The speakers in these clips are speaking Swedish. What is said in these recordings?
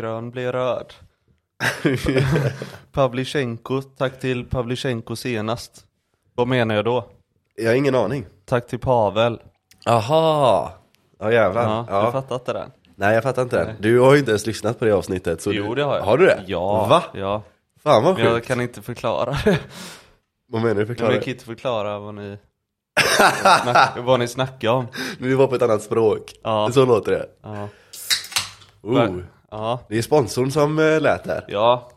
grön blir röd. Pavlychenko, tack till Pavlychenko senast. Vad menar jag då? Jag har ingen aning. Tack till Pavel. Aha! Ja jävlar. Ja, Ja, du fattar inte den? Nej jag fattar inte. Du har ju inte ens lyssnat på det avsnittet. Så Jo du... det har jag. Har du det? Ja. Va? Ja. Fan vad Men jag sjukt. kan inte förklara det. Vad menar du? Men Förklara. jag kan inte förklara vad ni, vad ni snackar om. Du var på ett annat språk. Ja. Så låter det. Ja. Oh. Ja. Det är sponsorn som äh, lät där. Ja.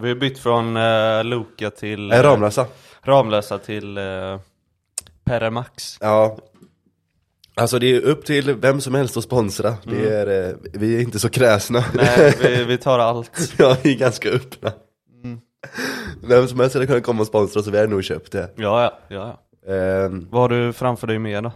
Vi har bytt från uh, Loka till Nej, Ramlösa. Ramlösa till uh, Peremax. Ja. Alltså det är upp till vem som helst att sponsra. Det är, eh, vi är inte så kräsna. Mm. Nej, vi, vi tar allt. ja, vi är ganska öppna. Mm. Vem som helst hade kunnat komma och sponsra så vi hade nog köpt det. Ja, ja, ja. ja. Ehm, Vad har du framför dig mer då?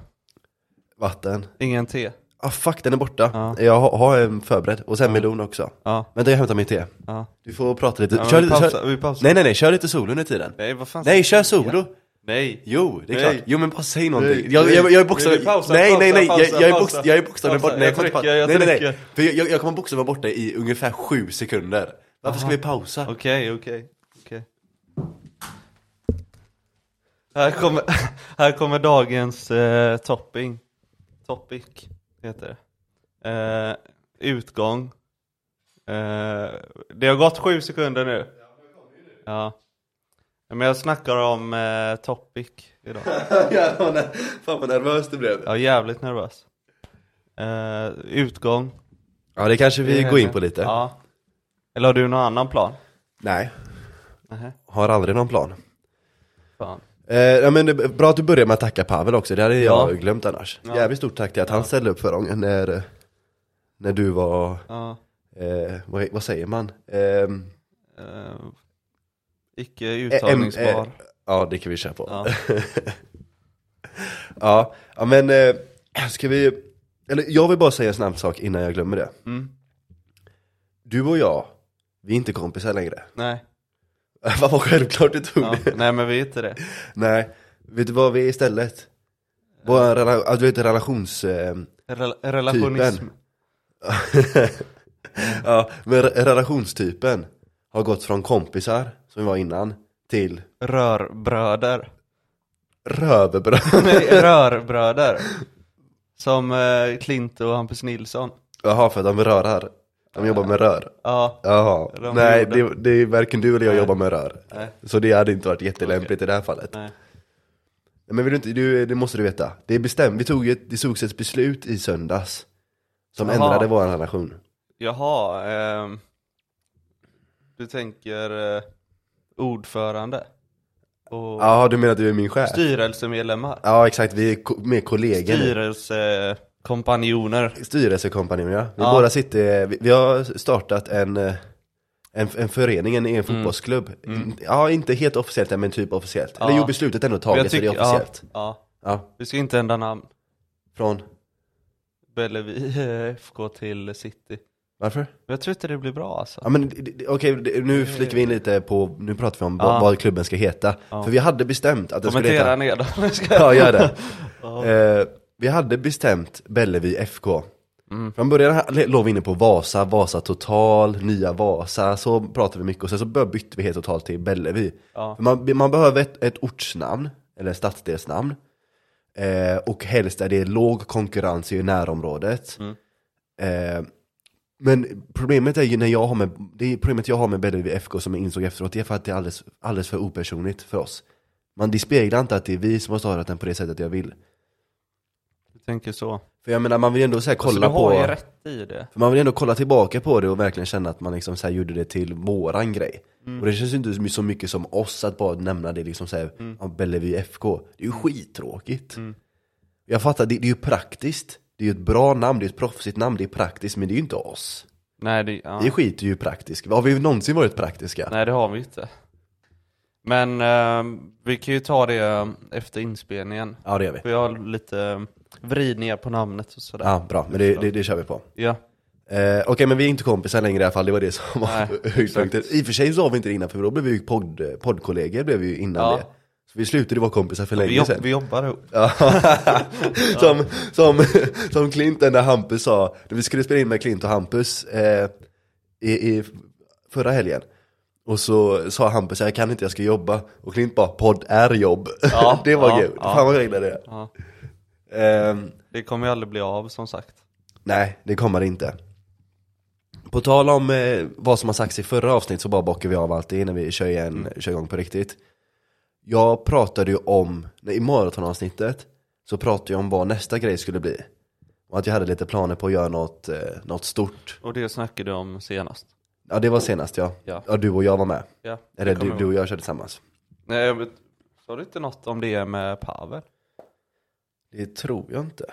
vatten. Ingen te? Ah fuck, den är borta. Ja. Jag har, har en förberedd. Och sen melon också. Ja, Vänta, jag hämtar mitt te. ja. Du får prata lite. ja kör vi, lite pausar, kör... vi. Nej nej nej, kör lite solo under tiden. Nej, vad fan Nej, kör solo. du? Nej. Jo, det är Nej. klart. Jo men bara säg någonting. Nej, jag, jag, jag är Nej, bokstavligen... Nej nej nej, pausar, jag, jag är, pausar, bokst, jag är bokstavligen borta. Nej, Jag trycker, jag nej, nej, nej. För jag, jag, kommer bokstavligen vara borta i ungefär sju sekunder. Varför ska vi pausa? Okej, okej, okej. Här kommer, här kommer dagens eh, topping. Topic heter det. Eh, utgång. Eh, det har gått sju sekunder nu. Ja. Men jag snackar om eh, topic idag. Jävlar Fan vad nervös du blev. Är jävligt nervös. Eh, utgång. Ja det kanske vi går in på lite. Ja. Eller har du någon annan plan? Nej, Nähä, har aldrig någon plan. fan. Eh, ja, men det bra att du börjar med att tacka Pavel också, det hade Ja. jag glömt annars. Ja. Jävligt stort tack till att han ställde upp förra gången när, när du var, Ja. eh, vad, vad säger man? Ehm, Eh, icke eh, uttagningsbar. eh, ja det kan vi köra på. Ja. Ja, ja men eh, ska vi, eller jag vill bara säga en snabb sak innan jag glömmer det. Mm. Du och jag, vi är inte kompisar längre. Nej. Vad var självklart du tog Ja. det? Nej men vi är inte det. Nej, vet du vad vi är istället? Vår rela- ja, du vet relations... Eh, Rel- relationism. Typen. ja, men re- relationstypen har gått från kompisar, som vi var innan, till Rörbröder. röverbröd. Nej, rörbröder. Som eh, Klint och Hampus Nilsson. Jaha, för att de rörar. De jobbar med rör. Ja. Jaha, De nej det, det är varken du eller jag jobbar med rör. Nej. Så det hade inte varit jättelämpligt i det här fallet. Nej. Men vill du inte, du, det måste du veta. Det är bestämt, vi tog ett, det togs ett beslut i söndags. Som Jaha. ändrade vår relation. Jaha. ehm, du tänker eh, ordförande. Och Ja, du menar att du är min chef? styrelsemedlemmar. Ja exakt, vi är ko- med kollegor nu. Styrelsekompanjoner. Styrelsekompanjon ja. Vi Ja. båda sitter, vi, vi har startat en, eh, en, en förening, en, Mm. en fotbollsklubb. In- Ja, inte helt officiellt än, men typ officiellt. Eller jo, beslutet är ändå taget jag så det är tycker- officiellt. Ja, ja. Ja, Vi ska inte ändra namn. från, Bellevi eh, FK till City. varför? Jag tror inte det blir bra alltså. Ja men okej, det- nu flikar vi in lite på, nu pratar vi om Ja. vad, klubben ska heta. För vi hade bestämt att det skulle Kommentera heta... ner då. Ja, gör det. Eh, vi hade bestämt Bellevi FK. Mm. Från början låg vi inne på Vasa, Vasa Total, Nya Vasa, så pratade vi mycket och sen så bytte vi helt totalt till Bellevi. Ja. Man, man behöver ett, ett ortsnamn, eller stadsdelsnamn. Eh, och helst är det låg konkurrens i närområdet. Mm. Eh, men problemet är ju när jag har med, det problemet jag har med Bellevi FK som jag insåg efteråt, det är för att det är alldeles, alldeles för opersonligt för oss. Man speglar inte att det är vi som har startat den på det sättet jag vill. Tänker så. För jag menar man vill ändå så här Alltså, kolla du har på, ju rätt i det. för man vill ändå kolla tillbaka på det och verkligen känna att man liksom så här gjorde det till våran grej. Mm. Och det känns ju inte så mycket som oss att bara nämna det liksom såhär, Mm. ja, Bellevi FK. Det är ju skittråkigt. Jag fattar, det, det är ju praktiskt. Det är ju ett bra namn, det är ett proffsigt namn, det är praktiskt, men det är ju inte oss. Nej det, ja. Vi skiter ju praktiskt. Har vi någonsin varit praktiska? Nej det har vi inte. Men eh, vi kan ju ta det efter inspelningen. Ja det gör vi. Vi har lite eh, vridningar på namnet och sådär. Ja, bra, men det, det, det kör vi på. Ja. Eh, Okej, men vi är inte kompisar längre i alla fall, det var det som var höjdpunkten. I och för sig så var vi inte det innan, för då blev vi ju podd, poddkollegor blev vi ju innan Ja. det. Så vi slutade vara kompisar för länge sedan. vi jobbar ihop. Som, som, som Klint när Hampus sa, när vi skulle spela in med Klint och Hampus, eh, i, i förra helgen. Och så sa Hampus, jag kan inte, jag ska jobba. Och Klint bara, podd är jobb. Ja, det var ja, kul, ja. fan vad jag det. Ja. Ehm, Det kommer ju aldrig bli av som sagt. nej, det kommer det inte. På tal om eh, vad som har sagts i förra avsnitt så bara bockar vi av allt det innan vi kör, igen, kör igång på riktigt. Jag pratade ju om, nej, i maratonavsnittet, så pratade jag om vad nästa grej skulle bli. Och att jag hade lite planer på att göra något, eh, något stort. Och det snackade du om senast. Ja det var senast ja. Ja. Ja du och jag var med. Ja, Eller du, du och jag körde tillsammans. Nej, vet, sa du inte något om det med Pavel? Det tror jag inte.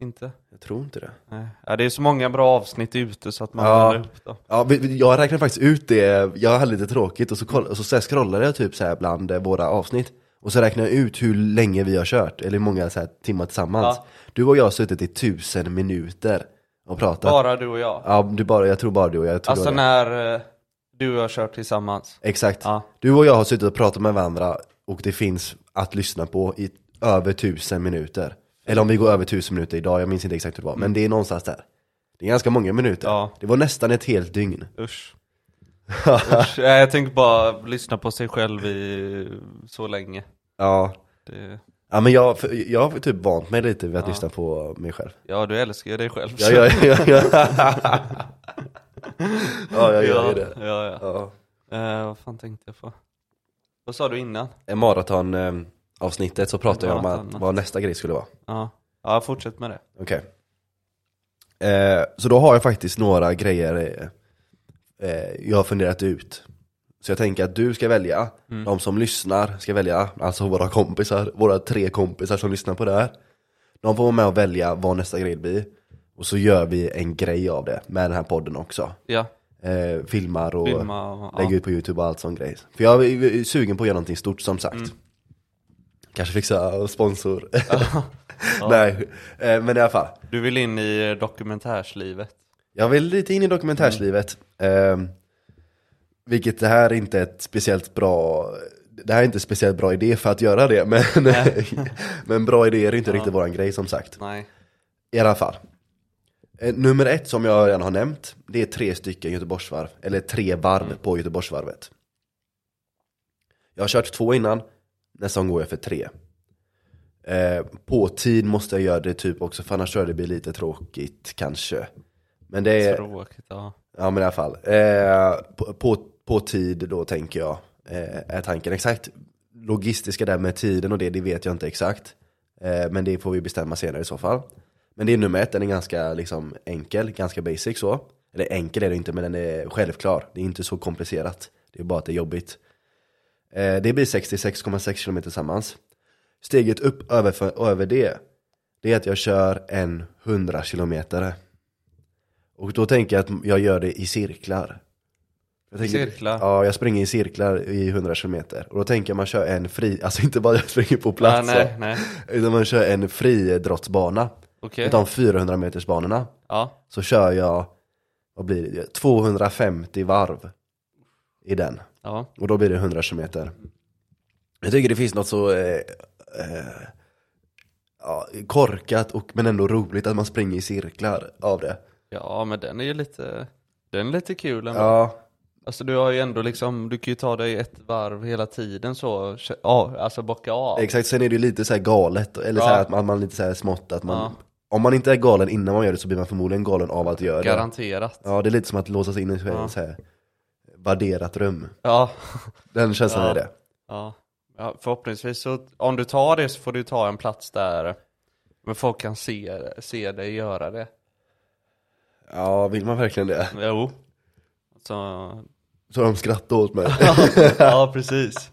Inte? Jag tror inte det. Nej. Ja, det är så många bra avsnitt ute så att man Ja. upp dem. Ja, jag räknade faktiskt ut det, jag hade lite tråkigt och så, koll, och så, scrollade jag typ så här bland eh, våra avsnitt Och så räknade jag ut hur länge vi har kört, eller hur många så här timmar tillsammans Ja. Du och jag har suttit i tusen minuter och pratat Bara du och jag. Ja, du bara, jag tror bara du och jag, Alltså när eh, du och jag har kört tillsammans. Exakt Ja. Du och jag har suttit och pratat med varandra och det finns att lyssna på i över tusen minuter Eller om vi går över tusen minuter idag, jag minns inte exakt hur det var, men det är någonstans där Det är ganska många minuter, Ja. det var nästan ett helt dygn Usch. Usch. Jag tänker bara lyssna på sig själv i så länge. Ja, Det, ja men jag, jag har typ vant mig lite vid att Ja. lyssna på mig själv ja, du älskar ju dig själv. Ja, ja, ja, ja. ja jag gör ja, det Ja, ja. ja. Eh, vad fan tänkte jag på? Vad sa du innan? I maraton eh, avsnittet så pratade jag om att, vad nästa grej skulle vara. Ja, ja fortsätt med det. Okej. Eh, Så då har jag faktiskt några grejer eh, eh, jag har funderat ut. Så jag tänker att du ska välja, Mm. de som lyssnar ska välja, alltså våra kompisar, våra tre kompisar som lyssnar på det här. De får vara med och välja vad nästa grej blir. Och så gör vi en grej av det med den här podden också. Ja, eh, Filmar och filma lägga Ja. ut på youtube och allt sån grej. För jag är sugen på att göra någonting stort som sagt. Mm. Kanske fixa sponsor. Nej, eh, men i alla fall Du vill in i dokumentärslivet. Jag vill lite in i dokumentärslivet Ehm, Vilket det här är inte ett speciellt bra Det här är inte speciellt bra idé för att göra det Men, men bra idéer är inte Ja. riktigt våran grej som sagt Nej. I alla fall Eh, Nummer ett som jag redan har nämnt Det är tre stycken Göteborgsvarv Eller tre varv Mm. på Göteborgsvarvet Jag har kört två innan Nästa gång går jag för tre eh, På tid måste jag göra det typ också för annars tror jag det blir lite tråkigt kanske Men det är Tråkigt, ja. Ja men i alla fall. Eh, på, på, på tid då tänker jag, eh, är tanken. Exakt logistiska där med tiden och det, det vet jag inte exakt. Eh, men det får vi bestämma senare i så fall. Men det är nummer ett, den är ganska liksom enkel, ganska basic så. Eller enkel är det inte, men den är självklar. Det är inte så komplicerat. Det är bara att det är jobbigt. Eh, det blir 66,6 km tillsammans. Steget upp över, för, över det, det är att jag kör en 100 kilometer. Och då tänker jag att jag gör det i cirklar. Jag tänker, Cirklar? Ja, jag springer i cirklar i 100 km. Och då tänker jag man kör en fri, alltså inte bara jag springer på plats. nej, så, nej. Utan man kör en friidrottsbana. Okej. Utav 400 meters banorna. Ja. Så kör jag, vad blir det, 250 varv i den. Ja. Och då blir det 100 km. Jag tycker det finns något så eh, eh, ja, korkat och, men ändå roligt att man springer i cirklar av det. Ja, men den är ju lite, den är lite kul ändå. Ja, Alltså du har ju ändå liksom, du kan ju ta dig ett varv hela tiden så, ja, alltså bocka av. exakt. Sen är det ju lite så här galet, eller så Ja. här att man, man lite så här smått att man Ja. Om man inte är galen innan man gör det så blir man förmodligen galen av att göra det. Garanterat. Ja, det är lite som att låsa sig in i ett Ja. så här värderat rum. Ja. Den känslan Ja. är det. ja. Ja, förhoppningsvis så, om du tar det så får du ta en plats där men folk kan se, se dig göra det. Ja, vill man verkligen det? Jo. Så, Så de skrattar åt mig. ja precis.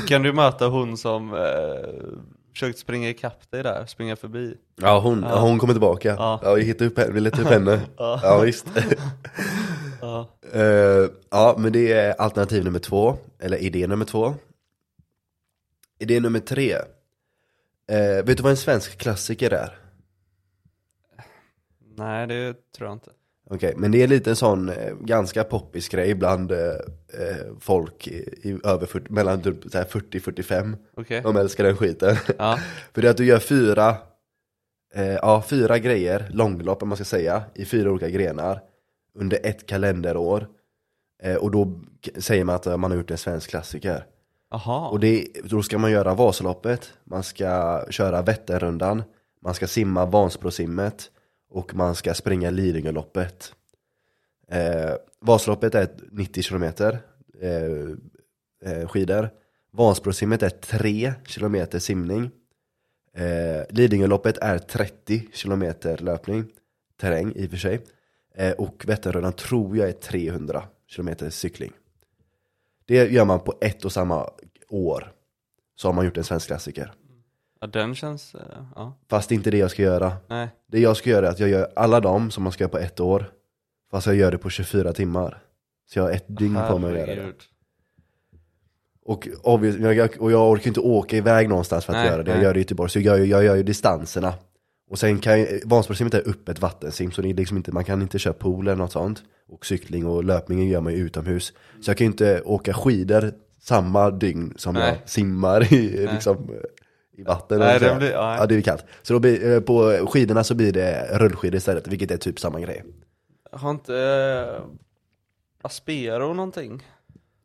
Så kan du möta hon som eh, försökte springa ikapp dig där, springa förbi. Ja, hon, Ja. hon kommer tillbaka. Ja. Ja, vi hittar upp henne, vi letar upp henne. Ja. Ja, visst. Ja. Eh, ja, men det är alternativ nummer två, eller idé nummer två. Idé nummer tre. Eh, vet du vad en svensk klassiker är? Nej det tror jag inte. Okej, men det är lite en sån eh, ganska poppis grej bland eh, folk i, i över 40, mellan typ så här 40-45. Okej. De älskar den skiten. Ja. För det är att du gör fyra, eh, ja, fyra grejer, långlopp om man ska säga, i fyra olika grenar under ett kalenderår. Eh, och då säger man att eh, man har gjort en svensk klassiker. Jaha. Och det, då ska man göra Vasaloppet, man ska köra Vätternrundan, man ska simma Vansbrosimmet och man ska springa Lidingöloppet. Eh, Vasaloppet är 90 kilometer eh, eh, skidor. Vansbrosimmet är 3 kilometer simning. Eh, Lidingöloppet är 30 kilometer löpning, terräng i och för sig. Eh, och Vätternrundan tror jag är 300 kilometer cykling. Det gör man på ett och samma år. Så har man gjort en svensk klassiker. Ja, den känns, eh, ja. Fast det är inte det jag ska göra. Nej. Det jag ska göra är att jag gör alla dem som man ska göra på ett år. Fast jag gör det på 24 timmar. Så jag har ett dygn på mig att göra det. Herregud. Och, och jag orkar inte åka iväg någonstans för att Nej, göra det. Jag nej. gör det i Göteborg. Så jag jag gör ju distanserna. Och sen kan Vansbrosimmet är öppet vattensim. Så det är liksom inte, man kan inte köra pool eller något sånt. Och cykling och löpningen gör man ju utomhus. Så jag kan ju inte åka skidor samma dygn som Nej. jag simmar i, liksom, eh, i vatten. Nej, det blir- ja. ja, det är kallt. Så då blir, eh, på skidorna så blir det rullskidor istället, vilket är typ samma grej. Har inte eh, Aspero någonting?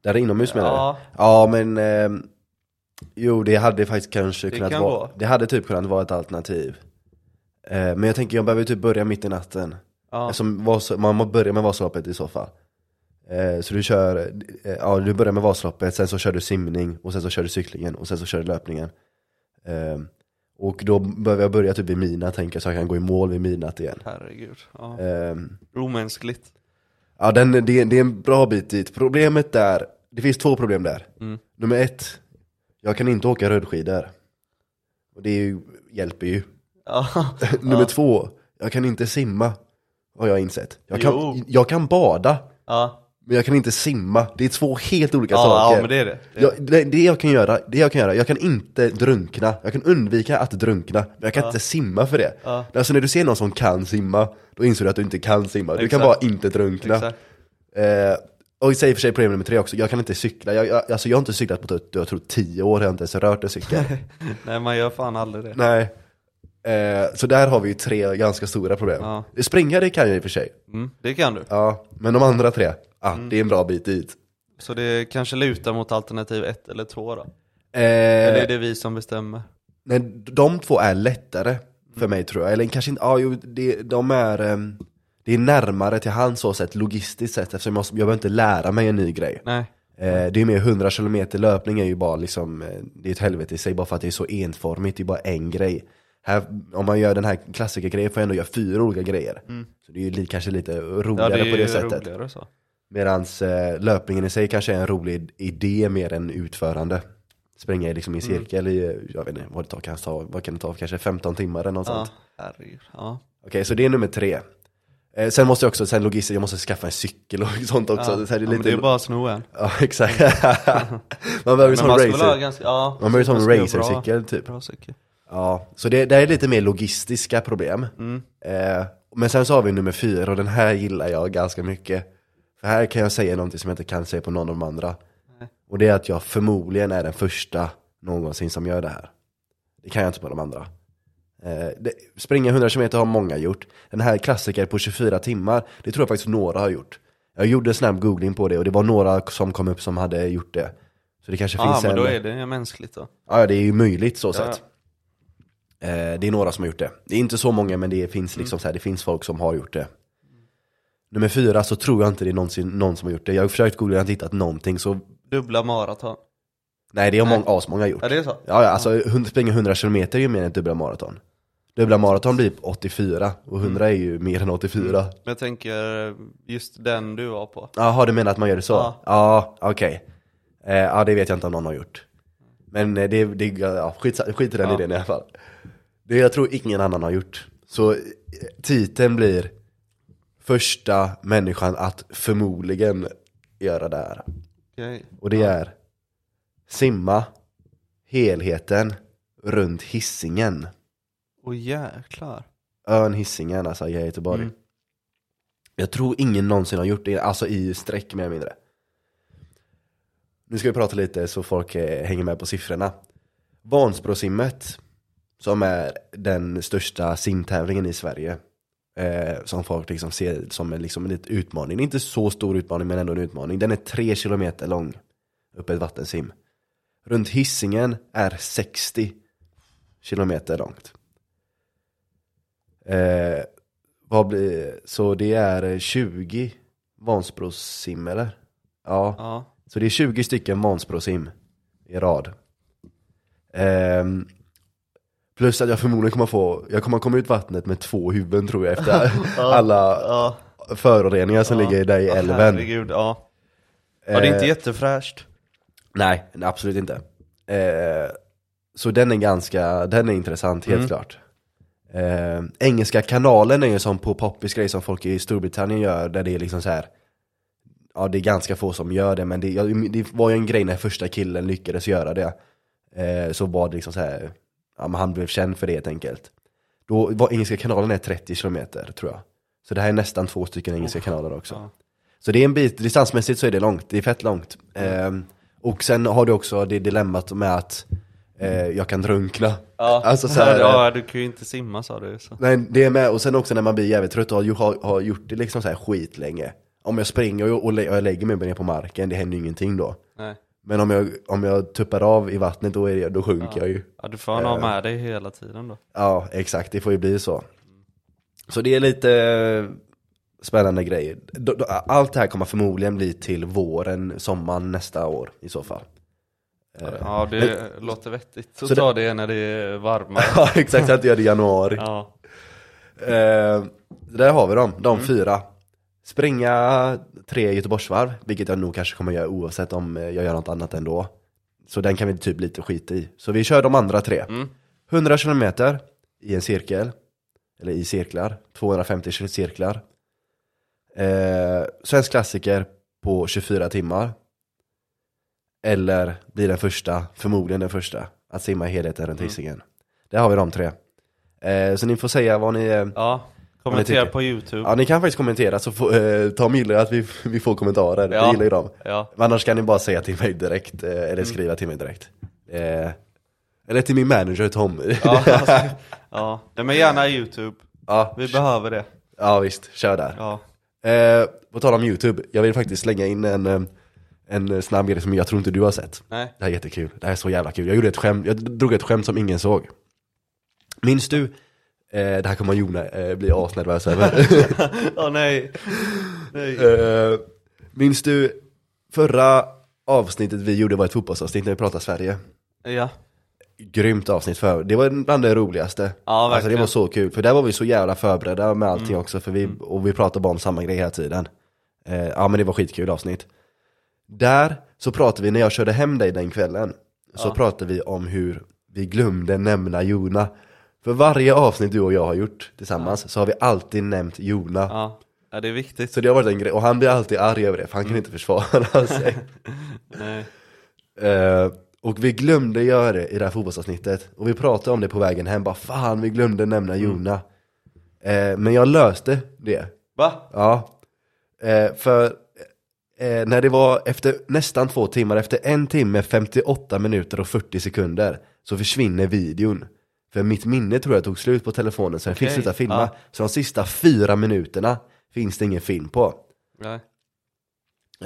Där inomhus menar du? Ja. Ja men ehm, Jo det hade faktiskt kanske Det kunnat kan vara gå. Det hade typ kunnat vara ett alternativ eh, Men jag tänker jag behöver typ börja mitt i natten Ja. Eftersom Vas- man må börja med Vasaloppet i så fall eh, Så du kör, eh, ja du börjar med Vasaloppet, sen så kör du simning och sen så kör du cyklingen och sen så kör du löpningen eh, Och då behöver jag börja typ vid midnatt tänker jag så jag kan gå i mål vid midnatt igen Herregud. Ja. eh, Omänskligt. Ja, den, det, det är en bra bit dit. Problemet där, det finns två problem där. Mm. Nummer ett, jag kan inte åka rullskidor. Och det ju, hjälper ju. Nummer två, jag kan inte simma. Har jag insett. Jag Jo. kan, jag kan bada, Ja. men jag kan inte simma. Det är två helt olika Ja, saker. ja, men det är det. det, är Jag, det, det jag kan göra, det jag kan göra, jag kan inte drunkna, jag kan undvika att drunkna, men jag kan inte simma för det. Alltså när du ser någon som kan simma, då inser du att du inte kan simma, du kan Exakt. bara inte drunkna. Exakt. Eh, och i sig för sig problem nummer tre också, jag kan inte cykla. Jag, jag, alltså jag har inte cyklat på typ, jag tror tio år, jag har inte ens rört en cykel. Nej, man gör fan aldrig det. Nej. Eh, så där har vi ju tre ganska stora problem. Ja. Springa det kan jag i och för sig. Mm, det kan du. Ja, men de andra tre, ah, Mm. det är en bra bit dit. Så det kanske lutar mot alternativ ett eller två då? Eh, Eller är det vi som bestämmer? Nej, de två är lättare för mig tror jag. Eller kanske inte, ja jo, det, de är, ehm, det är närmare till hans så sätt, logistiskt sett, eftersom jag, jag behöver inte lära mig en ny grej. Nej. Eh, det är mer 100 km löpning är ju bara liksom, eh, det är ett helvete i sig bara för att det är så enformigt, det är bara en grej. Här, om man gör den här klassikergrejen får jag ändå göra fyra olika grejer. Så det är ju li, kanske lite Ja, roligare det är på det sättet. roligare så. Medans eh, löpningen i sig kanske är en rolig idé mer än utförande. Springa i liksom i Mm. cirkel i, jag vet inte vad det tar, kan ta, vad kan det ta, kanske 15 timmar eller något Ja, sånt. Ja. Okej, så det är nummer tre. Eh, sen måste jag också, sen logistiskt, jag måste skaffa en cykel och sånt också. Ja, så här, det är ja, lite, det är bara att sno en. Ja, exakt. man behöver ju som skulle ha racer. ganska, ja, Man behöver ju som ha racercykel typ. Bra cykel. Ja, så det, det är lite mer logistiska problem. Mm. Eh, men sen så har vi nummer fyra och den här gillar jag ganska mycket. För här kan jag säga någonting som jag inte kan säga på någon av de andra. Nej. Och det är att jag förmodligen är den första någonsin som gör det här. Det kan jag inte på de andra. Eh, det, springa 100 km har många gjort. Den här klassiker på 24 timmar, det tror jag faktiskt några har gjort. Jag gjorde en snabb googling på det och det var några som kom upp som hade gjort det. Så det kanske Ja, finns men en... då är det mänskligt då. Ja, det är ju möjligt så Ja. sett. Eh, det är några som har gjort det. Det är inte så många, men det finns liksom så här, det finns folk som har gjort det. Nummer fyra så tror jag inte det är någonsin någon som har gjort det. Jag har försökt googla och inte hittat någonting, så Dubbla maraton. nej det har många, asmånga gjort. Ja, det är så? Ja, ja alltså springa 100 km är ju mer än ett dubbla maraton. Dubbla maraton blir 84 och 100 är ju mer än 84. Men Jag tänker just den du var på. Jaha, du menar att man gör det så? Ja. Ja, okej. Eh, ja, det vet jag inte om någon har gjort. Men eh, det, det ja, skit, skit i den Ja. idén i alla fall. Det jag tror ingen annan har gjort. Så eh, titeln blir Första människan att förmodligen göra det här. Okej. Och det är Simma helheten runt hissingen Åh jäklar. Ön Hisingen, alltså i Göteborg. Mm. Jag tror ingen någonsin har gjort det, alltså i streck mer eller mindre. Nu ska vi prata lite så folk eh, hänger med på siffrorna. Vansbrosimmet, som är den största simtävlingen i Sverige, Eh, som folk liksom ser som en, liksom en utmaning. Inte så stor utmaning men ändå en utmaning. Den är tre kilometer lång. Uppe ett vattensim. Runt hissingen är 60 kilometer långt. Eh, vad blir, så det är 20 Vansbrosim eller? Ja, Ja. så det är 20 stycken Vansbrosim i rad. Ehm, plus att jag förmodligen kommer få, jag kommer komma ut vattnet med två huvuden tror jag efter alla Ja. föroreningar som ligger där i älven. Herregud, ja. Ja, det är inte Eh, jättefräscht. Nej, absolut inte. Eh, så den är ganska, den är intressant helt Mm. klart. Eh, Engelska kanalen är ju som på poppis grej som folk i Storbritannien gör, där det är liksom så här. Ja det är ganska få som gör det, men det, ja, det var ju en grej när första killen lyckades göra det. Eh, så var det liksom så här, ja men han blev känd för det helt enkelt. Då var Engelska kanalen är 30 kilometer tror jag. Så det här är nästan två stycken Engelska kanaler också. Ja. Så det är en bit, distansmässigt så är det långt, det är fett långt. Ehm, och sen har du också det dilemmat med att eh, jag kan drunkna. Ja, Alltså så här, ja, du kan ju inte simma sa du. Så. Nej, det är med, och sen också när man blir jävligt trött och har, har, gjort det liksom så här skit länge. Om jag springer och, och, och jag lägger mig ner på marken, det händer ju ingenting då. Nej. Men om jag, om jag tuppar av i vattnet, då, är det, då sjunker jag ju. Ja, du får ha med dig hela tiden då. Ja, exakt, det får ju bli så. Så det är lite eh, spännande grejer. Allt det här kommer förmodligen bli till våren, sommaren nästa år i så fall. Ja, det låter vettigt. Så, Så det- ta det när det är varmare. Ja, exakt, att jag gör det i januari. Ja. Eh, där har vi dem, de fyra. Springa tre Göteborgsvarv, vilket jag nog kanske kommer göra oavsett om jag gör något annat ändå. Så den kan vi typ lite skita i. Så vi kör de andra tre. Mm. 100 kilometer i en cirkel. Eller i cirklar. 250 cirklar. Eh, svensk klassiker på 24 timmar. Eller blir den första, förmodligen den första, att simma helheten runt Hisingen. Där har vi de tre. Eh, så ni får säga vad ni... Eh, ja. Kommentera på youtube. ja, ni kan faktiskt kommentera så får, eh, Tom gillar att vi, vi får kommentarer. Ja. Jag gillar ju dem. Ja. Men annars kan ni bara säga till mig direkt, eh, eller Mm. skriva till mig direkt. Eh, eller till min manager Tom. Ja, alltså, ja. Nej, men gärna youtube. ja, Vi behöver det. ja visst, kör där. Ja. Eh, på tal om YouTube, jag vill faktiskt slänga in en, eh, en snabb grej som jag tror inte du har sett. Nej. Det här är jättekul, det här är så jävla kul. Jag gjorde ett skämt, jag drog ett skämt som ingen såg. Minns du, eh, det här kommer Jona eh, bli asnervös över. Åh nej. nej. eh, minns du, förra avsnittet vi gjorde var ett fotbollsavsnitt när vi pratade Sverige. Ja. Grymt avsnitt för, det var bland det roligaste. Ja, alltså det verkligen. var så kul, för där var vi så jävla förberedda med allting Mm. också, för vi, och vi pratade bara om samma grej hela tiden. Eh, ja men det var skitkul avsnitt. Där så pratade vi, när jag körde hem dig den kvällen, så Ja. pratade vi om hur vi glömde nämna Jona. För varje avsnitt du och jag har gjort tillsammans så har vi alltid nämnt Jona. Ja. ja, det är viktigt. Så det har varit en grej, och han blir alltid arg över det, för han Mm. kan inte försvara sig. Nej. Eh, och vi glömde göra det i det här fotbollsavsnittet. Och vi pratade om det på vägen hem, bara fan vi glömde nämna Jona. Eh, men jag löste det. Va? Ja. Eh, för eh, när det var efter nästan två timmar, efter en timme, 58 minuter och 40 sekunder, så försvinner videon. För mitt minne tror jag tog slut på telefonen så jag fick Okej, sluta filma. ja. Så de sista fyra minuterna finns det ingen film på. Nej.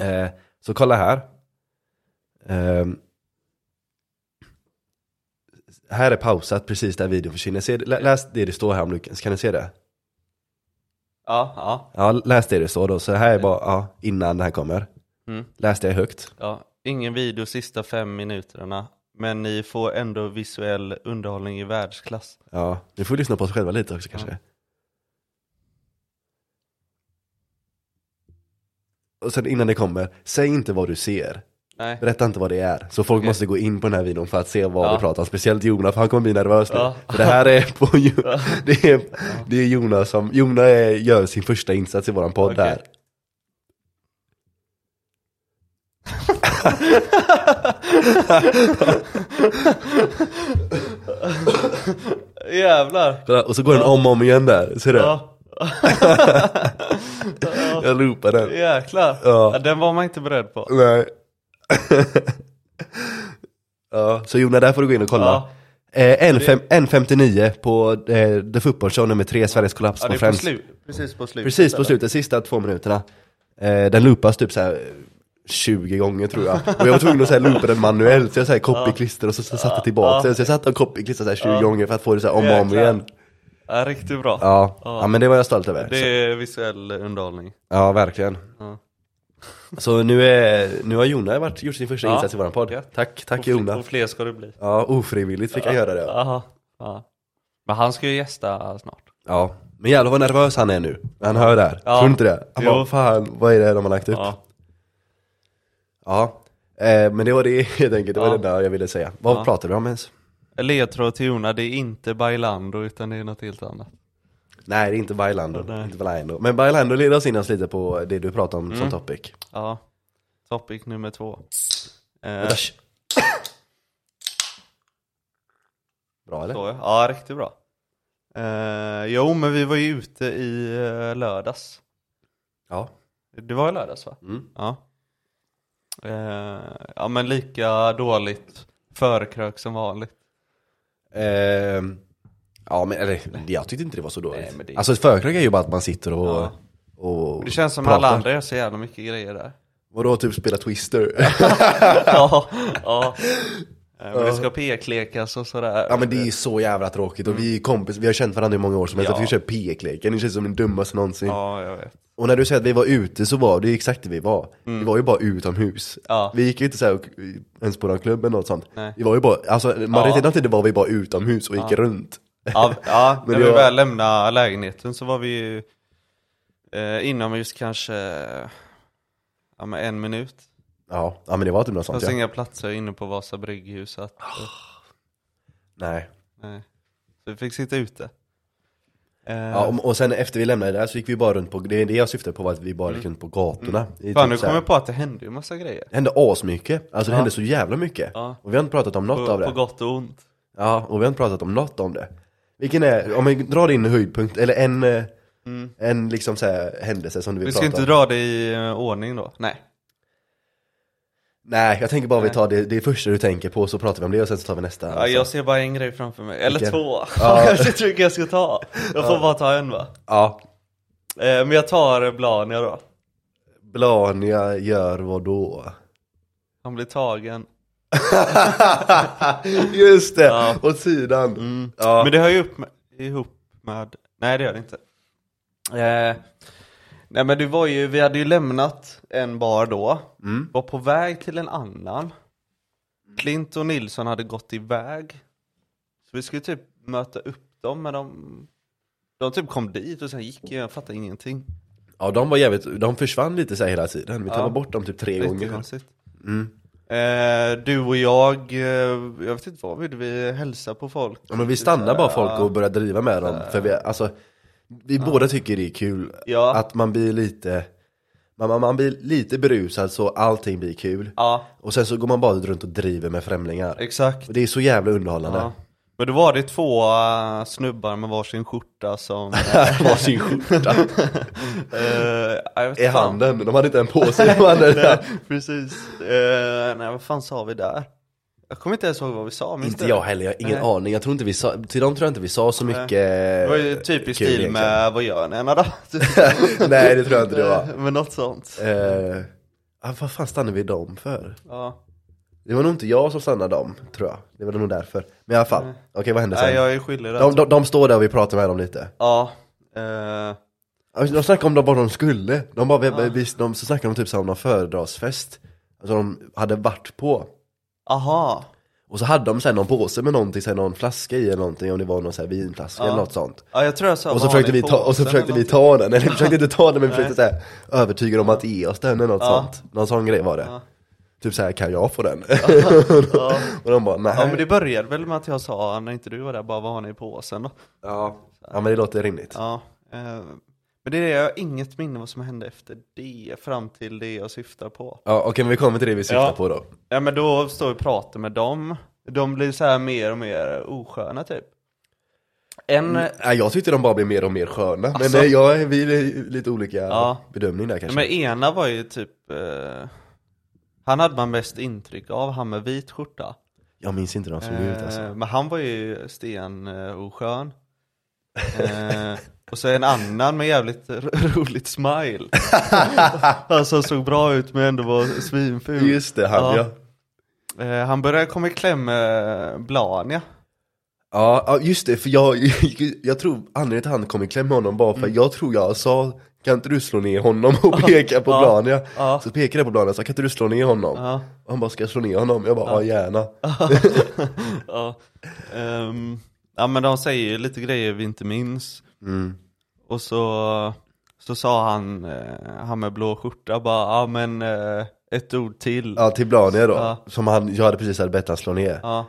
Eh, så kolla här. Ehm. här är pausat precis där videon försvinner. Se, lä, läs det det står här om Lukas, kan ni se det? Ja, ja. Ja, läs det det står då. Så här är bara, ja, innan det här kommer. Mm. Läs det högt. ja. Ingen video sista fem minuterna. Men ni får ändå visuell underhållning i världsklass. Ja, vi får lyssna på oss själva lite också kanske. Och sen innan det kommer, säg inte vad du ser. Nej. Berätta inte vad det är. Så folk Okej. måste gå in på den här videon för att se vad Ja. vi pratar om. Speciellt Jonas, för han kommer bli nervös nu. Ja. För det här är på det, är, det är Jonas som, Jonas är, gör sin första insats i våran podd Okej. här. Jävlar. Kolla, Och så går den om och om igen där, ser du? Ja. Jag loopar den. Jäklar. Ja. Ja, den var man inte beredd på. Nej. ja, så Jonas, där får du gå in och kolla. Ja. Eh, en fem- 1.59 på eh, The Football Show nummer 3, Sveriges Ja, det är på slut, precis på slutet. Precis på slutet, sista två minuterna. Eh, den loopas typ så här 20 gånger tror jag. Och jag var tvungen att så här loopa den manuellt, så jag så här copy-klister och så, så satte jag tillbaka den. Så jag satt och copy-klistrade så här 20 gånger för att få det så här om och om igen. Ja, riktigt bra. Ja. ja, men det var jag stolt över. Det är visuell underhållning. ja, verkligen. Ja. Så nu, är, nu har Jona varit, gjort sin första Ja. insats i våran podd. Tack, tack Och, Jona. och fler ska det bli. Ja, ofrivilligt fick jag göra det. Aha. Ja. Men han ska ju gästa snart. Ja, men jävlar vad nervös han är nu. Han hör det här. Tror du inte det? Han Jo. bara, fan, vad är det de har lagt upp? Ja. Eh, men det var det helt enkelt, det var Ja. det där jag ville säga. Vad Ja. pratar vi om ens? Ledtråd till Jona, det är inte Bailando utan det är något helt annat. Nej, det är inte Bailando. Nej. Inte Bailando. Men Bailando leder oss in oss lite på det du pratar om Mm. som topic. Ja. Topic nummer två. Eh, Bra eller? så, ja. ja, riktigt bra. Eh, jo, men vi var ju ute i eh, lördags. Ja. Det var i lördags va? Mm. Ja. Eh, ja, men lika dåligt förkrök som vanligt. Ehm, ja men eller, jag tyckte inte det var så dåligt. Nej, men det- Alltså förkrök är ju bara att man sitter och, Ja. och Det känns som pratar. alla andra gör så jävla mycket grejer där. Vadå, typ spela Twister? ja, ja. Eh, Men det ska peklekas och sådär. Ja men det är så jävla tråkigt och vi är kompis, vi har känt varandra i många år som helst, Ja. att vi kör pekleken, det känns som den dummaste någonsin. Ja, jag vet. Och när du säger att vi var ute så var det ju exakt det vi var. Vi var ju bara utomhus. Mm. Ja. Vi gick ju inte såhär och- ens på någon klubb eller något sånt. Nej. Vi var ju bara, alltså majoriteten av tiden var vi bara utomhus och gick runt. Ja, ja när vi var- väl lämnade lägenheten så var vi ju eh, inomhus kanske ja, en minut. Ja, ja men det var typ något Det sånt fanns ja. inga platser inne på Vasa brygghus så att, Ah. Nej. nej. Så vi fick sitta ute. Eh, Ja, och, och sen efter vi lämnade där så gick vi bara runt på, det, det jag syftade på var att vi bara gick runt på gatorna. Det Mm. fan, typ nu kommer jag på att det hände ju massa grejer. Det hände asmycket, alltså det Ja. hände så jävla mycket. Ja. Och vi har inte pratat om något På, av det. på gott och ont. Ja, och vi har inte pratat om något om det. Vilken är, om vi drar din höjdpunkt, eller en, eh, en liksom så här händelse som du vill Mm. Vi ska prata inte om. dra det i eh, ordning då. Nej. Nej, jag tänker bara vi tar det, det första du tänker på så pratar vi om det och sen så tar vi nästa. Ja, alltså. jag ser bara en grej framför mig. Eller Vilken? två. Ja. jag vilken jag ska ta. Jag får bara ta en va? ja. Eh, men jag tar Blania då. Blania gör vad då? Han blir tagen. Just det, Ja. åt sidan. Ja. Men det hör ju upp med, ihop med, nej det gör det inte. Eh, nej men det var ju, vi hade ju lämnat en bar då, Mm. var på väg till en annan. Klint och Nilsson hade gått iväg. Så vi skulle typ möta upp dem men de, de typ kom dit och sen gick jag, jag fattade ingenting. ja, de var jävligt, de försvann lite så här hela tiden. Vi tappade Ja. bort dem typ tre gånger. Jättekonstigt. Mm. Eh, du och jag, eh, jag vet inte vad vi vi hälsa på folk. Ja, men vi stannar bara folk och börjar driva med dem. För vi, alltså, vi båda tycker det är kul Ja. att man blir lite, man, man, blir lite berusad så allting blir kul. Ja, Och sen så går man bara runt och driver med främlingar. exakt. Och det är så jävla underhållande. Ja. Men då var det två äh, snubbar med varsin skjorta som... Varsin skjorta uh, i handen, de hade inte en i handen. Nej, precis. Eh, nej, vad fan sa vi där? Jag kommer inte ens ihåg vad vi sa, minns Inte du? jag heller, jag har ingen Nej. aning. Jag tror inte vi sa, till dem tror jag inte vi sa så mycket Det var ju typ i kul stil egentligen. med vad gör ni Anna då? Nej det tror jag inte det var. Men något sånt. Eh, ah, vad fan stannade vi dem för? Ja. Det var nog inte jag som stannade dem, tror jag. Det var nog därför. Men i alla fall, okej vad hände sen? Nej, jag är skyldig där. de, de, de står där och vi pratar med dem lite. Ja. eh, Alltså, De snackade om de, vad de skulle. De, bara, vi, vi, de, så snackade de typ så här om någon föredragsfest. Alltså de hade varit på. Aha. Och så hade de sen någon påse med någonting, så här, någon flaska i eller någonting, om det var någon så här vinflaska eller något sånt. Ja, jag tror jag sa Och så försökte vi ta, och så försökte vi ta den, eller vi försökte inte ta den men vi försökte så här, övertyga dem att ge oss den eller något sånt. Någon sån grej var det. Typ så här, kan jag få den? Och de bara, nej. Ja men det började väl med att jag sa, när inte du var där, bara vad har ni i påsen då? ja. ja men det låter rimligt. Ja, eh, men det är det, jag har inget minne vad som hände efter det, fram till det jag syftar på. Ja okej men vi kommer till det vi syftar Ja. på då. Ja men då står vi och pratar med dem, de blir så här mer och mer osköna typ. En, Nej, jag tyckte de bara blev mer och mer sköna, Alltså. men nej, jag, vi är lite olika Ja. bedömning där kanske. men ena var ju typ, eh, han hade man mest intryck av, han med vit skjorta. Jag minns inte hur de såg ut alltså. Eh, Men han var ju sten eh, oskön. Eh, och så en annan med jävligt roligt smile. han som såg bra ut men ändå var svinful. Just det, han ja. Ja. Eh, han började komma i kläm med Blania. Ja, just det, för jag, jag tror anledningen till att han kom i kläm med honom var för jag tror jag sa Kan inte du slå ner honom och peka på. Blania? Ja. Så pekade jag på Blania och sa kan inte du slå ner honom? Ja. Och han bara ska jag slå ner honom? Jag bara ja, gärna ja. Ehm, ja men de säger ju lite grejer vi inte minns. Mm. Och så, så sa han, eh, han med blå skjorta bara, ja men eh, ett ord till. Ja till Blania då, Ja. som han, jag hade precis hade bett han slå ner Ja.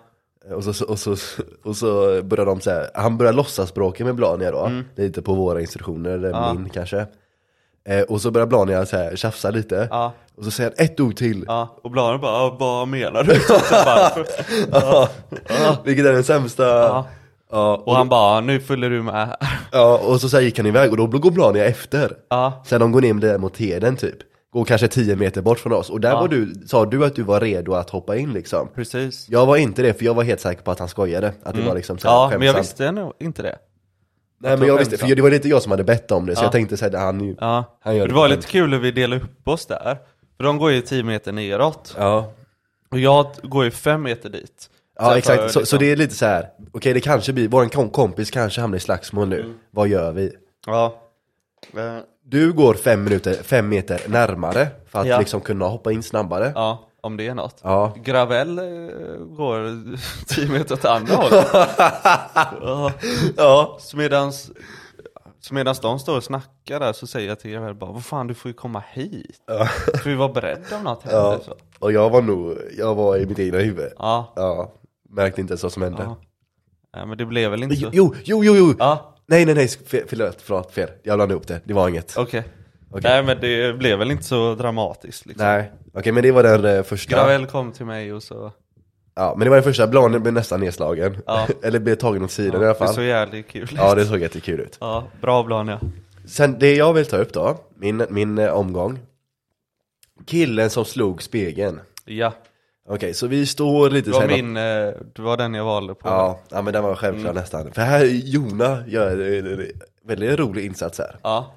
och, så, och, så, och så började de säga, han började låtsas bråka med Blania då, lite på våra instruktioner, eller Mm. Ja. min kanske eh, Och så började Blania så här, tjafsa lite, Ja. och så säger han ett ord till Ja, och Blania bara, "Ja, vad menar du? Så ja. Vilket är den sämsta Ja. Ja, Och han bara, nu följer du med här. Ja, och så, så gick han iväg och då går Blania efter. Ja, Sen de går ner där mot Heden typ. Går kanske 10 meter bort från oss. Och där Ja. var du, sa du att du var redo att hoppa in liksom. precis. Jag var inte det, för jag var helt säker på att han skojade. Att det var liksom så här Mm. Ja, men jag visste nog inte det. Nej men jag visste, för det var lite jag som hade bett om det. Så Ja. jag tänkte såhär, han ju... Ja, Han gör det det var lite kul hur vi delade upp oss där. För de går ju 10 meter neråt. Ja. Och jag går ju 5 meter dit. Ja exakt, för, så, så liksom- det är lite så här. okej det kanske blir, kom- kompis kanske hamnar i slagsmål nu. Mm. Vad gör vi? Ja. Du går fem, minuter, fem meter närmare för att Ja. liksom kunna hoppa in snabbare. Ja, om det är något. Ja. Gravel eh, går 10 meter åt andra hållet. ja. Ja. Så medans, så medans de står och snackar där så säger jag till Gravel bara, vad fan du får ju komma hit. För vi var beredda om något hände. Ja. Och jag var nog, jag var i mitt egna huvud. Ja. Ja, märkte inte ens vad som hände. ja. Nej, men det blev väl inte så. Jo, jo, jo, jo! Ja, Nej, nej, nej, fel, förlåt, förlåt, fel. Jag blandade ihop det, det var inget. okej. Okej. Nej men det blev väl inte så dramatiskt liksom. Nej, okej men det var den eh, första. Gravel kom till mig och så, Ja, men det var den första, bladen blev nästan nedslagen. Ja. Eller blev tagen åt sidan i alla det fall. såg jävligt kul ut. Ja, det såg jättekul ut. Ja, bra Blania. Sen, det jag vill ta upp då, min, min eh, omgång. Killen som slog spegeln. Ja, Okej, så vi står lite det var sen- min, eh, det var den jag valde på. Ja, ja men den var självklar Mm. nästan. För här, Jona gör en en väldigt rolig insats här. Ja,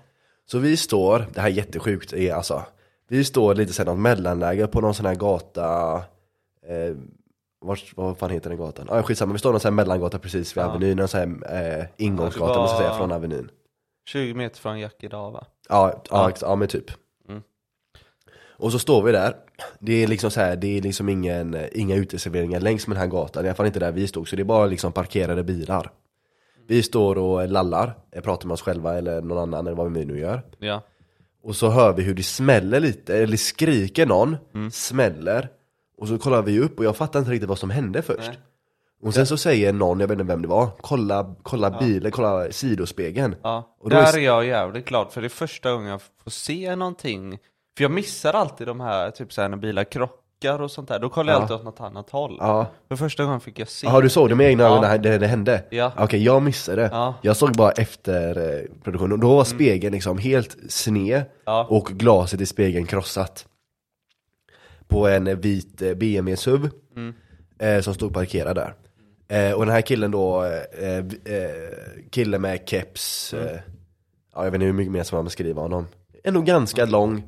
Så vi står, det här är jättesjukt är alltså Vi står lite såhär något mellanläge på någon sån här gata eh, vart, Vad fan heter den gatan? Ja ah, skitsamma, vi står någon sån här mellangata precis vid. Avenyn, någon sån här eh, ingångsgata Ja, det måste jag säga från Avenyn 20 meter från Jack idag va? Ja, ja, Ja. ex- ja men typ. Och så står vi där. Det är liksom så här, det är liksom ingen, inga uteserveringar längs med den här gatan, i alla fall inte där vi stod, så det är bara liksom parkerade bilar. Vi står och lallar, eh, pratar med oss själva eller någon annan eller vad vi nu gör. Ja. Och så hör vi hur det smäller lite, eller skriker någon, Mm. smäller. Och så kollar vi upp och jag fattar inte riktigt vad som hände först. Nej. Och sen så säger någon, jag vet inte vem det var, kolla, kolla bilen, kolla sidospegeln. Ja, Och där är- är jag jävligt glad för det är första gången jag får se någonting För jag missar alltid de här, typ såhär när bilar krockar och sånt där, då kollar jag Ja. alltid åt något annat håll Ja, För första gången fick jag se Jaha du såg det med egna ögon när det, det hände? Ja. Okej, jag missade Ja. Jag såg bara efter eh, produktionen, och då var spegeln liksom helt sned Ja. och glaset i spegeln krossat På en eh, vit eh, BMW SUV Mm. eh, som stod parkerad där eh, Och den här killen då, eh, eh, kille med keps Mm. eh, Ja jag vet inte hur mycket mer som man beskriver honom Ändå ganska lång eh,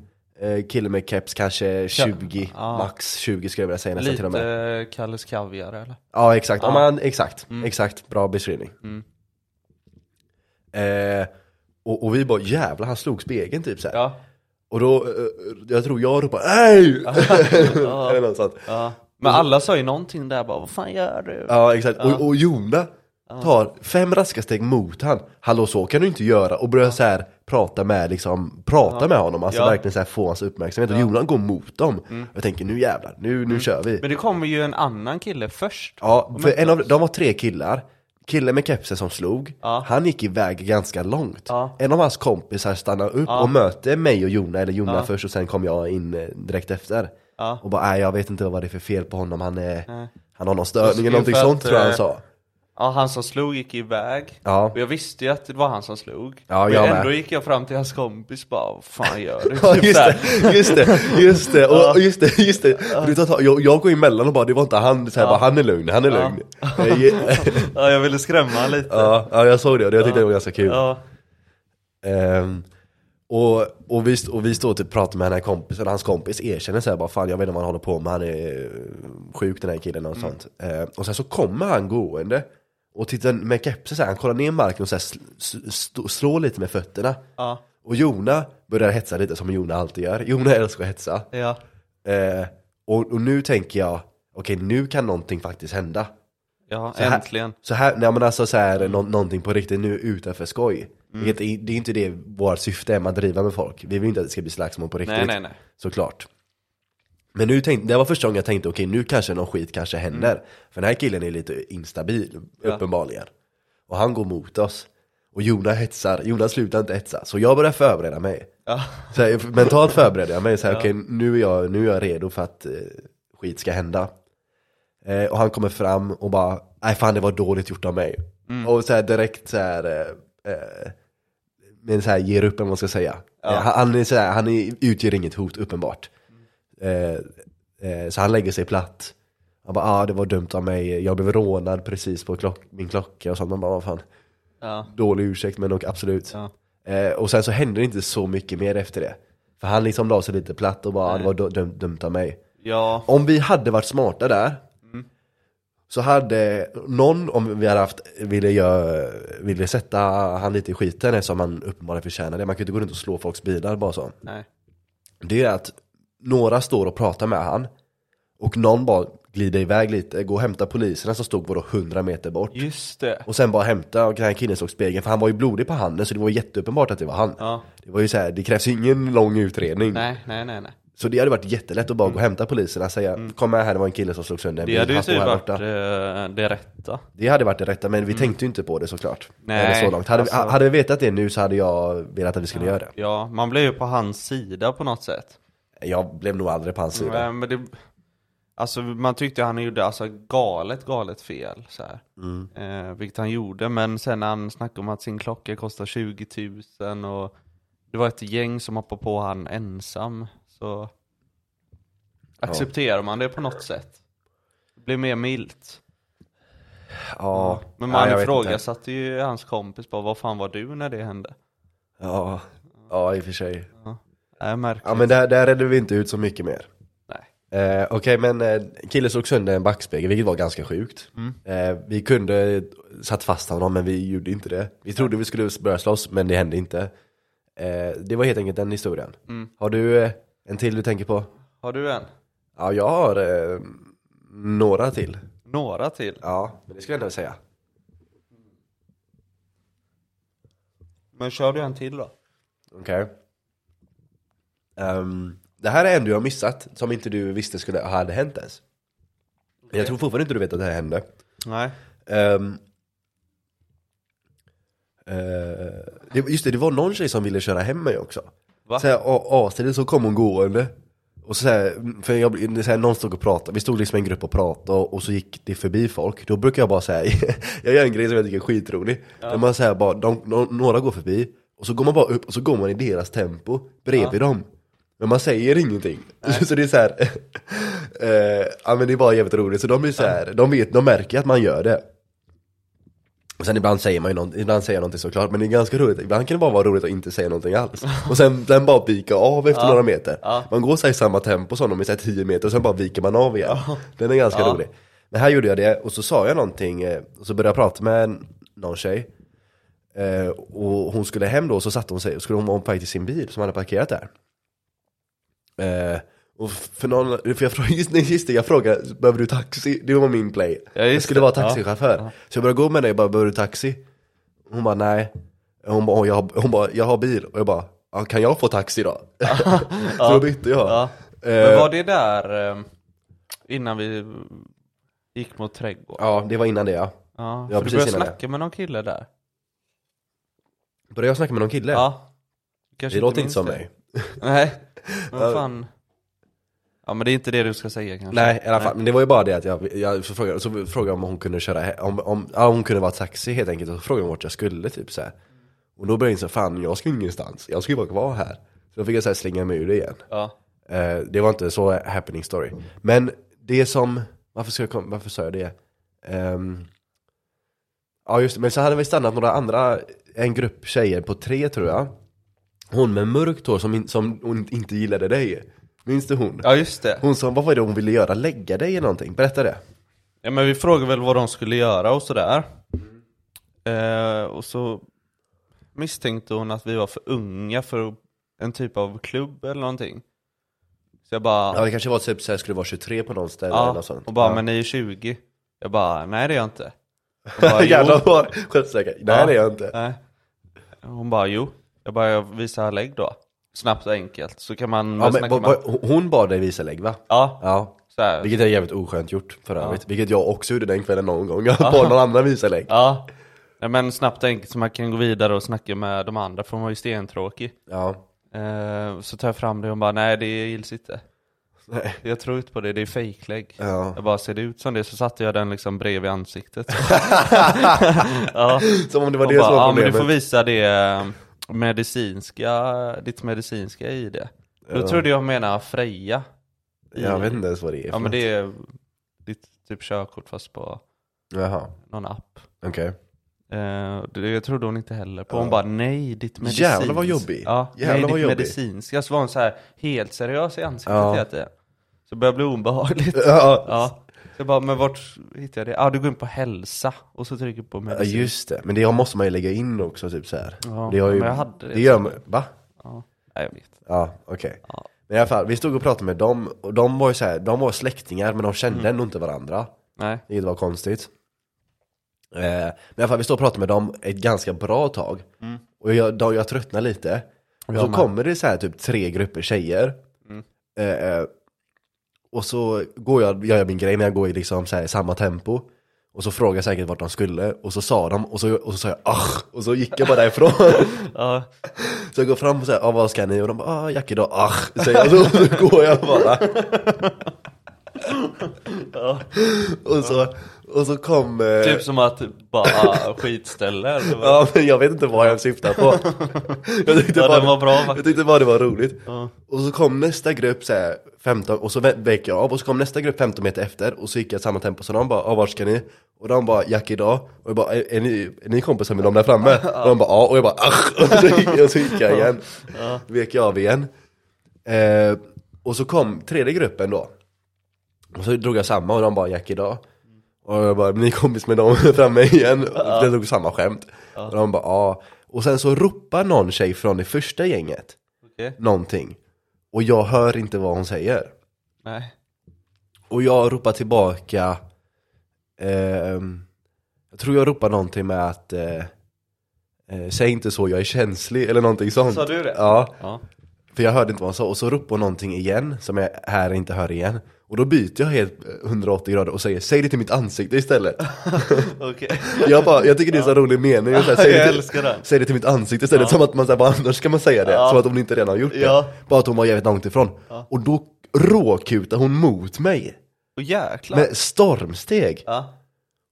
Kille med keps, kanske 20, Ja. max 20 skulle jag vilja säga nästan till och med. Lite Kalles Kaviar eller? Ja exakt, ja. Men, exakt, exakt, bra beskrivning. Mm. eh, och, och vi bara jävlar han slog spegeln typ såhär Ja, Och då, eh, jag tror jag ropade NEJ! Eller något sånt. Men alla sa ju någonting där bara, vad fan gör du? Ja exakt, och, och Jona tar fem raska steg mot han. Hallå så kan du inte göra. Och börjar så här prata med liksom, prata med honom, alltså verkligen så här få hans uppmärksamhet. Och Jona går mot dem. Jag tänker nu jävlar, nu, nu kör vi. Men det kommer ju en annan kille först. Ja, Och för en av, de var tre killar. Killen med kepsen som slog, Ja. han gick iväg ganska långt. Ja. En av hans kompisar stannar upp Ja. och möter mig och Jona, eller Jona först och sen kom jag in eh, direkt efter. Och bara nej jag vet inte vad det är för fel på honom, han är. Han har någon störning eller någonting att, sånt tror jag han eh, sa Ja, han som slog gick iväg. Ja. Och jag visste ju att det var han som slog. Ja, Men jag ändå med. gick jag fram till hans kompis bara, vad fan gör du? Ja Typ just så här. det, just det, just det, och, och just det, just det. Det tar Jag, jag går emellan och bara, det var inte han, så här, bara, han är lugn, han är lugn. Ja. Ja, jag ville skrämma han lite. ja, ja, jag såg det och jag tyckte det var ganska kul. Ja. Ehm, och, och, vi, och vi står typ och pratar med den här kompisen, och hans kompis erkänner såhär bara fan jag vet inte vad han håller på med, han är eh, sjuk den här killen och sånt. Ehm, och sen så kommer han gående och tittar med kepsen såhär, han kollar ner marken och sl, sl, slår lite med fötterna. Ja. Och Jona börjar hetsa lite som Jona alltid gör, Jona älskar att hetsa. Ja. Ehm, och, och nu tänker jag, okej nu kan någonting faktiskt hända. Ja, Så här- äntligen. Så här, nej men alltså så här, nå, någonting på riktigt nu utanför skoj. Vilket är- Det är inte det vårt syfte är med att driva med folk. Vi vill inte att det ska bli slagsmål på riktigt. Nej, nej, nej. Såklart. Men nu tänkte, det var första gången jag tänkte okej nu kanske någon skit kanske händer. För den här killen är lite instabil, Ja. uppenbarligen. Och han går mot oss. Och Jonas hetsar, Jonas slutar inte hetsa. Så jag börjar förbereda mig. Ja. Så här, mentalt förbereder jag mig, så här, okej nu, är jag, nu är jag redo för att eh, skit ska hända. Eh, och han kommer fram och bara, nej fan det var dåligt gjort av mig. Och så här direkt så här, eh, eh, men så här ger upp eller vad man ska säga. Eh, han, han, är så här, han är, utgör inget hot uppenbart. Eh, eh, så han lägger sig platt. Han bara, ah det var dumt av mig, jag blev rånad precis på klock, min klocka och sånt. Man bara, vad fan, Ja. dålig ursäkt men nog absolut. Ja. Eh, och sen så hände det inte så mycket mer efter det. För han liksom la sig lite platt och bara, ah, det var du- dum, dumt av mig. Ja. Om vi hade varit smarta där Så hade någon, om vi hade haft, ville, göra, ville sätta han lite i skiten eftersom han uppenbarligen förtjänar det Man kan ju inte gå runt och slå folks bilar bara så Nej. Det är att några står och pratar med han Och någon bara glider iväg lite, går och hämtar poliserna som stod vadå 100 meter bort Just det. Och sen bara hämta, och den här killen såg spegeln för han var ju blodig på handen så det var jätteuppenbart att det var han Ja. Det var ju så här, det krävs ju ingen lång utredning Nej, nej, nej, nej. Så det hade varit jättelätt att bara gå och hämta poliserna och säga Kom med här, det var en kille som slog sönder en Det bil, hade ju typ varit borta." eh, det rätta. Det hade varit det rätta, men vi tänkte ju inte på det såklart. Nej, Eller så långt. Hade, vi- alltså- hade vi vetat det nu så hade jag velat att vi skulle göra det. Ja, man blev ju på hans sida på något sätt. Jag blev nog aldrig på hans sida. Nej, men det, alltså man tyckte han gjorde alltså galet, galet fel så här. Mm. Eh, vilket han gjorde, men sen när han snackade om att sin klocka kostar 20 000 och det var ett gäng som hoppade på han ensam, så accepterar man det på något sätt. Det blir mer milt. Ja, Men ja, man ifrågasatte ju hans kompis bara, vad fan var du när det hände? Ja, ja, i och för sig. Märker Ja, men där, där redde vi inte ut så mycket mer. Nej. Eh, Okej, men eh, killen slog sönder en backspegel, vilket var ganska sjukt. Eh, vi kunde satt fast honom, men vi gjorde inte det. Vi trodde vi skulle börja slåss, men det hände inte. Eh, det var helt enkelt den historien. Har du eh, en till du tänker på? Har du en? Ja, jag har eh, några till. Några till? Ja, men det skulle jag ändå säga. Men kör du en till då? Okej. Ehm, det här är en du har missat, som inte du visste skulle hade hänt ens. Jag tror fortfarande inte du vet att det här hände. Nej. Um, det, just det, det var någon tjej som ville köra hem mig också. Va? Så här, så kom hon gående. Och så här, för jag, så här, någon stod och pratade, vi stod liksom en grupp och pratade och, och så gick det förbi folk. Då brukar jag bara säga, jag gör en grej som jag tycker är skitrolig. När man säger bara, de, de, några går förbi, och så går man bara upp och så går man i deras tempo bredvid dem. Men man säger ingenting. så det är så här, eh, ja men det är bara jävligt roligt. Så de blir så här, de vet, de märker att man gör det. Och sen ibland säger man ju någonting, ibland säger jag någonting såklart, men det är ganska roligt. Ibland kan det bara vara roligt att inte säga någonting alls. Och sen, sen bara vika av efter några meter. Man går så i samma tempo som dem i så här 10 meter och sen bara viker man av igen. Den är ganska Ja. rolig. Men här gjorde jag det, och så sa jag någonting, eh, och så började jag prata med någon tjej. Eh, och hon skulle hem då, och så satte hon sig, och skulle hon vara på väg till sin bil som hade parkerat där. Eh, och för någon, för jag frågade, just, nej, just det, jag frågade, behöver du taxi? Det var min play. Ja, jag skulle det. vara taxichaufför. Så jag började gå med dig och bara, behöver du taxi? Hon bara, nej. Hon bara, "Åh, jag har, hon bara, jag har bil. Och jag bara, ja, kan jag få taxi då? så då bytte jag. Ja. Eh, Men var det där eh, innan vi gick mot trädgården? Ja, det var innan det ja. Ja, Ja, för du började innan det. snacka med någon kille där? Började jag snacka med någon kille? Ja. Kanske det låter inte som det. mig. Nej, men fan. Ja men det är inte det du ska säga kanske. Nej i alla fall, men det var ju bara det att jag, jag så frågade, så frågade om hon kunde köra, om, om, ja, hon kunde vara taxi helt enkelt, och så frågade hon vart jag skulle typ så här. Och då började jag inse, fan jag ska ingenstans, jag ska ju bara vara här. Så då fick jag så här slänga mig ur det igen. Ja. Eh, det var inte så happening story. Men det som, varför, ska jag kom, varför sa jag det? Ehm, ja just det, men så hade vi stannat några andra, en grupp tjejer på tre tror jag. Hon med mörkt hår som, in, som hon inte gillade dig. Minns du hon? ja just det. Hon sa, vad var det hon ville göra? Lägga dig eller någonting? Berätta det. Ja men vi frågade väl vad de skulle göra och sådär. Eh, och så misstänkte hon att vi var för unga för en typ av klubb eller någonting. Så jag bara, Ja det kanske var typ såhär, skulle vara 23 på någon ställe eller något sånt. och bara ja. men ni är 20. Jag bara, nej det är jag inte. Jävlar vad självsäker. Nej det är jag inte. Nej. Hon bara, jo. Jag bara, jag visar lägg då. Snabbt och enkelt. Så kan man Ja, men, med... ba, hon bad dig visa lägg va? Ja, Ja. så här. Vilket är jävligt oskönt gjort för övrigt. Vilket jag också gjorde den kvällen någon gång. Jag bad någon annan visa lägg. Ja. ja. men snabbt och enkelt så man kan gå vidare och snacka med de andra för hon var ju stentråkig. Ja. Eh, så tar jag fram det och hon bara, nej det gills inte. Nej. Jag tror inte på det, det är fejklägg. Ja. Jag bara, ser det ut som det? Så satte jag den liksom bredvid ansiktet. ja. Som om det var Och det bara, som var ja men du problemet. får visa det eh, medicinska, ditt medicinska i det. Då Ja. trodde jag menade Freja. I- Jag vet inte ens vad det är för Ja men det är ditt typ körkort fast på Jaha, någon app. okej. Eh, det jag trodde hon inte heller på. Hon bara nej, ditt medicinska. Jävlar vad jobbig. Ja, Jävlar nej, ditt jobbig. medicinska. Så var hon så här helt seriös i ansiktet Ja. hela tiden. Så det började bli obehagligt. Ja, Ja. Så jag bara, men vart hittar jag det? Ja, ah, du går in på hälsa och så trycker du på ja, medicin. just det. Men det måste man ju lägga in också typ så här. Ja, det har ju, men jag hade det. Det gör man, va? Ja, jag vet. Ja, okej. Ja. Men i alla fall, vi stod och pratade med dem, och de var ju så här, de var släktingar men de kände Mm. ändå inte varandra. Nej. Vilket var konstigt. Eh, men i alla fall, vi står och pratar med dem ett ganska bra tag. Och jag, då, jag tröttnar lite. Och så kommer det så här typ tre grupper tjejer. Mm. Eh, eh, och så går jag, gör jag min grej, men jag går i liksom så här, i samma tempo. Och så frågade jag säkert vart de skulle, och så sa de, och så, och så sa jag ach, och så gick jag bara därifrån. Ja, Så jag går fram och säger, ah, vad ska ni? Och de bara, ah, Jackie då, ach, säger jag, så, så går jag bara. och, så, och så kom... Eh, typ som att bara skitställe eller vad? Ja, men jag vet inte vad jag syftar på. Jag tyckte, Ja, bara, var bra jag tyckte bara det var roligt. Ja. Och så kom nästa grupp så här, 15, och så vek jag av, och så kom nästa grupp 15 meter efter, och så gick jag samma tempo, så de bara, ah, vart ska ni? Och de bara, Jack idag, och jag bara, är, är, ni, är ni kompisar med dem där framme? Och de bara, ja, och jag bara, ach, och så gick, och så gick jag igen. Vek jag av igen. Eh, och så kom tredje gruppen då. Och så drog jag samma, och de bara, Jack idag. Och jag bara, ni är kompis med dem framme igen. Och jag drog samma skämt. Och de bara, ja. Och sen så ropar någon tjej från det första gänget Okej. någonting. Och jag hör inte vad hon säger. Nej. Och jag ropar tillbaka ehm, Jag tror jag ropar någonting med att eh, eh, Säg inte så, jag är känslig eller någonting sånt Sa du det? Ja, Ja. För jag hörde inte vad hon sa och så ropar hon någonting igen som jag här inte hör igen Och då byter jag helt eh, 180 grader och säger Säg det till mitt ansikte istället. Jag, bara, jag tycker det är så rolig mening så här, säg, det till, den. säg det till mitt ansikte istället, som att man säger annars ska man säga det, Ja. som att hon inte redan har gjort det Ja. Bara att hon var jävligt långt ifrån Och då råkutar hon mot mig Och jäklar. med stormsteg Ja.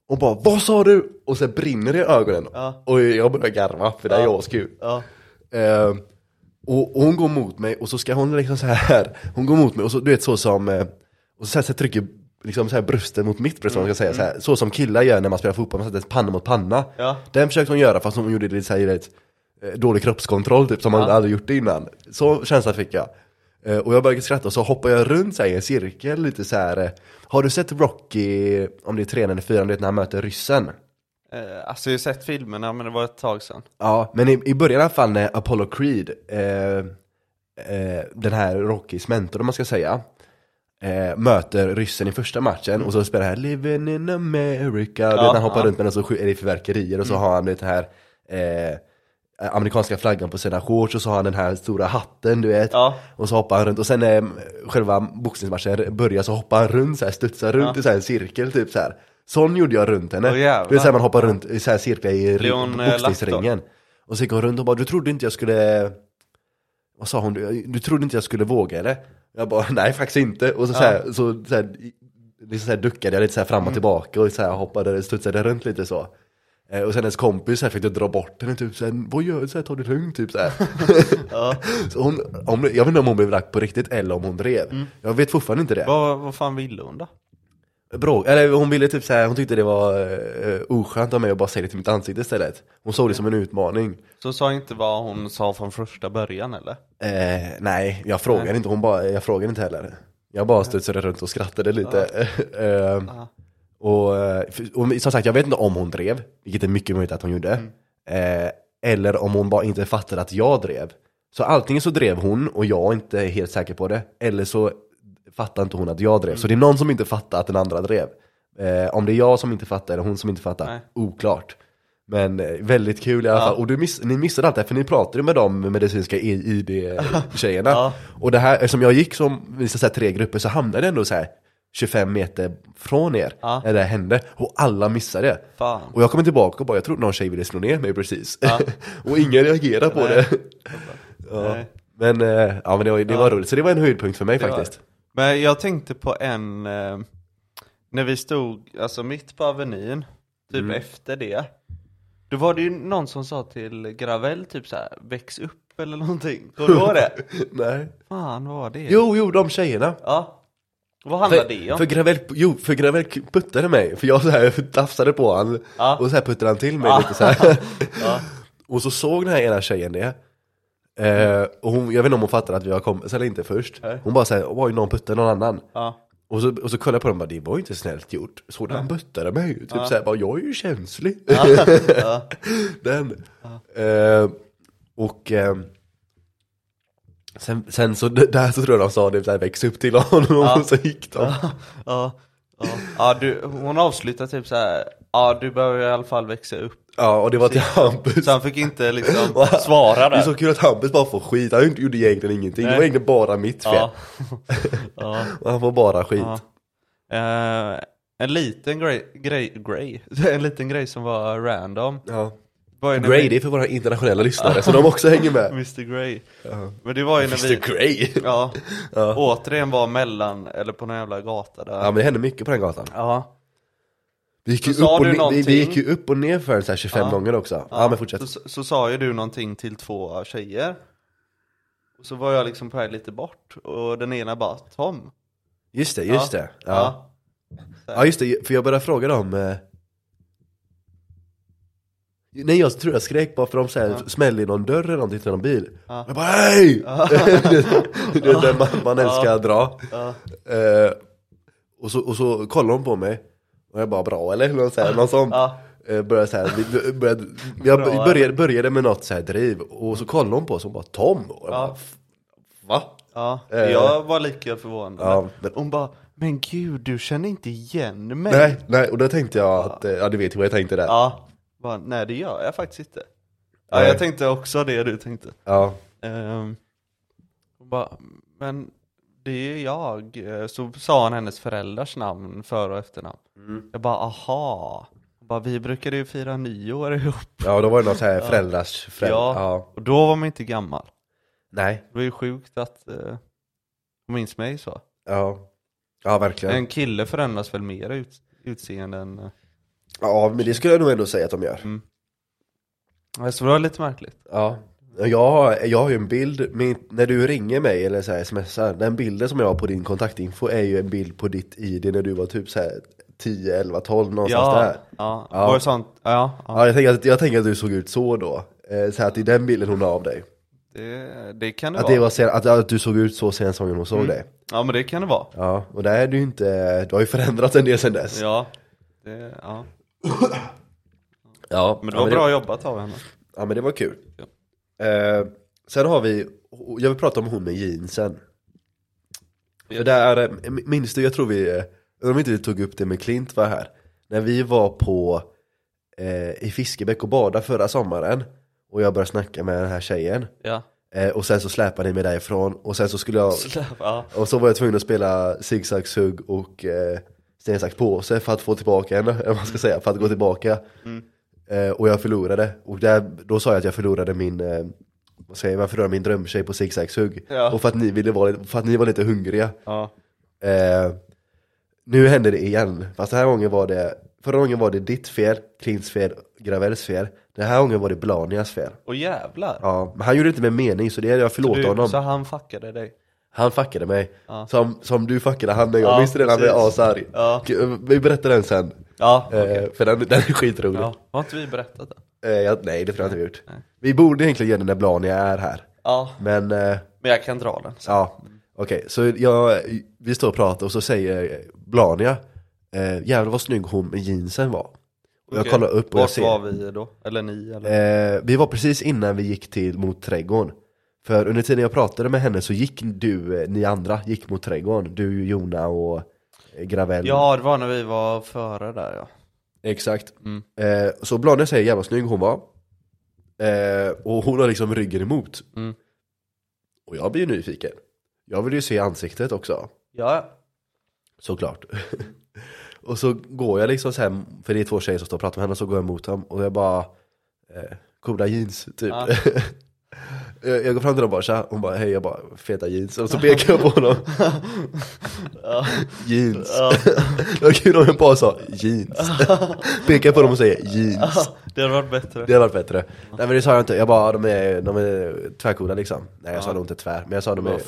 och bara 'Vad sa du?' och så brinner det i ögonen Ja. och jag börjar garva för det är Ja. askul Ja. eh, och, och hon går mot mig och så ska hon liksom så här hon går mot mig och så du vet så som eh, och så, så, här, så trycker liksom så här bröstet mot mitt bröst, mm. man ska säga så, här, så som killar gör när man spelar fotboll, man sätter panna mot panna Ja. Den försökte hon göra fast hon gjorde det lite så här, eh, dålig kroppskontroll typ, som man Ja. aldrig gjort det innan Så känslan fick jag Eh, Och jag började skratta och så hoppar jag runt så här, i en cirkel lite så här. Har du sett Rocky, om det är trean eller fyran, du vet när han möter ryssen? Eh, alltså jag har sett filmerna men det var ett tag sedan. Ja, men i, i början i alla fall när Apollo Creed, eh, eh, den här Rockys mentor om man ska säga, eh, möter ryssen i första matchen och så spelar han 'Living in America' ja, han hoppar ja. runt med den så sk- är det fyrverkerier och så har han det här eh, amerikanska flaggan på sina shorts och så har han den här stora hatten du vet Ja. Och så hoppar han runt och sen när själva boxningsmatchen börjar så hoppar han runt så här, studsar runt Ja. i så här en cirkel typ så här. Sån gjorde jag runt henne. Åh, jävlar. det är så här man hoppar runt i så här cirklar i hon, eh, boxningsringen. Och så gick hon runt och bara, du trodde inte jag skulle Vad sa hon? Du, du trodde inte jag skulle våga eller? Jag bara, nej faktiskt inte. Och så, så, här, så, så, här, liksom så här duckade jag lite så här fram och tillbaka och så här hoppade, studsade runt lite så. Eh, Och sen hennes kompis så här fick jag dra bort henne typ såhär, vad gör du? Så här, Ta det lugnt typ såhär. så hon, om, jag vet inte om hon blev lack på riktigt eller om hon drev. Jag vet fortfarande inte det. Vad, vad fan ville hon då? Bråk, eller hon ville typ såhär, hon tyckte det var uh, oskönt av mig att bara säga det till mitt ansikte istället. Hon såg det som en utmaning. Så sa inte vad hon sa från första början eller? Eh, nej, jag frågade inte, hon bara, jag frågade inte heller. Jag bara studsade runt och skrattade lite. Eh, och, eh, för- och som sagt, jag vet inte om hon drev, vilket är mycket möjligt att hon gjorde. Eh, eller om hon bara inte fattade att jag drev. Så antingen så drev hon och jag inte är helt säker på det, eller så fattar inte hon att jag drev. Så det är någon som inte fattar att den andra drev. Eh, om det är jag som inte fattar eller hon som inte fattar, Nej. oklart. Men eh, väldigt kul i alla Ja. fall. Och du miss, ni missade allt det här, för ni pratade med de medicinska ID-tjejerna. Ja. Och det här, eftersom jag gick som, vi ska säga tre grupper, så hamnade jag ändå så här 25 meter från er, Ja. när det här hände. Och alla missade det. Och jag kommer tillbaka och bara, jag trodde någon tjej ville slå ner mig precis. och ingen reagerade på Nej. det. Men, eh, ja, men det var, det var roligt, så det var en höjdpunkt för mig Det var faktiskt. Men jag tänkte på en, eh, när vi stod, alltså mitt på Avenyn, typ Mm. efter det. Då var det ju någon som sa till Gravel typ så här, väx upp eller någonting. Kommer du ihåg det? Nej. Fan vad var det? Jo, jo, de tjejerna. Ja. Vad handlar För, det om? för Gravel, jo, för Gravel puttade mig, för jag så här tafsade på han Ja. och så här puttade han till mig lite så här. Och så såg den här ena tjejen det eh, Och hon, jag vet inte om hon fattade att vi var kompisar eller inte först Nej. Hon bara såhär, oj någon puttade någon annan Ja. och så, och så kollade jag på dem och bara, det var ju inte snällt gjort Så han puttade mig, typ Ja. såhär, bara, jag är ju känslig Ja. Den eh, Och eh, sen, sen så där så tror jag de sa det såhär, väx upp till honom och så gick de Ja, ja, ja. ja du, hon avslutar typ så här. ja du behöver i alla fall växa upp. Ja och det var till Hampus Så han fick inte liksom svara Det är så där. kul att Hampus bara får skit, han gjorde egentligen ingenting, det Nej. var egentligen bara mitt fel Ja. ja, Och han får bara skit ja. Eh, en liten grej, grej, grej, en liten grej som var random. Ja. Var Grey, vi- det är för våra internationella lyssnare, så de också hänger med. Mr Grey. Men det var ju när vi, Mr Grey. ja, Ja. återigen var mellan, eller på någon jävla gata där. Ja men det hände mycket på den gatan. Ja. Vi gick ju, upp och, ner, vi, vi gick ju upp och ner för så här 25 Ja. gånger också. Ja, men fortsätt. Så, så sa ju du någonting till två tjejer. Och så var jag liksom på väg lite bort. Och den ena bara, Tom. Just det, just ja. det. Ja. ja just det, för jag började fråga dem eh... Nej jag tror jag skrek bara för de så här, smällde i någon dörr eller någonting till någon bil. Ja. Jag bara hej! det är den man, man älskar att dra. Ja. Eh, och, så, och så kollade de på mig. Och jag bara bra eller? Någon, så här, någon sån. Ja. Eh, började så här, vi- började, jag Bra, började, började med något så här driv och så kollade de på oss och bara Tom? Och jag Ja. bara, "F- Va? Ja, Eh. jag var lika förvånad. Ja, men- Hon bara, men gud du känner inte igen mig. Nej, nej, och då tänkte jag att, eh, ja du vet vad jag tänkte där. Ja, bara, nej det gör jag faktiskt inte. Ja, Nej. jag tänkte också det du tänkte. Ja, hon bara, men det är jag. Så sa han hennes föräldrars namn, för och efternamn. Mm. Jag bara, aha. Bara, vi brukade ju fira nyår ihop. ja då var det något så här föräldrars föräldrar. Ja. Ja. Och då var man inte gammal. Nej, Det var ju sjukt att eh, minns mig så. ja. Ja verkligen. En kille förändras väl mer ut, utseende än... eh, Ja men det skulle jag nog ändå säga att de gör. Ja, Så det var lite märkligt. Ja. Jag har, jag har ju en bild, med, när du ringer mig eller så här smsar, den bilden som jag har på din kontaktinfo är ju en bild på ditt ID när du var typ så här 10, 11, 12 någonstans Ja, där. ja, Ja. var det sånt? Ja, ja. Ja, jag tänker, att, jag tänker att du såg ut så då. Eh, så att det är den bilden hon har av dig. Det, det kan det Att, vara. det var sen, att, att du såg ut så sen gången hon såg Mm. dig. Ja men det kan det vara. Ja, och där är du inte, du har ju förändrats en del sen dess. Ja, det, ja. Ja, Men det var bra jobbat av henne. Ja men det var kul. Eh, sen har vi, jag vill prata om hon med jeansen. För där, minns du, jag tror vi, undrar om inte vi tog upp det med Klint var här. När vi var på, eh, i Fiskebäck och bada förra sommaren. Och jag började snacka med den här tjejen. Ja. Eh, och sen så släpade ni mig därifrån. Och sen så skulle jag, Släpp, ja. och så var jag tvungen att spela zigzag sugg och eh, sten, sax, påse för att få tillbaka henne, eller vad man ska säga, för att gå tillbaka. Eh, och jag förlorade, och där, då sa jag att jag förlorade min eh, vad säger jag, varför rör min drömtjej på zigzag-hugg? Ja. Och för att ni ville vara, för att ni var lite hungriga. Ja. Eh, nu händer det igen, fast den här gången var det, förra gången var det ditt fel, Klints fel, Gravells fel. Den här gången var det Blanias fel. Och jävlar. Ja, men han gjorde det inte med mening så det är jag förlåter du, honom. Så han fuckade dig? Han fuckade mig, Ja. som, som du fuckade han en gång, Ja, du det? Han blev precis. asarg. Ja. Vi berättar den sen, Ja, eh, okej. för den, den är skitrolig. Ja. Har inte vi berättat det? Eh, jag, nej det tror jag inte vi gjort. Nej. Vi borde egentligen göra det när Blania är här, Ja. men eh, Men jag kan dra den. sen. ja, okej. Så jag, vi står och pratar och så säger Blania, eh, jävlar vad snygg hon med jeansen var. Och jag Okej. kollar upp och jag Vart ser, var vi då? Eller ni? Eller? eh, vi var precis innan vi gick till mot trädgården. För under tiden jag pratade med henne så gick du, eh, ni andra, gick mot trädgården. Du, Jona och eh, Gravell. Ja, det var när vi var före där ja. Exakt. Mm. Eh, så Blania säger jävla snygg hon var. Eh, och hon har liksom ryggen emot. Mm. Och jag blir ju nyfiken. Jag vill ju se ansiktet också. Ja, Såklart. och så går jag liksom här, för det är två tjejer som står och pratar med henne, så går jag mot dem och jag bara eh, Coola jeans, typ. Ja. jag, jag går fram till dem och bara tja, hon bara hej, jag bara feta jeans, och så pekar jag på honom. ja. jeans. ja. det var kul om jag bara sa jeans. pekar på dem och säger jeans. Det hade varit bättre. Det hade varit bättre. Nej men det sa jag inte, jag bara de är, de är tvärcoola liksom. Nej jag sa nog inte tvär, men jag sa de är.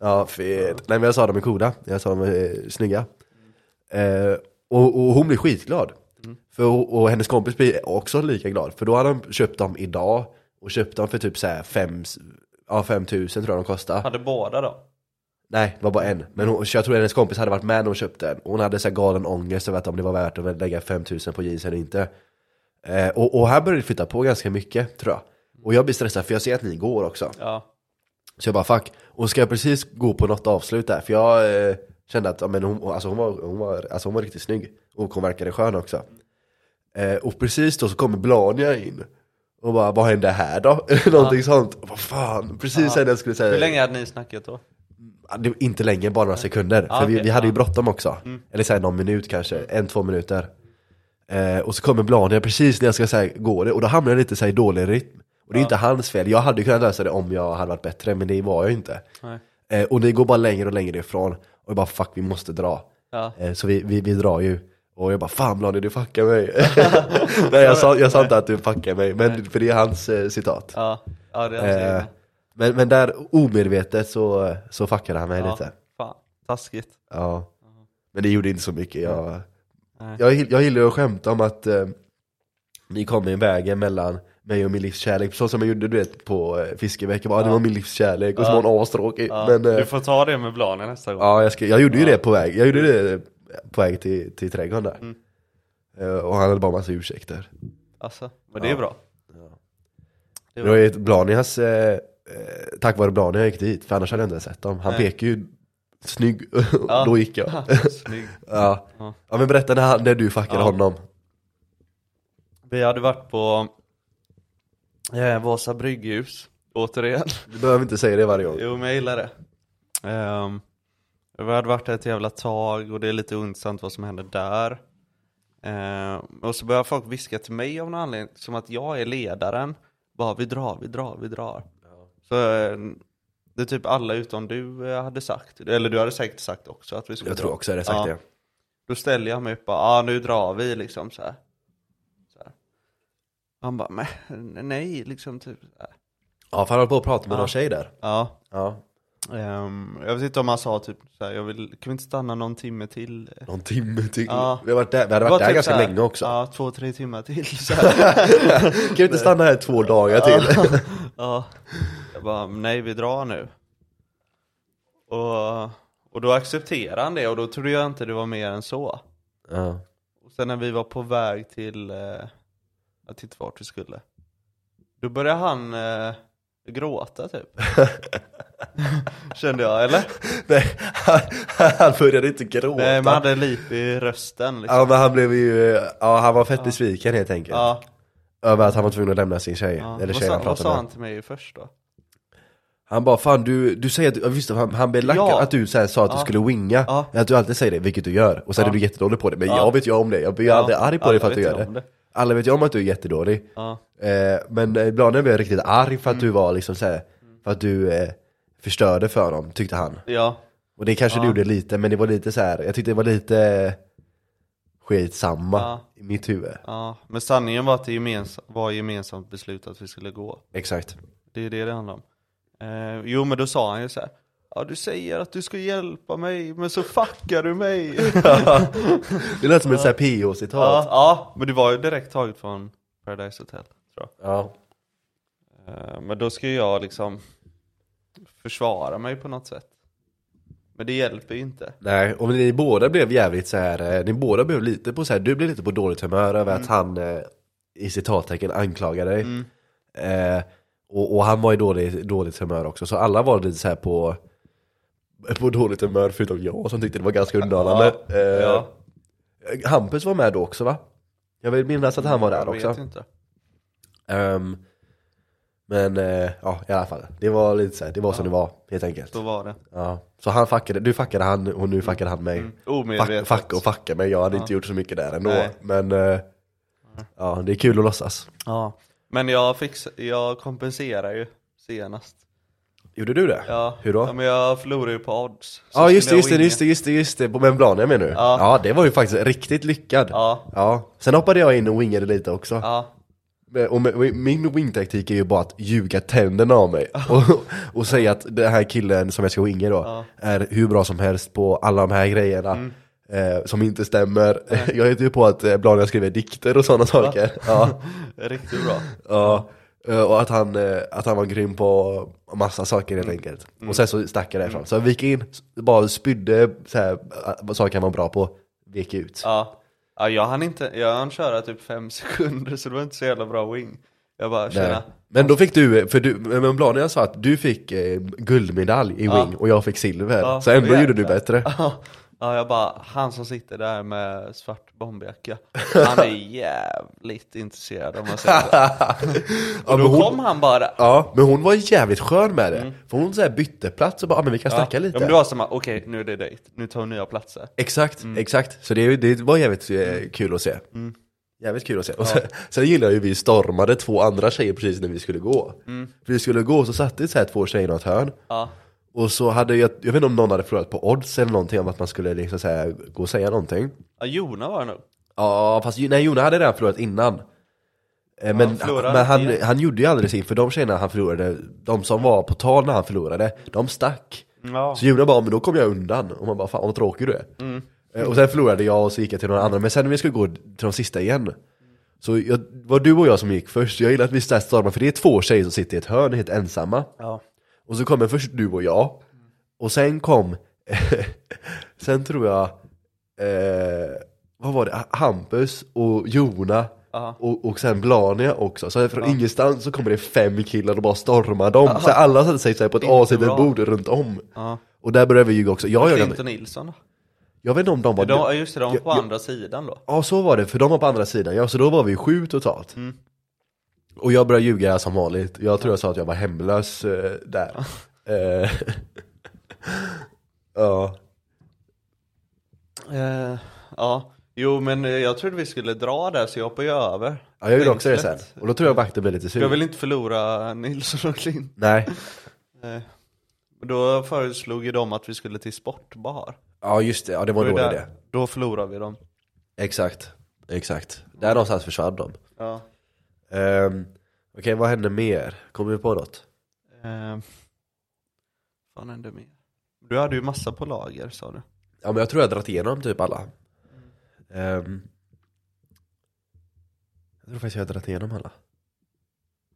Ja, fet. Nej men jag sa de är coola, jag sa de är snygga. Eh, och, och hon blir skitglad. För, och, och hennes kompis blir också lika glad, för då hade de köpt dem idag och köpt dem för typ fem, ja 5000 tror jag de kostade. Hade båda då? Nej, det var bara en. Men hon, jag tror hennes kompis hade varit med när hon köpte den. Och hon hade så här galen ångest över att om det var värt att lägga 5000 på jeans eller inte. Eh, och, och här började det flytta på ganska mycket, tror jag. Och jag blir stressad för jag ser att ni går också. Ja. Så jag bara fuck, och ska jag precis gå på något avslut där? För jag eh, kände att ja, men hon, alltså hon, var, hon, var, alltså hon var riktigt snygg. Och hon verkade skön också. Eh, och precis då så kommer Blania in. Och bara, vad hände här då? Någonting sånt. Och vad fan, precis Ja. när jag skulle säga Hur länge hade ni snackat då? Ja, det inte länge, bara några sekunder. Ja, för vi, okej, vi hade ju ja. bråttom också. Mm. Eller såhär någon minut kanske, en, två minuter. Eh, och så kommer Blania precis när jag ska säga gå det, och då hamnar jag lite så här i dålig rytm. Och det är inte hans fel, jag hade kunnat lösa det om jag hade varit bättre, men det var jag ju inte. Eh, och ni går bara längre och längre ifrån, och jag bara fuck vi måste dra. Eh, så vi, vi, vi drar ju. Och jag bara fan Blania du fuckar mig. Nej jag sa, jag sa inte att du fuckar mig, men för det är hans eh, citat. Ja. Ja, det är hans Eh, men, men där omedvetet så, så fuckade han mig Ja. lite. Fan, taskigt. Ja. Men det gjorde inte så mycket. Jag, Nej. jag, jag gillar att skämta om att eh, ni kom i vägen mellan mig och min livskärlek, så som jag gjorde du vet på eh, fiskeveckan, bara, det Ja. var min livskärlek och så Ja. var hon astråkig. Ja. Men eh, Du får ta det med Blanen nästa gång. ja, jag, ska, jag gjorde ju Ja. det på väg, jag gjorde det på väg till, till trädgården där. Mm. Eh, och han hade bara massa ursäkter. Alltså, men det är Ja. bra. Ja. Det var ju Blanias, eh, eh, tack vare Blania jag gick dit, för annars hade jag inte sett dem. Han pekade ju snygg, Ja. då gick jag. Snygg. Ja. Ja. ja men berätta när, när du fuckade Ja. honom. Vi hade varit på eh, Vasa brygghus, återigen. Du behöver inte säga det varje gång. Jo, men jag gillar det. Um, vi hade varit där ett jävla tag och det är lite ointressant vad som händer där. Ehm, och så börjar folk viska till mig av någon anledning, som att jag är ledaren. Bara vi drar, vi drar, vi drar. Så eh, det är typ alla utom du eh, hade sagt, eller du hade säkert sagt också att vi skulle Jag tror också det sagt Ja. det. Då ställer jag mig upp och bara, ah, nu drar vi liksom så här. Han bara, nej, liksom typ. Ja, för han höll på att prata med Ja. någon tjej där. Ja, Ja. ehm, jag vet inte om han sa typ så här, jag vill, kan vi inte stanna någon timme till? Någon timme till. Ja. Vi, har varit där, vi hade varit var där typ ganska länge också. Ja, två, tre timmar till kan vi inte stanna här två dagar till? ja, jag bara, nej vi drar nu. Och, och då accepterade han det och då trodde jag inte det var mer än så. ja. Och sen när vi var på väg till, eh, jag inte vart vi skulle. Då började han eh, gråta typ. Kände jag, eller? Nej, han, han började inte gråta. Nej, man hade lip i rösten liksom. Ja men han blev ju, ja han var fett besviken helt enkelt. Ja, Över att han var tvungen att lämna sin tjej, ja. eller Vad, tjejen sa, han vad sa han till mig först då? Han bara fan du, du säger att, du- ja, visst han, han blev lackad Ja. att du så här, sa att du Ja. skulle winga, Ja. att du alltid säger det, vilket du gör, och sen Ja. är du jättedålig på det, men Ja. jag vet ju om det, jag blir aldrig arg på dig för att du gör det. alla vet ju om att du är jättedålig. Ja, Eh, men ibland blev jag riktigt arg för att du var liksom såhär, för att du eh, förstörde för dem, tyckte han. ja, Och det kanske Ja. du gjorde lite, men det var lite så här. jag tyckte det var lite skitsamma Ja. i mitt huvud. ja. Men sanningen var att det gemens var gemensamt beslut att vi skulle gå. Exakt. Det är det det handlar om. Eh, jo men då sa han ju så här. Ja du säger att du ska hjälpa mig, men så fuckar du mig. Det lät som ett ja. PO-citat. ja, ja, men det var ju direkt taget från Paradise Hotel, tror jag. Ja. Eh, Men då ska jag liksom försvara mig på något sätt. Men det hjälper ju inte. Nej, och ni båda blev jävligt så här. eh, ni båda blev lite på så här. du blev lite på dåligt humör över att han eh, i citattecken anklagade dig. Mm. Eh, och, och han var i dåligt, dåligt humör också, så alla var lite så här på på dåligt humör förutom jag som tyckte det var ganska underhållande. Ja, Eh, ja. Hampus var med då också va? Jag vill minnas att han var där jag också. Ehm, men eh, ja, i alla fall. Det var lite så här, det var som det var helt enkelt. Så var det. Ja. Så han fuckade, du fuckade han och nu fuckade han mig. Mm. Fuck, Omedvetet. fuck och fucka mig, jag hade inte gjort så mycket där ändå. Nej. Men eh, ja, det är kul att låtsas. Ja. Men jag, fix, jag kompenserar ju senast. Gjorde du det? Ja. Hur då? Ja, men jag förlorade ju på odds. Ja just det, just det, just det, just det, just det, på Membrania menar du? Ja. ja, det var ju faktiskt riktigt lyckad. Ja. Ja. Sen hoppade jag in och wingade lite också. Ja. Och min wingtaktik är ju bara att ljuga tänderna av mig och, och säga att den här killen som jag ska winga då Ja. är hur bra som helst på alla de här grejerna Mm. Eh, som inte stämmer. Jag heter ju på att eh, Blania skriver dikter och sådana saker. Ja, Riktigt bra. ja. Eh, Och att han, eh, att han var grym på massa saker helt Mm. enkelt. Och sen så stack jag därifrån. Så jag gick in, bara spydde så här, vad saker han var bra på, vek ut. Ja. Ja, jag hann inte, jag hann köra typ fem sekunder så det var inte så jävla bra wing. Jag bara, Nej. tjena. Men då fick du, för du, men Blania sa att du fick eh, guldmedalj i Ja. wing och jag fick silver. Ja, så ändå jävlar. gjorde du bättre. Ja, jag bara, han som sitter där med svart bomberjacka, han är jävligt intresserad om man säger så. ja, Och då hon, kom han bara. ja, men hon var jävligt skön med det. För hon så här bytte plats och bara, ah, men vi kan snacka Mm. ja. lite. Ja, men det var som att, okej nu är det dejt, nu tar hon nya platser. Exakt, Mm. exakt. Så det, det var jävligt eh, kul att se. Jävligt kul att se. Och sen, sen gillar ju vi stormade två andra tjejer precis när vi skulle gå. För vi skulle gå så satt det så här två tjejer i något hörn. Ja, Och så hade jag, jag vet inte om någon hade förlorat på odds eller någonting om att man skulle liksom så här, gå och säga någonting. ja Jona var det nog. Ja fast nej Jona hade redan förlorat innan Eh, Men, förlorade men han, igen. han gjorde ju aldrig sin, för de tjejerna han förlorade, de som var på tal när han förlorade, de stack Ja. Så Jona bara, men då kom jag undan, och man bara, fan vad tråkig du är Mm. Eh, Och sen förlorade jag och så gick jag till några andra, men sen när vi skulle gå till de sista igen Så jag, var du och jag som gick först, jag gillar att vi stormar för det är två tjejer som sitter i ett hörn helt ensamma Ja. Och så kommer först du och jag. Och sen kom Sen tror jag eh, Vad var det? Hampus och Jona. Ja. och, och sen Blania också, så från ingenstans så kommer det fem killar och bara stormar dem. Så alla satte sig så på ett avsides bord runt om. Ja. Och där började vi ljuga också, jag, jag, Clinton Nilsson då? jag vet inte om de var De, ja, just det, de var på jag- andra sidan då. Ja så var det, för de var på andra sidan, ja så då var vi sju totalt Och jag började ljuga som vanligt, jag tror jag sa att jag var hemlös eh, där. Eh, Ja, Eh, ja, jo men eh, jag trodde vi skulle dra där så jag hoppade ju över. ja jag gjorde också det sen, och då tror jag vakten blev lite sur. Jag vill inte förlora Nilsson och Klint. Nej, Eh, då föreslog ju de att vi skulle till sportbar. ja just det, ja det var Då, då är det, där, då förlorade vi dem. Exakt, exakt. Där någonstans försvann de. Ja. Um, Okej, vad hände mer? Kommer vi på något? Eh, vad hände mer? Du hade ju massa på lager sa du. Ja men jag tror jag har dragit igenom typ alla Ehm, Jag tror faktiskt jag har dragit igenom alla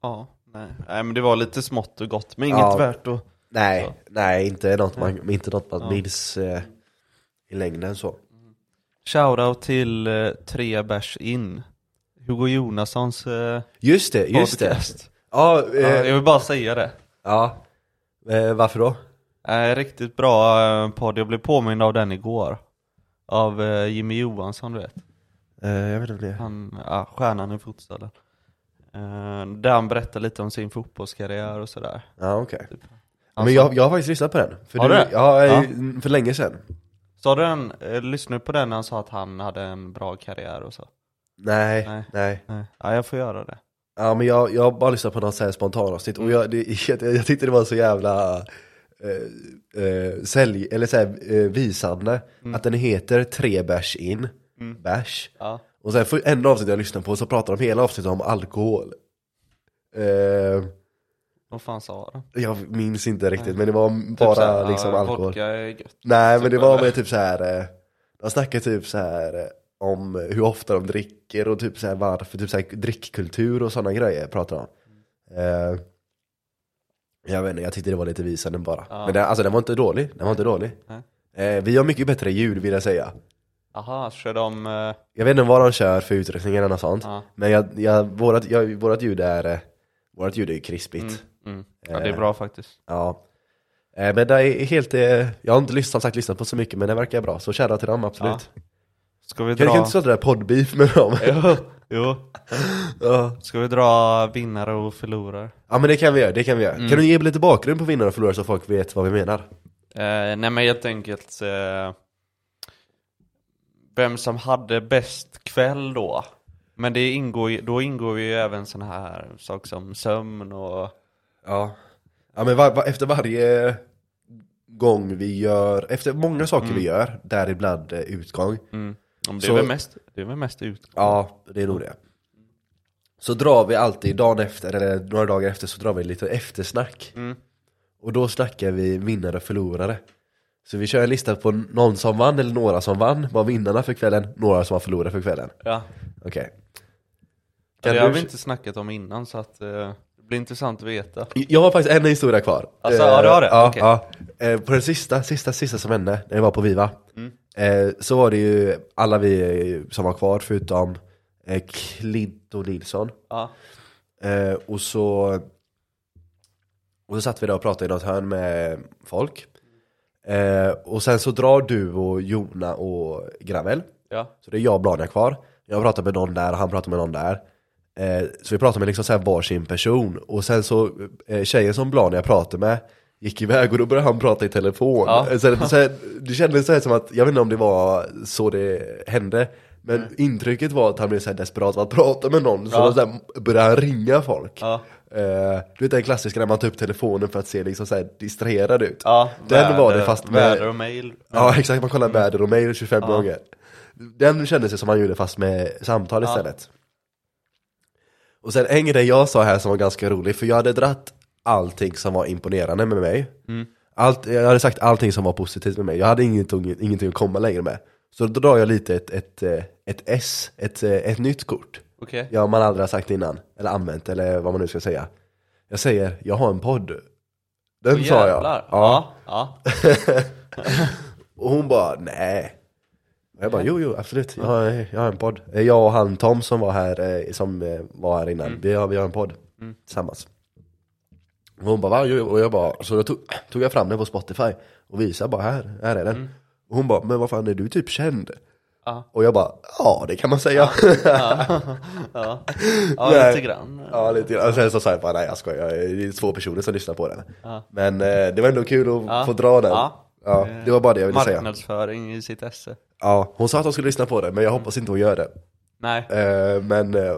Ja, nej. nej men det var lite smått och gott men inget Ja. värt att... Nej, Så. nej inte något man, inte något man Ja. minns eh, i längden så Shoutout till eh, tre bärs in. Hugo Jonassons eh, Just det, just det! podcast. Ja, eh, Ja, jag vill bara säga det. ja. Eh, varför då? Eh, riktigt bra eh, podd, jag blev påmind av den igår. Av eh, Jimmy Johansson du vet. Eh, jag vet inte det Han, ja, stjärnan i fotbollen. Eh, där han berättar lite om sin fotbollskarriär och sådär. Ja okej Typ. Men jag, jag har faktiskt lyssnat på den för Har du det? Ja, eh, för länge sedan Sa du den, eh, lyssnade du på den när han sa att han hade en bra karriär och så? Nej, Nej. nej. Nej. Ja, jag får göra det. Ja men jag, jag bara lyssnade på något så här spontanavsnitt och jag, det, jag, jag tyckte det var så jävla eh, eh, sälj, eller så här, eh, visande att den heter tre bärs in, bärs. Ja. Och sen för en avsnitt jag lyssnade på så pratar de hela avsnittet om alkohol. Eh, Vad fan sa de? jag minns inte riktigt men det var Typ bara såhär, liksom alkohol. Nej men Typ det var med typ så här. eh, de snackade typ så här eh, om hur ofta de dricker och typ så här varför, typ så här drickkultur och sådana grejer pratar de om. Eh, jag vet inte, jag tyckte det var lite visande bara. Ja. Men det, alltså den var inte dålig, den var inte dålig. Eh, vi har mycket bättre ljud vill jag säga. Jaha, kör de... eh, Jag vet inte vad de kör för utrustning eller något sånt. Ja. Men jag, jag, vårat, jag, vårat ljud är, eh, vårat ljud är krispigt. Mm. Ja, det är bra faktiskt. Ja. Eh, men det är helt, eh, jag har inte lyssnat, sagt lyssnat på så mycket men det verkar bra. Så shoutout till dem, absolut. Ska vi Kan dra... inte starta där poddbeef med dem? Jo, jo. ja. Ska vi dra vinnare och förlorare? ja men det kan vi göra, det kan vi göra. Mm. Kan du ge lite bakgrund på vinnare och förlorare så folk vet vad vi menar? Eh, nej men helt enkelt eh, Vem som hade bäst kväll då Men det ingår ju, då ingår ju även såna här saker som sömn och Ja. Ja men var, var, efter varje gång vi gör, efter många saker vi gör, däribland eh, utgång. mm, om det, Så- är väl mest, det är väl mest ut Ja, det är nog det. Så drar vi alltid dagen efter, eller några dagar efter, så drar vi lite eftersnack. Mm. Och då snackar vi vinnare och förlorare. Så vi kör en lista på någon som vann eller några som vann, var vinnarna för kvällen, några som var förlorare för kvällen. Ja, Okej. det Kan har du- vi inte snackat om innan så att eh, det blir intressant att veta Jag har faktiskt en historia kvar. Alltså, ja, du har det? Ja, Okej. ja. Eh, På den sista, sista, sista som hände, när jag var på Viva, Mm. Eh, så var det ju alla vi eh, som var kvar förutom eh, Clint och Nilsson. Ja, Eh, och så och så satt vi där och pratade i något hörn med folk. Eh, och sen så drar du och Jona och Gravel. ja, Så det är jag och Blania kvar. Jag pratar med någon där och han pratar med någon där. Eh, så vi pratar med liksom så här varsin person. Och sen så, eh, tjejen som Blania pratade med gick iväg och då började han prata i telefon. Ja. Så, så, det kändes så här som att, jag vet inte om det var så det hände. Men intrycket var att han blev så här desperat att prata med någon. Så Ja. då så här började han ringa folk. ja, Eh, du vet den klassiska när man tar upp telefonen för att se liksom så här distraherad ut. ja Den var väder- det fast med- Väder och mail Ja exakt, man kollar väder och mail 25 Ja. gånger. Den kändes det som han gjorde fast med samtal istället. Och sen en grej jag sa här som var ganska rolig, för jag hade dratt allting som var imponerande med mig. Mm. Allt, jag hade sagt allting som var positivt med mig, jag hade ingenting, ingenting att komma längre med. Så då drar jag lite ett, ett, eh, ett S, ett, eh, ett nytt kort. Okej Ja, man aldrig har sagt innan, eller använt, eller vad man nu ska säga. Jag säger, jag har en podd. Den Åh, sa jag. jävlar. Ja. ja, Och hon bara, nej. Och jag bara, jo, jo, absolut, jag har, jag har en podd. Eh, Jag och han Tom som var här, som var här innan, vi, har, vi har en podd tillsammans. Och hon bara, va? Och jag bara, så då tog, tog jag fram den på Spotify och visade bara, här, här är den. Och hon bara, men vad fan är du typ känd? Ja. Och jag bara, ja det kan man säga. ja, ja, ja Nej. lite grann Ja, lite grann. Och sen så sa jag bara, nej jag skojar, det är två personer som lyssnar på den. Ja. Men eh, det var ändå kul att Ja. få dra den. Ja. Ja, det var bara det jag ville säga. Marknadsföring i sitt esse Ja, hon sa att hon skulle lyssna på det, men jag hoppas inte hon gör det. Nej, Eh, men, eh,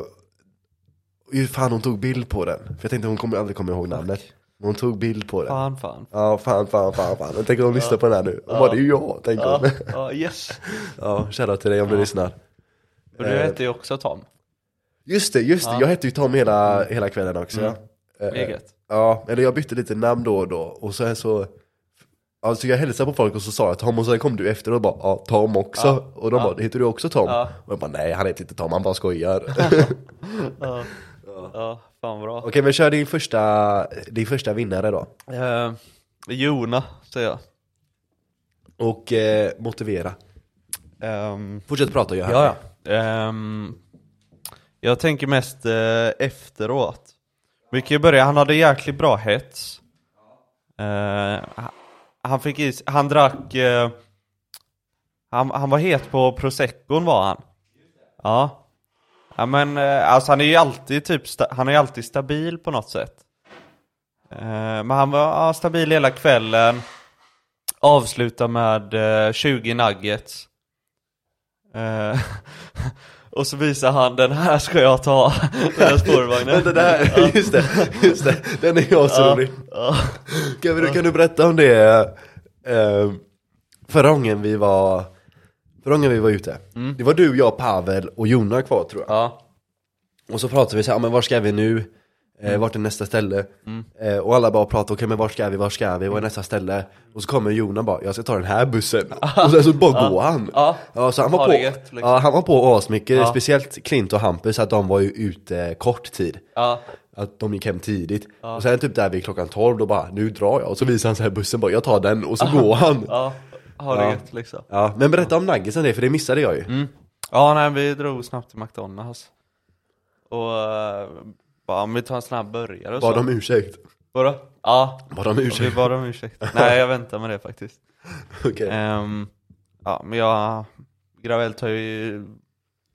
ju fan hon tog bild på den. För jag tänkte hon kommer aldrig komma ihåg namnet. Men hon tog bild på den. fan fan Ja, fan, fan, fan, fan. Jag tänker hon lyssnar på den här nu. Hon bara, det är ju jag, tänker Ja, hon. ja yes Ja, shoutout till dig om du lyssnar. Och du Eh. heter ju också Tom Just det, just det. Jag hette ju Tom hela, hela kvällen också. Mm. Eh, Det är gött. Ja, eller jag bytte lite namn då och då. Och sen så, alltså jag hälsade på folk och så sa jag Tom och sen kom du efter och bara, ja Tom också. Ja. Och de Ja. bara, heter du också Tom? Ja. Och jag bara, nej han heter inte Tom, han bara skojar. Ja, ja fan bra Okej men kör din första, din första vinnare då. eh, Jona, säger jag Och eh, motivera. Ehm, Fortsätt prata jag hör Ja, dig. ja. Ehm, jag tänker mest eh, efteråt. Vi kan ju börja, han hade jäkligt bra hets. Eh, han- han fick i sig- han drack, eh, han, han var het på proseccon var han. Ja. Ja men eh, alltså han är ju alltid typ, han är ju alltid stabil på något sätt. Eh, men han var ja, stabil hela kvällen. Avsluta med eh, 20 nuggets. Eh, Och så visar han, den här ska jag ta, den här spårvagnen. Vänta, det här, just det, just det, den är jag så Ja, rolig. ja. Kan, du, kan du berätta om det, förra gången vi var, förra gången vi var ute. Det var du, jag, Pavel och Jonna kvar tror jag. ja. Och så pratade vi så här, "Ja, men var ska vi nu? Eh, vart är nästa ställe? Eh, och alla bara pratade, okej men var ska vi, var ska vi, var är nästa ställe? Och så kommer Jona bara, jag ska ta den här bussen. och sen så bara går han. Ja. Så han var Ha på, gött, liksom. ja, han var på asmycket, speciellt Klint och Hampus, att de var ju ute kort tid. Ja. Att de gick hem tidigt. Och sen typ där vid klockan 12, då bara, nu drar jag. Och så visar han så här bussen bara, jag tar den. Och så går han. Ja, ha det Ja. gött liksom. Ja, men berätta om nuggetsen det, för det missade jag ju. Mm. Ja, nej, vi drog snabbt till McDonalds. Och uh, bara, om vi tar en snabb burgare och Bad så. om ursäkt. Vadå? Ja, Bad om vi ursäkt. bad om ursäkt. nej, jag väntar med det faktiskt. Okej. Ehm, ja, men jag, Gravell tar ju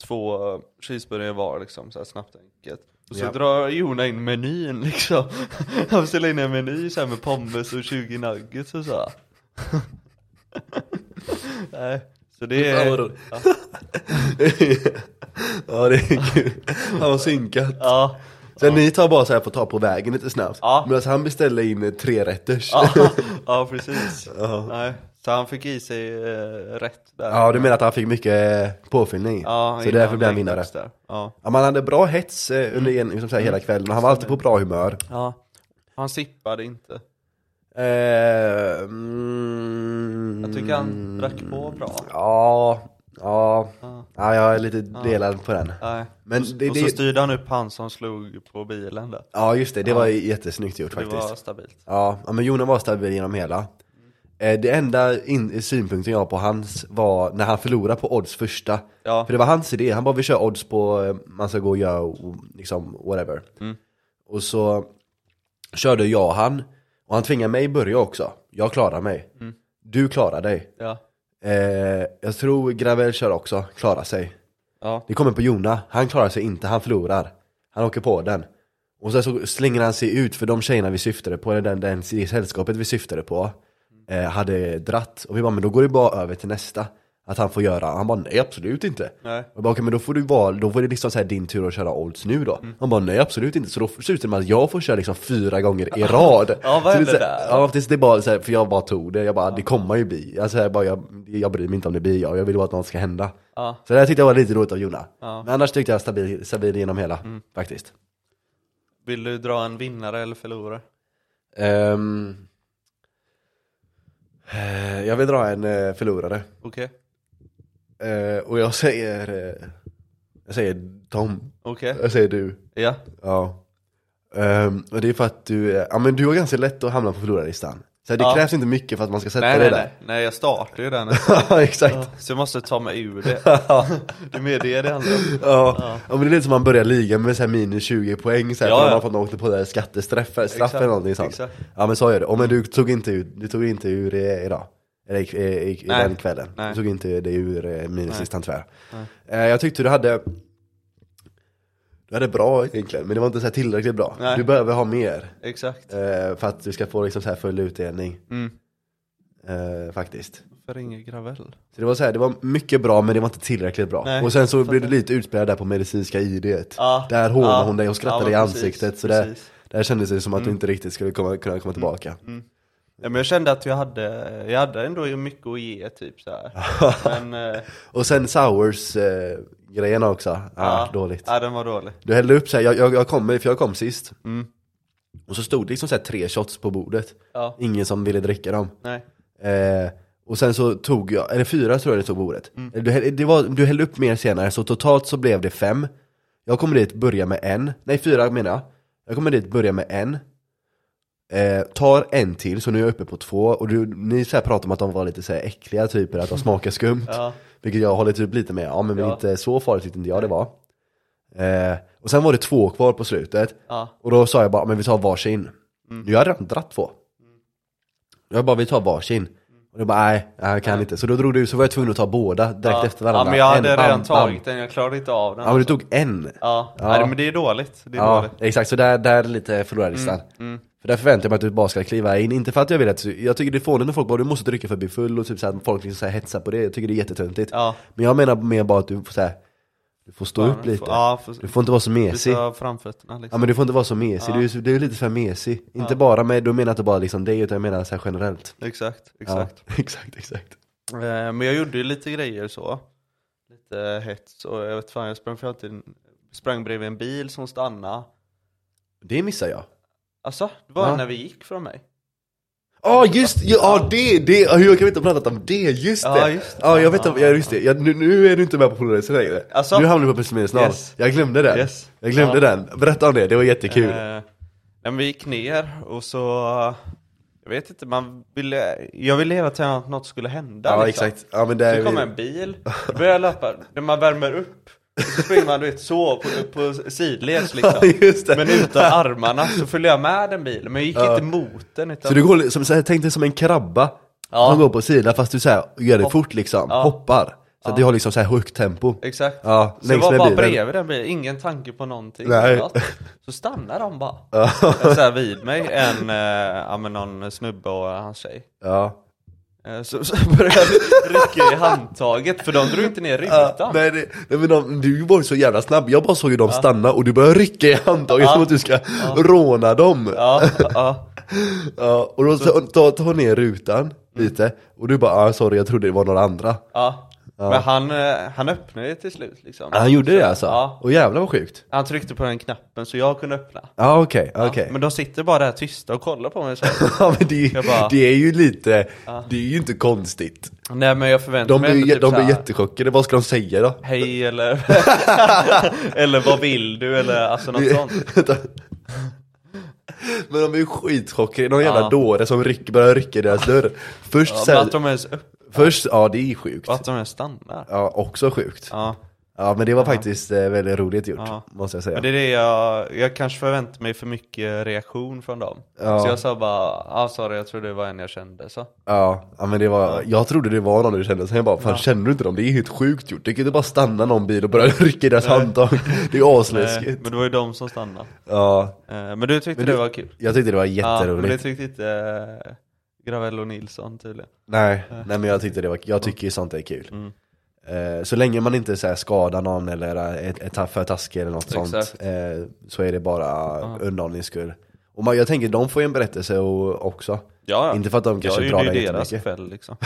två cheeseburgare var liksom, så här snabbt enkelt. Och så Ja. drar Jona in menyn liksom. Han ställer in en meny så här med pommes och 20 nuggets och så. Nej, så det är... roligt. ja det är kul. Han var synkat. Ja, Sen ni tar bara så här på ta på vägen lite snabbt. Ja. Medan han beställer in tre rätters. ja, ja precis. Ja. Nej, så han fick i sig eh, rätt där. Ja, du menar att han fick mycket eh, påfyllning? Ja, så innan därför blev han vinnare. Ja. Ja, man hade bra hets eh, under en, liksom så här, hela kvällen, och han var alltid på bra humör. ja. Han sippade inte. Eh, mm, Jag tycker han drack på bra. Ja, ja, Ja. ja, jag är lite delad på den. Nej. Men och, det, och så det, styrde han upp han som slog på bilen där. ja just det, det var ju jättesnyggt gjort Det faktiskt. var stabilt. Ja, men Jonas var stabil genom hela. Eh, Det enda in, synpunkten jag har på hans var när han förlorade på odds första. Ja. För det var hans idé, han bara vi kör odds på, eh, man ska gå och göra och, liksom whatever. Mm. Och så körde jag och han, och han tvingade mig börja också. Jag klarar mig. Mm. Du klarar dig. Ja. Eh, jag tror Gravel kör också, klarar sig. Ja. Det kommer på Jona, han klarar sig inte, han förlorar. Han åker på den. Och sen så slänger han sig ut för de tjejerna vi syftade på, eller den, den, det sällskapet vi syftade på, eh, hade dratt. Och vi bara, men då går det bara över till nästa. Att han får göra, han bara, nej absolut inte. Nej. Jag bara, okej men då får du vara, då får det liksom så din tur att köra odds nu då. Mm. Han bara, nej absolut inte. Så då slutar det med att jag får köra liksom fyra gånger i rad. Ja, vad hände det är så där? Ja, tills det bara så för jag bara tog det, jag bara, det kommer ju bli. Alltså jag bara, jag, jag bryr mig inte om det blir jag, jag vill bara att något ska hända. Ja. Så det här tyckte jag var lite roligt av Jonna. Ja. Mm. Men annars tyckte jag stabil, stabil genom hela, faktiskt. Vill du dra en vinnare eller förlorare? Eh, jag vill dra en eh, förlorare. Okej. Eh, och jag säger, eh, jag säger Tom. Okej. Jag säger du. Ja. Ja. Ehm, och det är för att du, eh, ja men du har ganska lätt att hamna på förlorarlistan. Så det Ja. krävs inte mycket för att man ska sätta Nej, dig nej, där. nej. Nej, jag startar ju den. Ja, exakt. Så jag måste ta mig ur det. Det är mer det det handlar om. Ja. ja, men det är lite som man börjar ligan med så här minus 20 poäng så här, Ja, för man man har fått åkte på det här skattestraff straff Exakt, eller någonting sånt. exakt. Ja men så är det. Och men du tog inte ut, du tog inte ur eh, idag. Eller i, i, i den kvällen. Nej. Du tog inte det ur eh, minuslistan tyvärr. Nej. Eh, jag tyckte du hade Du hade bra egentligen, men det var inte så här tillräckligt bra. Nej. Du behöver ha mer. Exakt. Eh, för att du ska få liksom så här full utdelning. Mm. Eh, faktiskt. Varför ringer Gravell? Så det var så här, det var mycket bra men det var inte tillräckligt bra. Nej, och sen så blev du lite utspelad där på medicinska idet. Ja, Där hånade ja, hon dig och skrattade ja, i men precis, ansiktet. så där, precis. där kändes det som att du inte riktigt skulle komma, kunna komma tillbaka. Ja, men jag kände att jag hade, jag hade ändå mycket att ge typ så. Men, eh, Och sen Sours eh, grejerna också, ja, ja, dåligt. Ja, den var dålig. Du hällde upp såhär, jag, jag, jag kom, för jag kom sist. Mm. Och så stod det liksom så här tre shots på bordet. Ja, Ingen som ville dricka dem. nej. Eh, och sen så tog jag, eller fyra tror jag det stod på bordet. Mm. Du, det var, du hällde upp mer senare, så totalt så blev det fem. Jag kommer dit, börja med en. Nej, fyra menar jag. Jag kommer dit, börja med en. Eh, tar en till, så nu är jag uppe på två. Och du, ni så här pratar om att de var lite så här äckliga typer, att de smakar skumt. Ja. Vilket jag håller typ lite med, ja men Ja. inte så farligt tyckte inte jag det var. Eh, och sen var det två kvar på slutet. Ja. Och då sa jag bara, men vi tar varsin. Jag hade redan dratt två. Jag bara, vi tar varsin. Och då bara, nej, jag kan inte. Så då drog du, så var jag tvungen att ta båda direkt ja. efter varandra. Ja, men jag hade En, bam, redan bam. tagit den, jag klarade inte av den. Ja men du alltså. tog en. Ja, Ja. Nej, men det är dåligt. Det är Ja, dåligt. exakt. Så där, där är lite förlorarlistan. Mm. För där förväntar jag mig att du bara ska kliva in, inte för att jag vill att, jag tycker det är fånigt när folk bara du måste dricka för att bli full och typ så här, folk liksom så här hetsar på det, jag tycker det är jättetöntigt. Ja. Men jag menar mer bara att du får så här, Du får stå upp lite. Ja, för, Du får inte vara så mesig. framfötterna Ja liksom. men du får inte vara så mesig, Ja. du, är, du är lite för mesig. Inte Ja. bara med, då menar jag inte bara liksom dig utan jag menar så generellt. Exakt, exakt. Ja, exakt, exakt. Eh, Men jag gjorde ju lite grejer så. Lite hets och jag vet fan, jag sprang fram till, sprang bredvid en bil som stannade. Det missar jag. Alltså, det var Ja. när vi gick från mig. Ja just ja, ja det, det, jag kan inte ha pratat om det, just det! Ja, just det. Ja jag vet inte, ja, just det, ja, nu, nu är du inte med på Polaris längre Alltså? Nu hamnar du på pessimismen Yes. Jag glömde den, Yes. jag glömde Ja. den, berätta om det, det var jättekul Eh, men vi gick ner och så, jag vet inte, man ville, jag ville hela tiden att något skulle hända Ja liksom. exakt, ja men det Så är kom vi... en bil, började jag löpa, när man värmer upp, så springer man du vet så på, på sidleds liksom. Ja. Men utan armarna så följde jag med den bilen, men jag gick inte mot den utan Så du går som, så här, tänk dig som en krabba Ja. Man går på sidan fast du så här, gör det Hopp. fort liksom, Ja. hoppar Så att du har liksom så här högt tempo Exakt. Ja, så jag var bara bilen. bredvid den bilen, ingen tanke på någonting. Nej. Så stannar de bara. Så här vid mig, en, ja men någon snubbe och hans tjej. Ja, Så, så började jag rycka i handtaget, för de drog inte ner rutan. Ja, nej, men de, du var ju så jävla snabb, jag bara såg ju dem stanna och du började rycka i handtaget Ja. som att du ska råna dem. Ja, ja, Ja, och då tar ta, ta ner rutan lite, och du bara ah, sorry jag trodde det var några andra. Ja. Men han, eh, han öppnade det till slut liksom. Han gjorde det alltså? Ja. Och jävlar vad sjukt Han tryckte på den knappen så jag kunde öppna. Ja okej, Ja, okej Men de sitter bara där tysta och kollar på mig så. Ja men det, bara- det är ju lite, det är ju inte konstigt Nej men jag förväntar De mig blir, ändå typ de så blir jättechockade, vad ska de säga då? Hej eller Eller vad vill du eller alltså något sånt. Men de är ju skitchockade, någon jävla Ja. dåre som ryck, börjar rycka i deras dörr Först ja, så här, att de ens upp, först, ja det är sjukt. Och att de? Ens stannar Ja, också sjukt. Ja, Ja men det var faktiskt eh, väldigt roligt gjort, Ja. måste jag säga. Men det är det jag, jag kanske förväntar mig för mycket reaktion från dem. Ja. Så jag sa bara, ja sorry jag tror det var en jag kände så. Ja, ja men det var, jag trodde det var någon du kände, sen jag bara, fan känner du inte dem? Det är helt sjukt gjort, du kan inte bara stanna någon bil och börja rycka i deras handtag. Det är Nej, asläskigt. Men det var ju de som stannade. Ja, Eh, Men du tyckte Men det du- var kul? jag tyckte det var Ja, men det jätteroligt. tyckte inte eh, Gravello Nilsson tydligen. Nej, nej men jag tyckte det var, jag tycker ju sånt är kul. Mm. Eh, Så länge man inte så här, skadar någon eller är, är för taskig eller något sånt eh, Så är det bara underhållnings skull Och man, jag tänker, de får ju en berättelse och, också. Ja, ja. Inte för att de kanske jag drar det ju deras jättemycket. kväll liksom.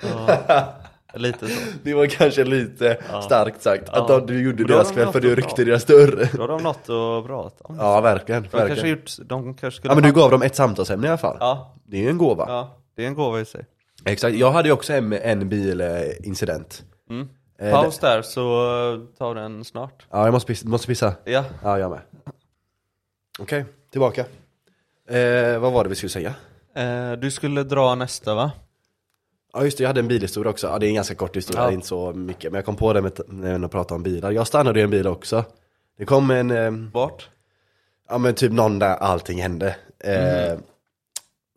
Ja, Lite så. Det var kanske lite starkt sagt, att Ja. du gjorde deras de kväll för du ryckte deras dörr Då har de något att prata om. Ja verkligen, de, kanske verkligen. gjort, de kanske skulle Ja men du gav dem ett samtalsämne i alla fall. Ja, Det är ju en gåva. Ja, det är en gåva i sig. Exakt, jag hade ju också en, en bilincident. Mm. Eh, Paus där så eh, tar den snart. Ja jag måste, pissa- måste pissa. Ja, Ja jag med. Okej, tillbaka. Eh, Vad var det vi skulle säga? eh, du skulle dra nästa va? Ja just det, jag hade en bilhistoria också, ja det är en ganska kort historia, Ja. det är inte så mycket. Men jag kom på det med, när jag pratade om bilar, jag stannade i en bil också. Det kom en, eh, Vart? ja men typ någon där allting hände. Eh,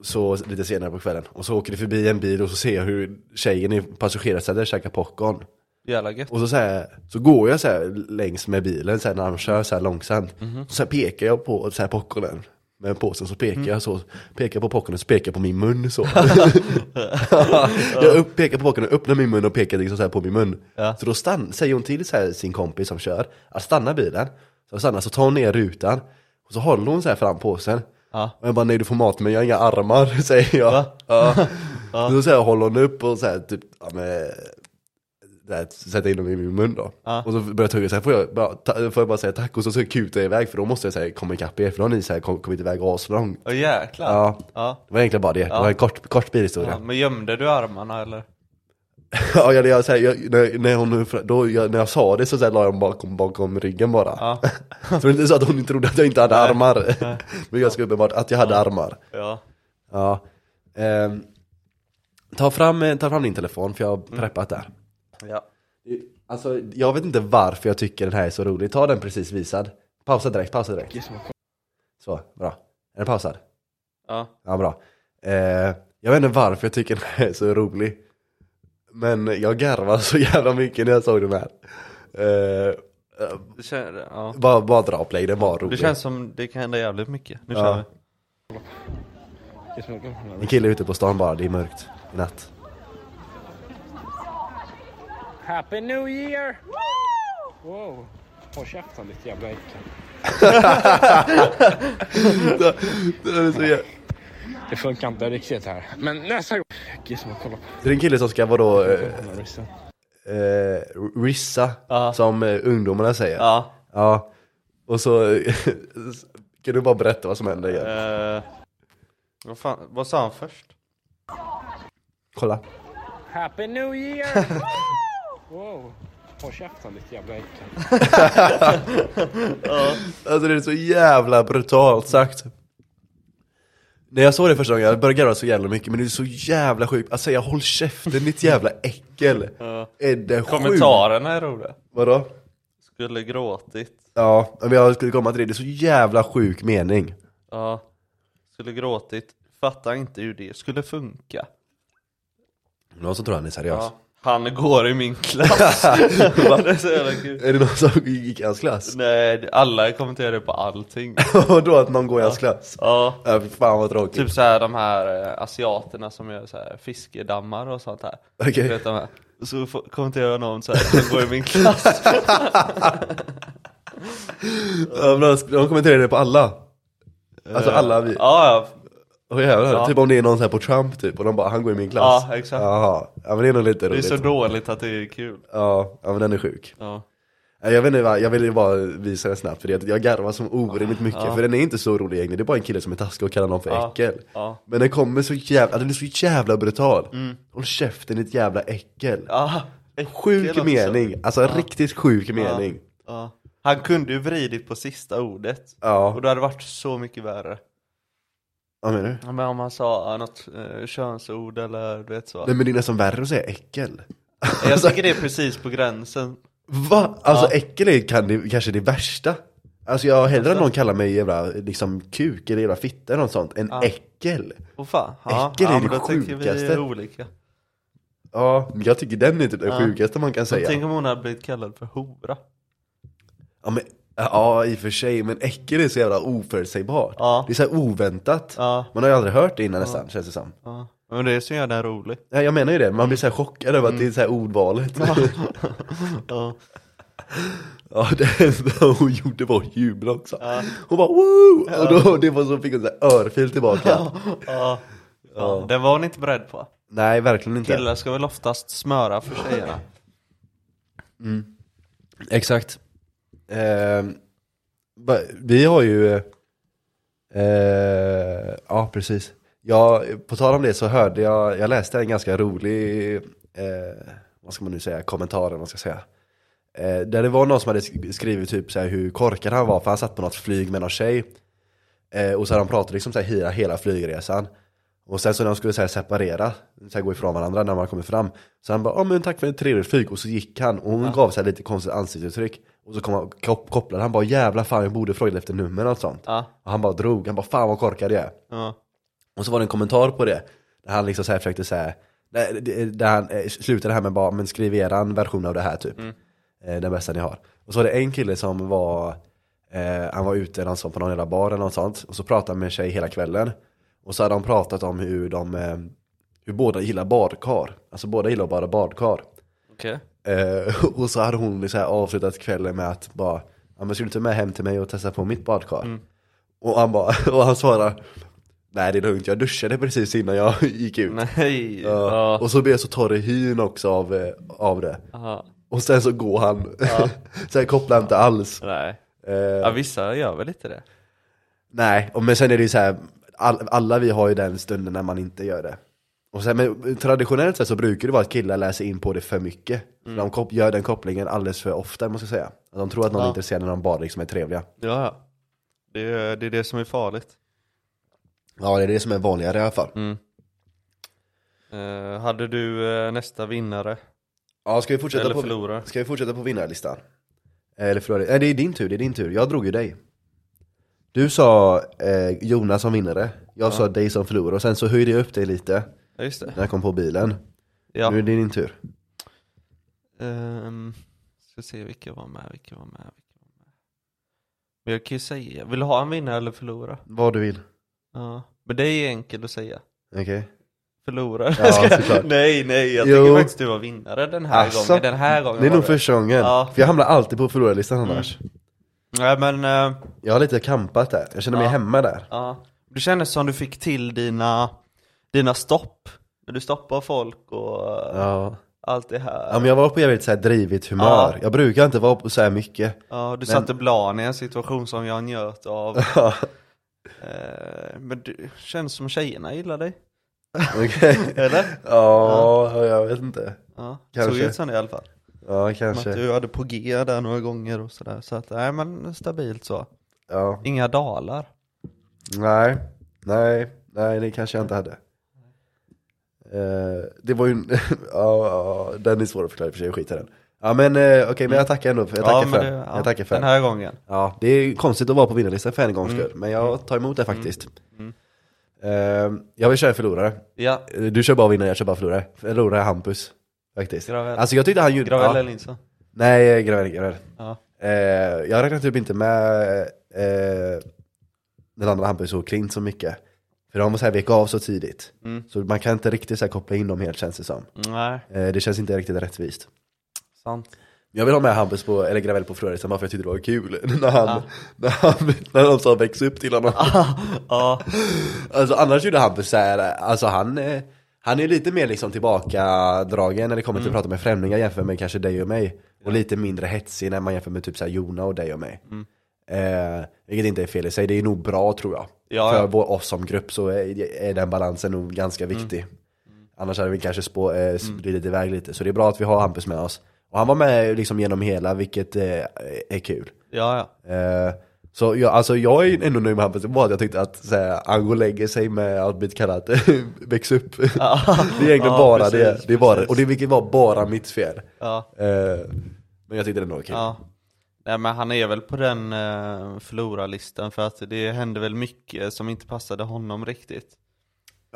Så lite senare på kvällen, och så åker det förbi en bil och så ser jag hur tjejen i passagerarsätet käkar popcorn. Jävla gött. Och så, så, här, så går jag så här längs med bilen så här, när de kör så här långsamt. Så här pekar jag på så här popcornen med påsen så pekar jag så, pekar på popcornen så pekar på min mun så Jag upp, pekar på popcornen, öppnar min mun och pekar liksom så här på min mun Ja. Så då stann, säger hon till så här, sin kompis som kör, att stanna bilen Så stannar, så tar hon ner rutan Och så håller hon så här fram påsen Ja. Och jag bara nej du får mat men jag har inga armar, säger jag Va? Ja. Så, så här, håller hon upp och så här, typ, ja, med, där, sätta in dem i min mun då. Ja. Och så börjar jag tugga så här, får jag, bara, ta, får jag bara säga tack och så, så kutar jag iväg för då måste jag säga komma ikapp er för då har ni så här, kom, kommit iväg aslångt. Åh jäklar Ja, ja. det var egentligen bara det. Det var en kort, kort ja. bilhistoria. Men gömde du armarna eller? Ja, jag, jag, här, jag, när, när, hon, då, jag, när jag sa det så, så här, la jag dem bakom, bakom ryggen bara. Ja, Så det är inte så att hon trodde att jag inte hade armar. Men jag ska uppenbart att jag hade armar. ja, Ja. Ehm, ta, fram, eh, ta fram din telefon för jag har preppat där. Ja Alltså, jag vet inte varför jag tycker den här är så rolig. Ta den precis visad. Pausa direkt, pausa direkt. Så, bra. Är den pausad? Ja, Ja, bra. Eh, jag vet inte varför jag tycker den här är så rolig. Men jag garvade så jävla mycket när jag såg den här. Eh, det, kän, ja. bara, bara dra play, den var rolig. det känns som det kan hända jävligt mycket Nu Ja. kör vi En kille ute på stan bara, det är mörkt i natt. Happy New Year! Wow. Håll käften ditt jävla äckel. Det är så jä- Det funkar inte riktigt här. Men nästa gång. Gizmo, kolla på Det är en kille som ska vara då, eh, eh, rissa, Ja. som eh, ungdomarna säger. Ja. Ja. Och så kan du bara berätta vad som händer igen? Eh, vad, fan, vad sa han först? Kolla. Happy New Year! wow. Håll käften ditt jävla äckel. Alltså det är så jävla brutalt sagt. När jag såg det första gången, jag började garva så jävla mycket, men det är så jävla sjukt. Att säga håll käften ditt jävla äckel. Är det? Kommentarerna är roliga. Vadå? Skulle gråtit. Ja, men jag skulle komma till det, det är så jävla sjuk mening. Ja. Skulle gråtit. Fattar inte hur det skulle funka. Någon som tror han är seriös. Ja. Han går i min klass. det är så jävla kul. Är det någon som gick i hans klass? Nej, alla kommenterar på allting. Vadå att någon går i hans klass? Ja. Ja, fy fan vad tråkigt. Typ så här de här eh, asiaterna som gör så här fiskedammar och sånt här. Okej. Du vet de här. Och så får- kommenterar någon så här, han går i min klass. Ja, men de, de kommenterade det på alla. Alltså alla vi. Ja, ja. Åh jävlar, Ja. typ om det är någon så här på Trump typ, och de bara 'han går i min klass' Ja, exakt. Jaha, ja men det är nog lite Det är roligt så dåligt att det är kul. Ja, ja men den är sjuk Ja. Jag vet inte, jag vill ju bara visa det snabbt för det, jag garvar som orimligt mycket, Ja. för den är inte så rolig egentligen, det är bara en kille som är taskig och kallar någon för Ja. äckel Ja. Men den kommer så jävla, den är så jävla brutal Håll käften ditt jävla äckel Ja. äckel Sjuk också. mening, alltså riktigt sjuk mening. Han kunde ju vridit på sista ordet. Ja, Och det hade varit så mycket värre. Vad menar du? Ja, men om han sa något eh, könsord eller du vet så. Nej men det är nästan värre att säga äckel Jag tycker det är precis på gränsen. Va? Alltså Ja. äckel är kan det, kanske det värsta Alltså jag har hellre Alltså. någon kallar mig jävla liksom kuk eller jävla fitta eller något sånt än Ja. äckel Och fan. Ja, Äckel är ja, det men då tänker vi sjukaste. olika. Ja, men jag tycker den är typ det Ja. sjukaste man kan säga tänk om hon hade blivit kallad för hora. ja, men, ja i och för sig, men äckel är så jävla oförutsägbart Ja. Det är så här oväntat Ja. Man har ju aldrig hört det innan nästan, känns det som Ja. Men det är som gör den rolig. ja, Jag menar ju det, man blir så här chockad över att det är så här ordvalet Ja. Ja, det enda hon gjorde var att jubla också Hon bara woo! Och då, det var så fick hon så här örfil tillbaka Ja. ja. Den var hon inte beredd på. Nej, verkligen inte Killar ska väl oftast smöra för tjejerna. Exakt. Eh, vi har ju, eh, ja precis. Ja, på tal om det så hörde jag, jag läste en ganska rolig, eh, vad ska man nu säga, kommentar man ska säga. Eh, där det var någon som hade sk- skrivit typ så här hur korkad han var för han satt på något flyg med någon tjej. Eh, och så hade de pratat liksom så här hela, hela flygresan. Och sen så när de skulle så här separera, så här gå ifrån varandra när man kommer fram Så han bara, ja men tack för ett trevligt flyg och så gick han och hon gav sig lite konstigt ansiktsuttryck Och så kom han, kop- kopplade han bara, jävla fan jag borde fråga efter nummer och sånt. Ja. Och han bara drog, han bara fan vad korkad jag är. Ja. Och så var det en kommentar på det Där han liksom så här försökte säga Där, han eh, slutade det här med bara, men skriv eran version av det här typ. Eh, Den bästa ni har. Och så var det en kille som var eh, Han var ute någonstans på någon jävla bar eller något sånt Och så pratade han med en tjej hela kvällen. Och så hade de pratat om hur de eh, Hur båda gillar badkar. Alltså båda gillar bada badkar. Okej. Eh, och så hade hon så här avslutat kvällen med att bara Ja men ska du inte med hem till mig och testa på mitt badkar? Och han bara, och han svarar Nej det är lugnt, jag duschade precis innan jag gick ut Nej. Ja. Ja. Och så blev jag så torr i hyn också av, eh, av det Aha. Och sen så går han, sen kopplar han inte alls Nej. Eh, Ja, vissa gör väl inte det? Nej, men sen är det ju så här, all, alla vi har ju den stunden när man inte gör det och sen, men traditionellt sett så brukar det vara att killar läser in på det för mycket Mm. De gör den kopplingen alldeles för ofta måste jag säga De tror att någon Ja. är intresserad när de bara liksom är trevliga Ja, ja. Det är, det är det som är farligt. Ja det är det som är vanligare i alla fall Mm. Eh, hade du eh, nästa vinnare? Ja ska vi fortsätta Eller på, ska vi fortsätta på vinnarlistan? Eller förlorare, nej det är din tur, det är din tur, jag drog ju dig Du sa eh, Jonas som vinnare, jag sa dig som förlorare och sen så höjde jag upp dig lite Ja, just det. när jag kom på bilen Ja. Nu är det din tur Um, ska se vilka var med, vilka var med, vilka var med. Men jag kan ju säga, vill du ha en vinnare eller förlora? Vad du vill, Ja. Men det är enkelt att säga. okej? förlorare. Ja, såklart. nej, nej, jag Jo. tycker faktiskt du var vinnare den här Asså? gången. Den här gången Det är var nog första gången. Ja. För jag hamnar alltid på förlorarlistan annars. Nej men, eh, Jag har lite kampat där, jag känner mig Ja. hemma där. ja. Det kändes som du fick till dina, dina stopp. När du stoppar folk och Ja. allt det här. ja men jag var på jävligt så här drivigt humör. Ja. Jag brukar inte vara på så här mycket. Ja, du satte Blan i en situation som jag njöt av. Ja, Eh, men du känns som tjejerna gillar dig. Okej. Eller? Ja, jag vet inte. Ja, Kanske. såg ut som det i alla fall. Ja, Som kanske. att du hade på G där några gånger och sådär. Så att, nej men stabilt så. Ja. Inga dalar. Nej, nej, nej det kanske jag inte hade. Eh, det var ju, ja, ja, den är svår att förklara i och för sig, skit i den. Ja men eh, okej, men jag tackar ändå, jag tackar men för det- ja, Jag tackar för Den här gången. Ja, det är konstigt att vara på vinnarlistan för en gångs Mm. skull, men jag tar emot det faktiskt. Mm. Eh, jag vill köra en förlorare. Ja, Eh, Du kör bara vinnare, jag kör bara förlorare. Förlorare är Hampus. Faktiskt. Gravel. Alltså jag tyckte han gjorde... Gravel ja. eller Nilsson. Nej, Gravel, Gravel. Ja. Eh, jag räknar typ inte med eh, den andra Hampus och Klint så mycket. För de så här vek av så tidigt. Mm. Så man kan inte riktigt så här koppla in dem helt känns det som. Nej, Eh, det känns inte riktigt rättvist. sant. Jag vill ha med Hampus på, eller Gravel på förlorarlistan bara för jag tyckte det var kul. när, han, Ja. när, han, när de sa väx upp till honom. ja, Alltså annars gjorde Hampus så här, alltså han, eh, han är lite mer liksom tillbakadragen när det kommer till att prata med främlingar jämfört med kanske dig och mig. Och lite mindre hetsig när man jämför med typ så här Jona och dig och mig. Eh, vilket inte är fel i sig, det är nog bra tror jag. Ja, För ja. vår, oss som grupp så är, är den balansen nog ganska viktig. Annars hade vi kanske spå, eh, spridit iväg lite, så det är bra att vi har Hampus med oss. Och han var med liksom genom hela, vilket eh, är kul. ja, ja. Eh, så jag, alltså jag är ändå nöjd med Hampus, det var att jag tyckte att så här, han går och lägger sig med att bli kallad väx upp. det är egentligen Ja, bara precis, det, det var, precis. och det vilket var bara mitt fel. ja. Eh, men jag tyckte det var kul. Ja. Nej men han är väl på den eh, förlorarlistan för att det hände väl mycket som inte passade honom riktigt.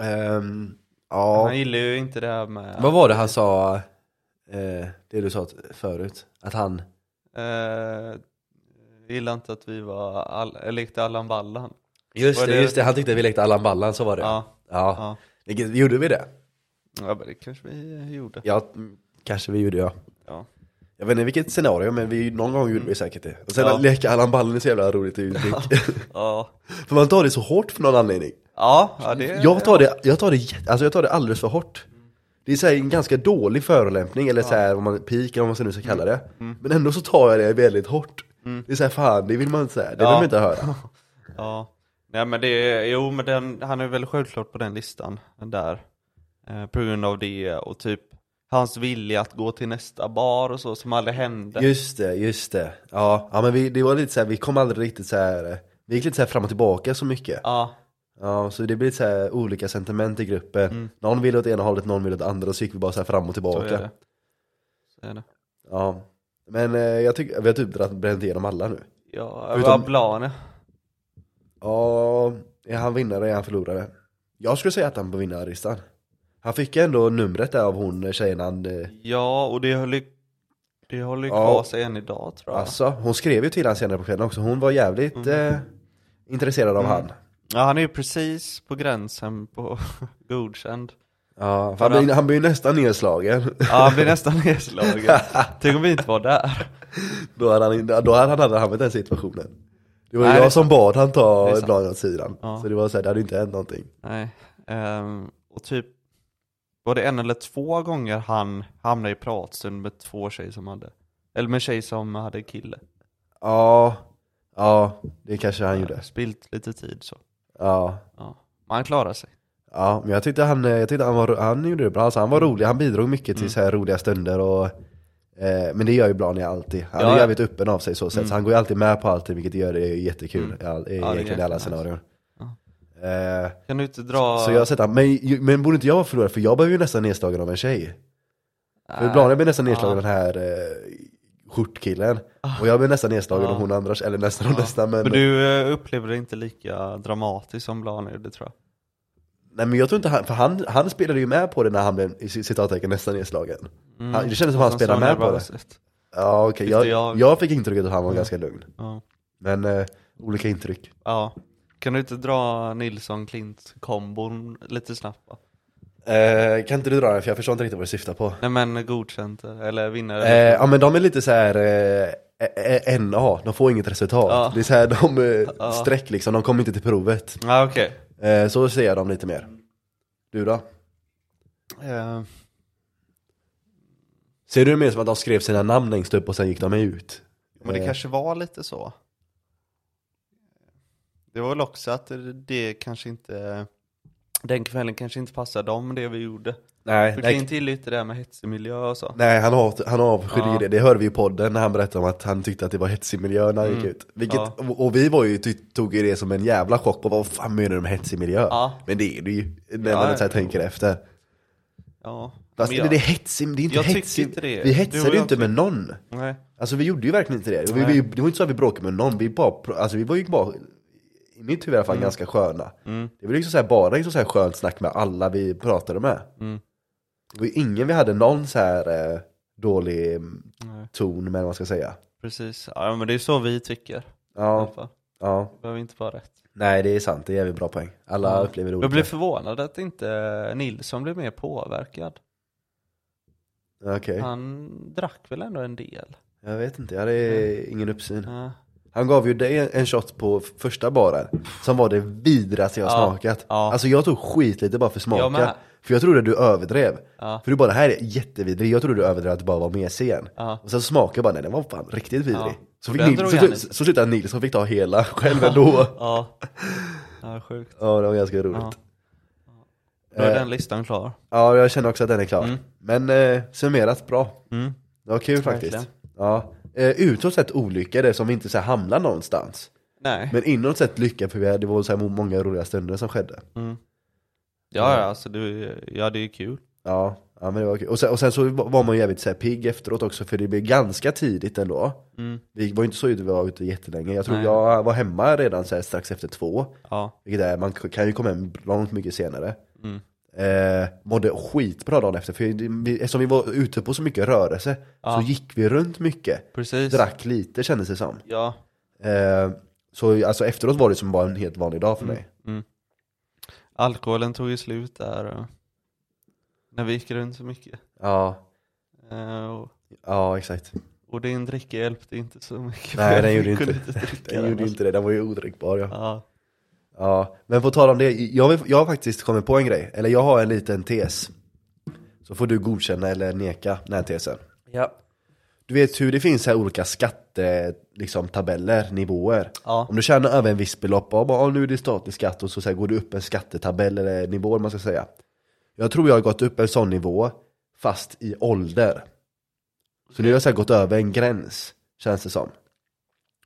Ehm, ja. Han gillar ju inte det här med Vad var det han sa, eh, det du sa förut? Att han, eh, gillar inte att vi var, all, lekte Allan Ballan. just Var det, det- just det, han tyckte att vi lekte Allan Ballan, så var det. Ja, ja. ja. Gjorde vi det? ja men det kanske vi gjorde. Ja, mm, kanske vi gjorde ja. Ja. Jag vet inte vilket scenario, men vi, någon gång gjorde vi säkert det. Och sen Ja. att leka Allan Ballan är så jävla roligt uttryck. Ja, För man tar det så hårt för någon anledning. ja, ja det Jag tar det, jag tar det, alltså jag tar det alldeles för hårt. Det är så en ganska dålig förolämpning, eller så här, vad man, vad man nu ska kalla det. Men ändå så tar jag det väldigt hårt. Det är så här, fan, det vill man inte säga, det vill Ja. man inte höra. Ja, nej men det är, jo men den, han är väl självklart på den listan där. Eh, på grund av det och typ hans vilja att gå till nästa bar och så som aldrig hände. Just det, just det. Ja, ja men vi, det var lite så här, vi kom aldrig riktigt så här. vi gick lite så här fram och tillbaka så mycket. Ja, Ja, så det blir lite så här olika sentiment i gruppen. Mm. Någon vill åt ena hållet, någon vill åt andra, så gick vi bara så här fram och så tillbaka. är det. Så är det. Ja. Men eh, jag tycker, vi har typ bränt igenom alla nu. Ja, vad Blane. Ja, är han vinnare, är han förlorare? Jag skulle säga att han är på vinnarlistan. Han fick ändå numret där av hon tjejen han, eh, Ja, och det höll ju, det håller ju Ja. kvar sig än idag tror jag. alltså, hon skrev ju till honom senare på kvällen också, hon var jävligt Mm. eh, intresserad av han. Ja, han är ju precis på gränsen på godkänd. Ja, han, blir, han blir ju nästan nedslagen. Ja, han blir nästan nedslagen. Tänk om vi inte var där. Då hade han, då hade han aldrig hamnat i den situationen. Det var Nej, det är jag som bad han ta sant. bladet åt sidan. Ja. Så det var så här, det hade inte hänt någonting. Nej, ehm, och typ var det en eller två gånger han hamnade i pratstund med två tjejer som hade, eller med tjej som hade kille. Ja, ja, det kanske han gjorde. Spilt lite tid så. Ja. Ja. Men han klarar sig. Ja, men jag tyckte han, jag tyckte han, var, han gjorde det bra, alltså, han var rolig, han bidrog mycket till så här roliga stunder och eh, Men det gör ju Blani alltid, han Ja, är jävligt öppen av sig så sätt, så han går ju alltid med på allting vilket gör det jättekul Mm. i, all, i, Ja, egentligen i alla scenarion Ja. Eh, Kan du inte dra... Så jag har sett han, men, men borde inte jag vara förlorare? För jag blev ju nästan nedslagen av en tjej För Blani blev nästan nedslagen av den här eh, skjortkillen Och jag blev nästan nedslagen av hon andra, eller nästan och nästan men, Men du eh, upplevde det inte lika dramatiskt som Blane gjorde tror jag. Nej men jag tror inte han, för han, han spelade ju med på det när han blev i citattecken nästan nedslagen Mm. Han- det kändes som han Fast spelade med på det. nervöst. Ja okej, Tyckte jag, jag. jag fick intrycket att han var Mm. ganska lugn Ja. Men eh, olika intryck ja. Kan du inte dra Nilsson-Klint-kombon lite snabbt va? Eh, kan inte du dra den för jag förstår inte riktigt vad du syftar på. Nej men godkänt eller vinnare. Eh, ja men de är lite så här eh, eh, NA, de får inget resultat. Ja. Det är så här, de eh, streck liksom, de kommer inte till provet. Ja okej. Eh, så ser jag dem lite mer. Du då? Eh, Ser du det mer som att de skrev sina namn längst upp och sen gick de ut? Men det Eh, kanske var lite så. Det var väl också att det kanske inte, den kvällen kanske inte passade dem det vi gjorde. Nej, Du kan inte till lite det här med hetsig miljö och så. nej han, har, han avskydde Ja. det, det hörde vi i podden när han berättade om att han tyckte att det var hetsig miljö när han gick Mm. ut. Vilket, Ja. och, och vi var ju, tog ju det som en jävla chock på vad fan menar du med hetsig miljö? Ja. Men det är det ju, när Ja, man så tänker efter. Ja. Fast jag- det är hetsigt, det är inte hetsigt. inte det. Vi hetsade och ju inte med någon. Nej. Alltså vi gjorde ju verkligen inte det. Vi, vi, det var inte så att vi bråkade med någon, vi bara, alltså vi var ju bara, i mitt huvud i alla fall, ganska sköna. Mm. Det var liksom så här, bara liksom så här skönt snack med alla vi pratade med. Mm. Det var ju ingen vi hade någon så här eh, dålig mm, ton med vad man ska säga. Precis. Ja men det är så vi tycker. i alla Ja, fall. ja. Det behöver inte vara rätt. Nej det är sant, det är jävligt bra poäng. Alla Ja. upplever det Jag olika. blev förvånad att inte Nilsson blev mer påverkad. Okej, Han drack väl ändå en del? jag vet inte, jag hade ingen uppsyn. Ja. Han gav ju dig en- shot på första baren, som var det vidraste jag Ja, smakat. ja. Alltså jag tog skit lite bara för smaka. För jag trodde du överdrev. Ja. För du bara, det här är jättevidrig, jag trodde du överdrev att det bara var mesig igen. Ja. Och sen smakade jag bara, nej den var fan riktigt vidrig. Ja. Så, fick Nils, så, så, så slutade Nilsson fick ta hela själv ändå. Ja. Ja, sjukt. ja det var ganska roligt. Ja. Ja. Då är Eh. den listan klar. jag känner också att den är klar. Mm. Men eh, summerat bra. Mm. Det var kul faktiskt. Ja. Eh, utåt sett olycka det som vi inte så här hamnar någonstans. Nej. Men inåt sett lycka för vi hade, det var så här många roliga stunder som skedde. Mm. Ja, ja, alltså du, ja det är kul. Ja, ja men det var kul. Och sen, och sen så var man ju jävligt så här pigg efteråt också för det blev ganska tidigt ändå. Mm. Vi var ju inte så ute, vi var ute jättelänge. Jag tror Nej. jag var hemma redan så här strax efter två. Ja. Vilket är, man kan ju komma hem långt mycket senare. Mm. Eh, mådde skitbra dagen efter, för vi, eftersom vi var ute på så mycket rörelse Ja. så gick vi runt mycket. Precis. Drack lite kändes det som. Ja. Eh, så alltså efteråt var det som bara en helt vanlig dag för mig. Mm. Alkoholen tog ju slut där. eh, När vi gick runt så mycket. Ja, Eh, och, ja exakt. och din dricka hjälpte inte så mycket. Nej, den gjorde inte. Den gjorde inte det, den var ju odrickbar ja. Ja. Ja. Men på tal om det, jag, vill- jag har faktiskt kommit på en grej. Eller jag har en liten tes. Så får du godkänna eller neka den här tesen. Ja. Du vet hur det finns här olika skatte, liksom tabeller, nivåer. Ja. Om du tjänar över en viss belopp, och bara, "Ah, nu är det statlig skatt och så, så här, går du upp en skattetabell eller nivå man ska säga. Jag tror jag har gått upp en sån nivå, fast i ålder. Så nu har jag så här, gått över en gräns, känns det som.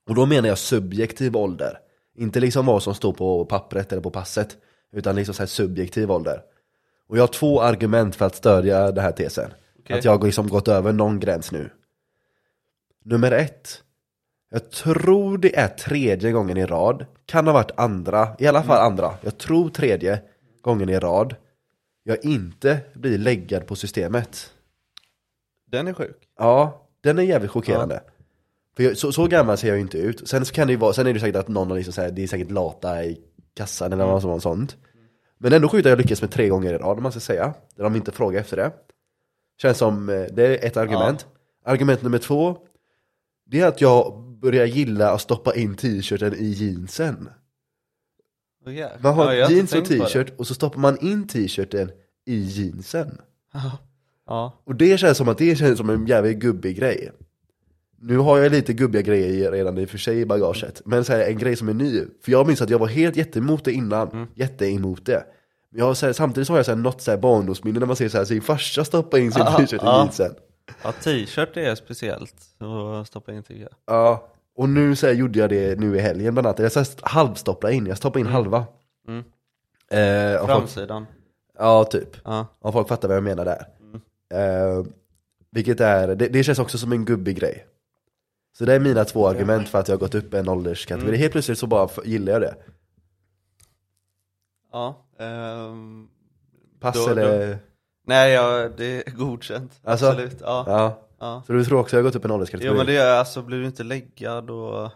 Och då menar jag subjektiv ålder. Inte liksom vad som står på pappret eller på passet, utan liksom så här subjektiv ålder. Och jag har två argument för att stödja den här tesen. Okej. Att jag har liksom gått över någon gräns nu. Nummer ett. Jag tror det är tredje gången i rad. Kan ha varit andra, i alla fall andra. Jag tror tredje gången i rad. Jag inte blir läggad på systemet. Den är sjuk. Ja, den är jävligt chockerande. För jag, så, så gammal ser jag ju inte ut. Sen så kan det ju vara, sen är det säkert att någon har liksom så här, det är säkert lata i kassan eller något sånt- sånt. Men ändå sjukt att jag lyckas med tre gånger i rad om man ska säga. Där de inte frågar efter det. Känns som, eh, det är ett argument. Argument nummer två. Det är att jag börjar gilla att stoppa in t-shirten i jeansen. Åh, jävlar. Man har Ja, jeans och t-shirt och så stoppar man in t-shirten i jeansen. Ja. Och det känns som att det känns som en jävligt gubbig grej. Nu har jag lite gubbiga grejer redan i och för sig i bagaget. Men så här, en grej som är ny. För jag minns att jag var helt jätteemot det innan. Mm. Jätteemot det. Men jag har, så här, samtidigt så har jag så här, något så här barndomsminne när man ser så här, sin farsa stoppa in sin t-shirt i jeansen. ja, t-shirt är speciellt att stoppa in tycker jag. Ja. Och nu så gjorde jag det nu i helgen bland annat. Jag så halvstoppade in, jag stoppade in halva. Mm. Eh, och folk, Framsidan. ja, typ. Ja. Om folk fattar vad jag menar där. Eh, vilket är, det, det känns också som en gubbig grej. Så det är mina två argument för att jag har gått upp en ålderskategori. Helt plötsligt så bara gillar jag det. Ja. ehm, Pass Då- eller... nej, ja, det är godkänt. Alltså? Absolut. Ja. Ja. ja. Så du tror också jag har gått upp en ålderskategori? Jo men det är alltså, blir du inte läggad och...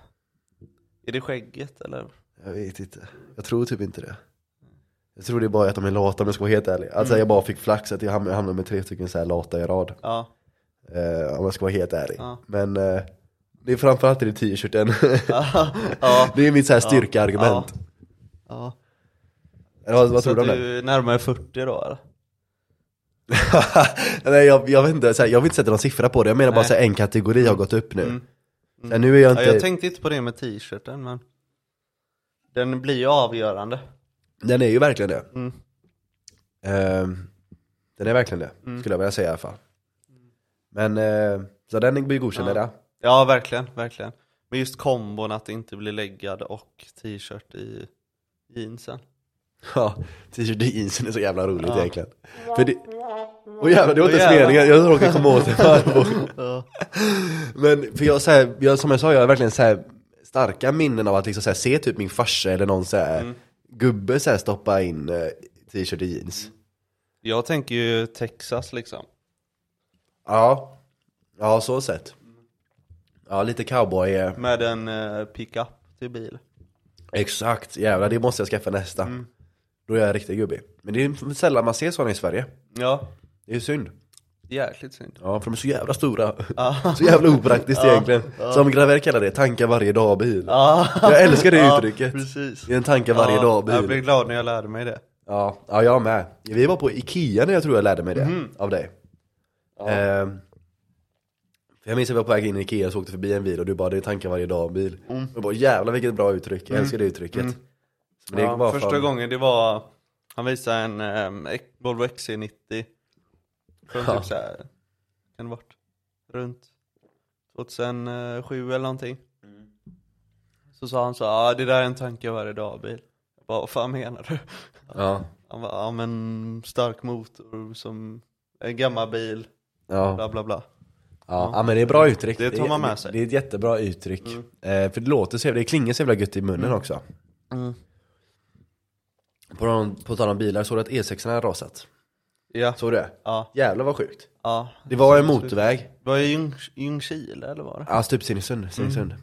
Är det skägget eller? Jag vet inte. Jag tror typ inte det. Jag tror det är bara att de är lata om jag ska vara helt ärlig. Alltså jag bara fick flax att jag ham- hamnade med tre stycken så här lata i rad. Ja, Eh, om jag ska vara helt ärlig. Ja. Men eh, det är framförallt i t-shirten. ja, det är mitt så här styrkeargument. ja. Eller vad, vad Så tror du om att det? du är närmare 40 då eller? Nej jag, jag vet inte, så här, jag vill inte sätta någon siffra på det. Jag menar bara Nej. så här, en kategori har gått upp nu. Mm. Så här, nu är jag Ja, inte, jag tänkte inte på det med t-shirten men Den blir ju avgörande den är ju verkligen det. Mm. Ehm, den är verkligen det, Mm. skulle jag vilja säga i alla fall. Men, eh, så den blir godkänd Ja. där. Ja verkligen, verkligen Men just kombon att det inte blir läggad och t-shirt i jeansen Ja, t-shirt i jeansen är så jävla roligt Ja. egentligen. För det... Åh jävlar, det var inte ens meningen, jag råkade komma åt det. Ja, Men för jag, så här, jag, som jag sa, jag har verkligen så här, starka minnen av att liksom, så här, se typ min farsa eller någon så här, Mm. gubbe så här, stoppa in eh, t-shirt i jeans. Jag tänker ju Texas liksom Ja, ja så sett. Ja, lite cowboy. eh, Med en eh, pickup till bil Exakt, jävlar det måste jag skaffa nästa. Mm. Då är jag riktigt gubbig. Men det är sällan man ser sådana i Sverige. Ja, Det är synd. jäkligt synd Ja, för de är så jävla stora. Ja. Så jävla opraktiskt Ja, egentligen. Som Graver kallar det, tanka varje dag bil. Ja, Jag älskar det uttrycket. precis Det är en tanka varje ja, dag Jag bil. blev glad när jag lärde mig det Ja, ja, jag med. Vi var på Ikea när jag tror jag lärde mig det, av dig. Ehm, för jag minns att vi var på väg in i Ikea och så åkte förbi en bil och du bara, det är tankar varje dag bil. Och jag bara, jävlar vilket bra uttryck, jag älskar det uttrycket. Men det ja, Första fan- gången det var Han visade en um, Volvo XC90 Från Ja. typ såhär Kan det varit? Runt 2007 eller någonting. Så sa han så ja det där är en tanke varje dag bil. Jag bara, vad fan menar du? Ja, Han bara, ja men stark motor som En gammal bil, ja. bla bla bla Ja, ja men det är bra uttryck. Det tar är- man med sig. Det är ett jättebra uttryck. Eh, för det låter så jävla, det klingar så jävla gött i munnen också. Mm. På, någon, på tal om bilar, såg du att E6 har rasat? Ja, Såg du det? ja, Jävlar vad sjukt. ja Det var en motorväg, Var det Ljung- Ljungskile eller var det? ja typ Stenungsund, Stenungsund.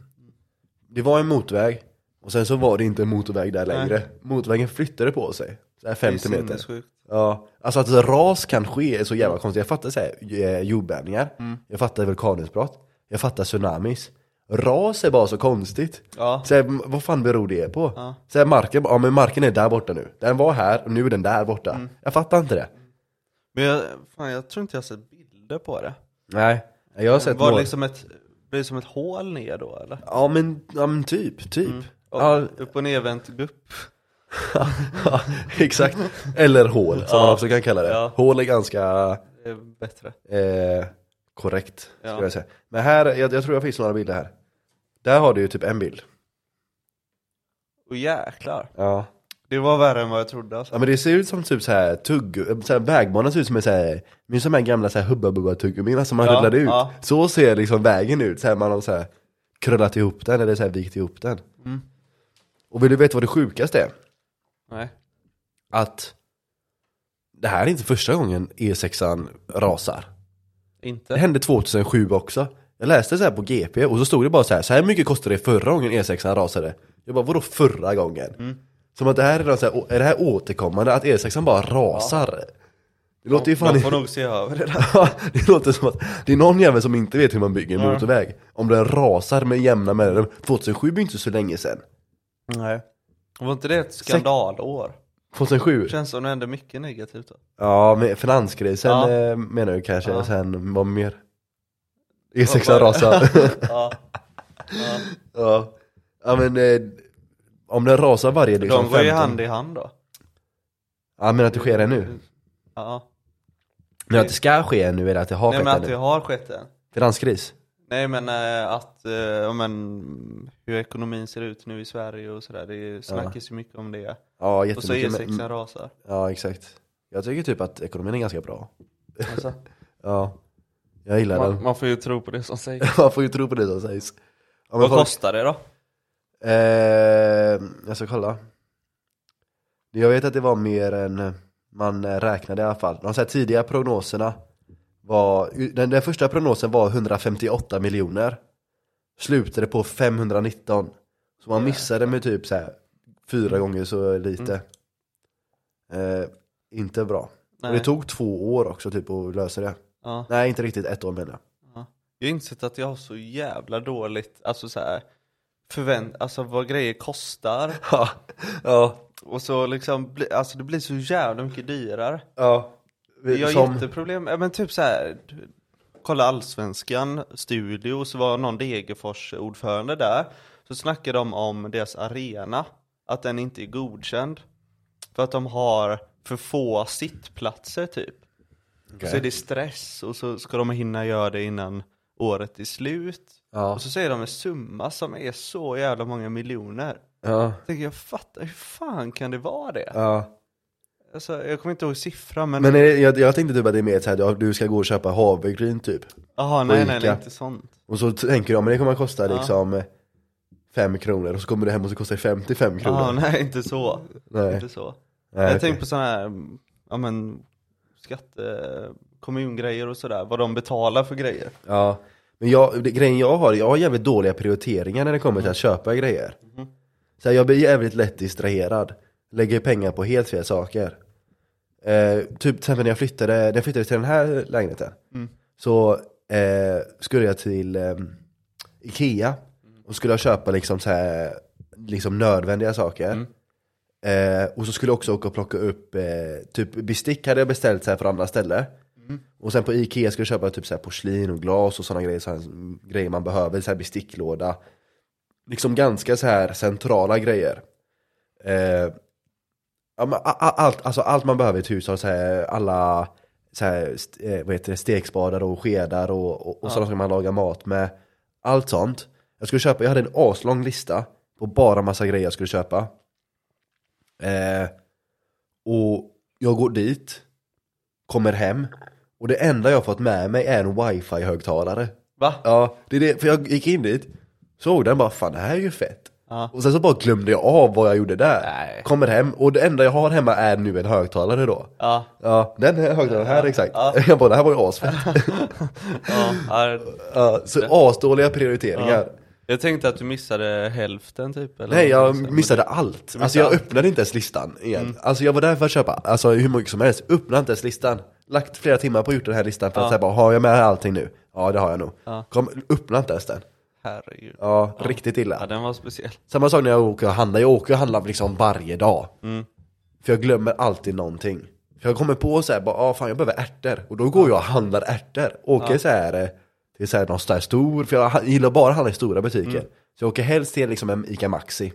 Det var en motorväg, och sen så var det inte en motorväg där längre. Motorvägen flyttade på sig, så här 50 Det är meter. Ja, alltså att ras kan ske är så jävla konstigt. Jag fattar såhär eh, jordbävningar, Mm. jag fattar vulkanutbrott, jag fattar tsunamis. Ras är bara så konstigt. Ja, Så här, vad fan beror det på? Ja. Så här, marken, ja men marken är där borta nu. Den var här och nu är den där borta. Mm. Jag fattar inte det. men jag, fan, jag tror inte jag har sett bilder på det Nej, jag har sett Var det liksom ett, blir det som ett hål ner då eller? Ja men, ja men typ, typ. Och Ja, Upp och nervänt gupp ja, exakt. Eller hål, som man också kan kalla det. Hål är ganska Det är bättre eh, korrekt, Ja. jag säga. Men här, jag, jag tror jag fick några bilder här. Där har du ju typ en bild. Och jäklar Ja. Det var värre än vad jag trodde alltså. Ja men det ser ut som typ så här tugg, så här vägbanan ser ut som en så här, minns de här gamla så här hubba bubba tuggummin som man Ja, rullade ut? ja. Så ser liksom vägen ut, så här man har så här krullat ihop den eller så här vikt ihop den. Mm. Och vill du veta vad det sjukaste är? Nej Att det här är inte första gången E6an rasar. Det Inte? hände 2007 också. Jag läste så här på GP och så stod det bara så här, så här mycket kostade det förra gången E6an rasade. Jag bara, vadå förra gången? Mm. Som att det här är, så här, är det här återkommande, att E6an bara rasar? Det låter ju fan De får nog se över det där Ja, det låter som att det är någon jävel som inte vet hur man bygger en Ja. motorväg. Om den rasar med jämna mellanrum. 2007 är inte så länge sedan. Nej Var inte det ett skandalår? 2007? Känns som det hände mycket negativt då Ja, med finanskrisen Ja. eh, menar du kanske, Ja. sen vad mer? E6 Vad-. Ja, ja. ja. ja men eh, om den rasar varje liksom De går ju 15 hand i hand då Ja men att det sker ännu? Ja Men att det ska ske ännu eller att det har Nej skett men att ännu? det har skett än Finanskris? Nej men eh, att, ja, men hur ekonomin ser ut nu i Sverige och sådär, det snackas ju mycket om det. Ja Och så jättemycket E6 men- rasar. Ja exakt. Jag tycker typ att ekonomin är ganska bra. Alltså, Ja Jag gillar man, den. man får ju tro på det som sägs. Man får ju tro på det som sägs. Ja, Vad folk- kostar det då? Eh, jag ska kolla. Jag vet att det var mer än man räknade i alla fall. De så tidiga prognoserna var, den, den första prognosen var 158 miljoner. Slutade på 519. Så man missade med typ så här fyra gånger så lite. Eh, inte bra. Och Nej. det tog två år också typ att lösa det. Ja. Nej, inte riktigt ett år menar jag. Jag har insett att jag har så jävla dåligt, alltså så här förvänt, alltså vad grejer kostar. Ja, ja, Och så liksom, bli- alltså det blir så jävla mycket dyrare. ja. Jag har Som, jätteproblem, men typ så här. kolla Allsvenskan, studio, så var någon Degerfors ordförande där. Så snackade de om deras arena, att den inte är godkänd. För att de har för få sittplatser typ. Okej. Så är det stress och så ska de hinna göra det innan året är slut. ja, Och så säger de en summa som är så jävla många miljoner. ja, Jag tänker jag fattar, hur fan kan det vara det? ja. Alltså, jag kommer inte ihåg siffran men, Men är det, jag, jag tänkte typ att det är mer såhär, du ska gå och köpa havregryn typ. Jaha, nej, nej, nej, inte sånt. Och så tänker de, men det kommer att kosta Ja. liksom eh, fem kronor och så kommer du hem och så kostar det 55 kronor. Ja, nej, inte så. Nej. Inte så. Nej, jag okej. tänkte på sådana här, ja men, skatte, kommungrejer och sådär, vad de betalar för grejer. Ja, men jag, det, grejen jag har, jag har jävligt dåliga prioriteringar när det kommer till att köpa grejer. Så här, jag blir jävligt lätt distraherad. Lägger pengar på helt fel saker. Eh, typ till exempel när jag flyttade, när jag flyttade till den här lägenheten. Så eh, skulle jag till eh, Ikea. Och skulle jag köpa liksom så här, liksom nödvändiga saker. Eh, och så skulle jag också åka och plocka upp, eh, typ bestick hade jag beställt så här från andra ställen. Och sen på Ikea skulle jag köpa typ så här porslin och glas och sådana grejer, så här, grejer man behöver, så här besticklåda. Liksom ganska så här centrala grejer. Eh, allt, alltså allt man behöver i ett hushåll, så här, alla så här, eh, vad heter det, stekspadar och skedar och, och, och sådana som man lagar mat med. Allt sånt. Jag skulle köpa, jag hade en aslång lista på bara massa grejer jag skulle köpa. Eh, och jag går dit, kommer hem och det enda jag fått med mig är en wifi-högtalare. Va? Ja, det är det, för jag gick in dit, såg den bara, fan det här är ju fett. Ja. Och sen så bara glömde jag av vad jag gjorde där. Nej. Kommer hem och det enda jag har hemma är nu en högtalare då. Ja, Ja, den här högtalaren här exakt. Ja. Jag bara, det här var ju asfett. ja, ja. så asdåliga prioriteringar. Jag tänkte att du missade hälften typ eller Nej, jag missade allt. missade Alltså jag allt. öppnade inte ens listan igen. Alltså jag var där för att köpa, alltså hur mycket som helst. Öppnade inte ens listan. Lagt flera timmar på att gjort den här listan för att Ja. säga bara, har jag med allting nu? Ja det har jag nog. Ja. Kom, öppna inte ens den. Herregud. Ja, riktigt illa. Ja, den var speciell. Samma sak när jag åker och handlar, jag åker och handlar liksom varje dag. Mm. För jag glömmer alltid någonting. För jag kommer på så här, bara, ah, fan jag behöver ärtor. Och då går jag och handlar ärtor. Åker så här eh, till så här någon här stor, för jag gillar bara att handla i stora butiker. Mm. Så jag åker helst till liksom en Ica Maxi.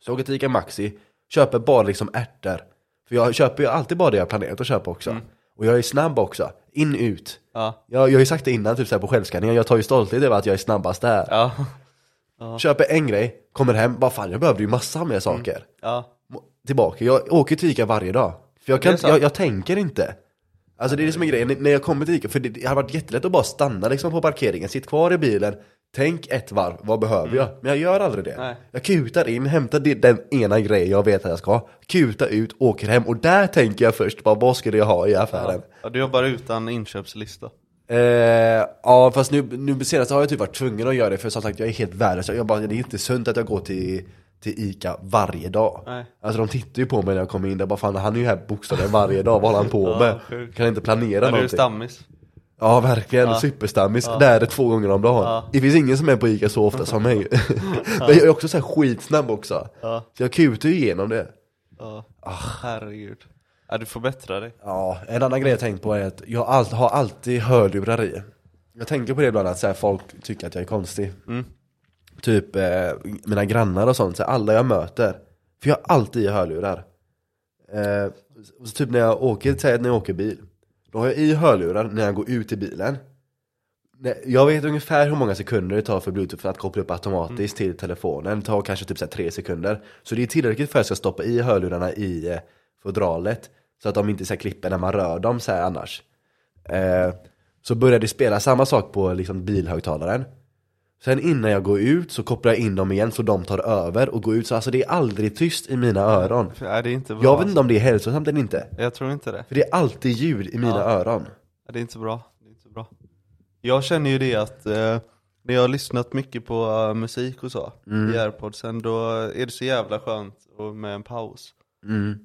Så jag åker till Ica Maxi, köper bara liksom ärtor. För jag köper ju alltid bara det jag planerat att köpa också. Mm. Och jag är snabb också. In, ut. Ja. Jag, jag har ju sagt det innan, typ så här på självskanningen, jag tar ju stolthet över att jag är snabbast där. Ja. Köper en grej, kommer hem, bara fan jag behövde ju massa mer saker. Ja. Må- Tillbaka, jag åker till Ica varje dag. För jag, kan, jag, jag tänker inte. Alltså det är det som är grejen, när jag kommer till Ica, för det, det hade varit jättelätt att bara stanna liksom på parkeringen, sitt kvar i bilen, tänk ett varv, vad behöver jag? Men jag gör aldrig det. Mm. Nej. Jag kutar in, hämtar det- den ena grejen jag vet att jag ska ha, kutar ut, åker hem och där tänker jag först, bara, vad skulle jag ha i affären? ja, du jobbar utan inköpslista. Eh, ja fast nu, nu senast har jag typ varit tvungen att göra det för som sagt jag är helt värdelös. Jag bara, det är inte sunt att jag går till, till Ica varje dag. Nej. Alltså de tittar ju på mig när jag kommer in där, bara fan han är ju här bokstavligen varje dag, vad håller han på Ja, med? sjukt. Kan inte planera Ja, du är någonting. stammis. Ja verkligen, Ja. superstammis. Där är det två gånger om dagen. Ja. Det finns ingen som är på Ica så ofta som mig. Men jag är också så här skitsnabb också. Ja. Så jag kutar ju igenom det. Ja. Ah. Herregud. Ja, du får bättra dig. Ja, en annan grej jag tänkt på är att jag har alltid hörlurar i. Jag tänker på det ibland att så här, folk tycker att jag är konstig. Mm. Typ eh, mina grannar och sånt, så här, alla jag möter. För jag har alltid hörlurar. Eh, så typ när jag åker, säg när jag åker bil. Då har jag i hörlurar när jag går ut i bilen. Jag vet ungefär hur många sekunder det tar för bluetooth för att koppla upp automatiskt till telefonen. Det tar kanske typ så tre sekunder. Så det är tillräckligt för att jag ska stoppa i hörlurarna i eh, fodralet. Så att de inte så klipper när man rör dem så här annars. Eh, så börjar det spela samma sak på liksom, bilhögtalaren. Sen innan jag går ut så kopplar jag in dem igen så de tar över och går ut. Så alltså det är aldrig tyst i mina öron. Nej, det är inte bra. Jag vet inte om det är hälsosamt eller inte. Jag tror inte det. För det är alltid ljud i mina Ja. öron. Ja, Det är inte bra. Det är inte bra. Jag känner ju det att eh, när jag har lyssnat mycket på eh, musik och så i airpodsen, då är det så jävla skönt och med en paus. Mm.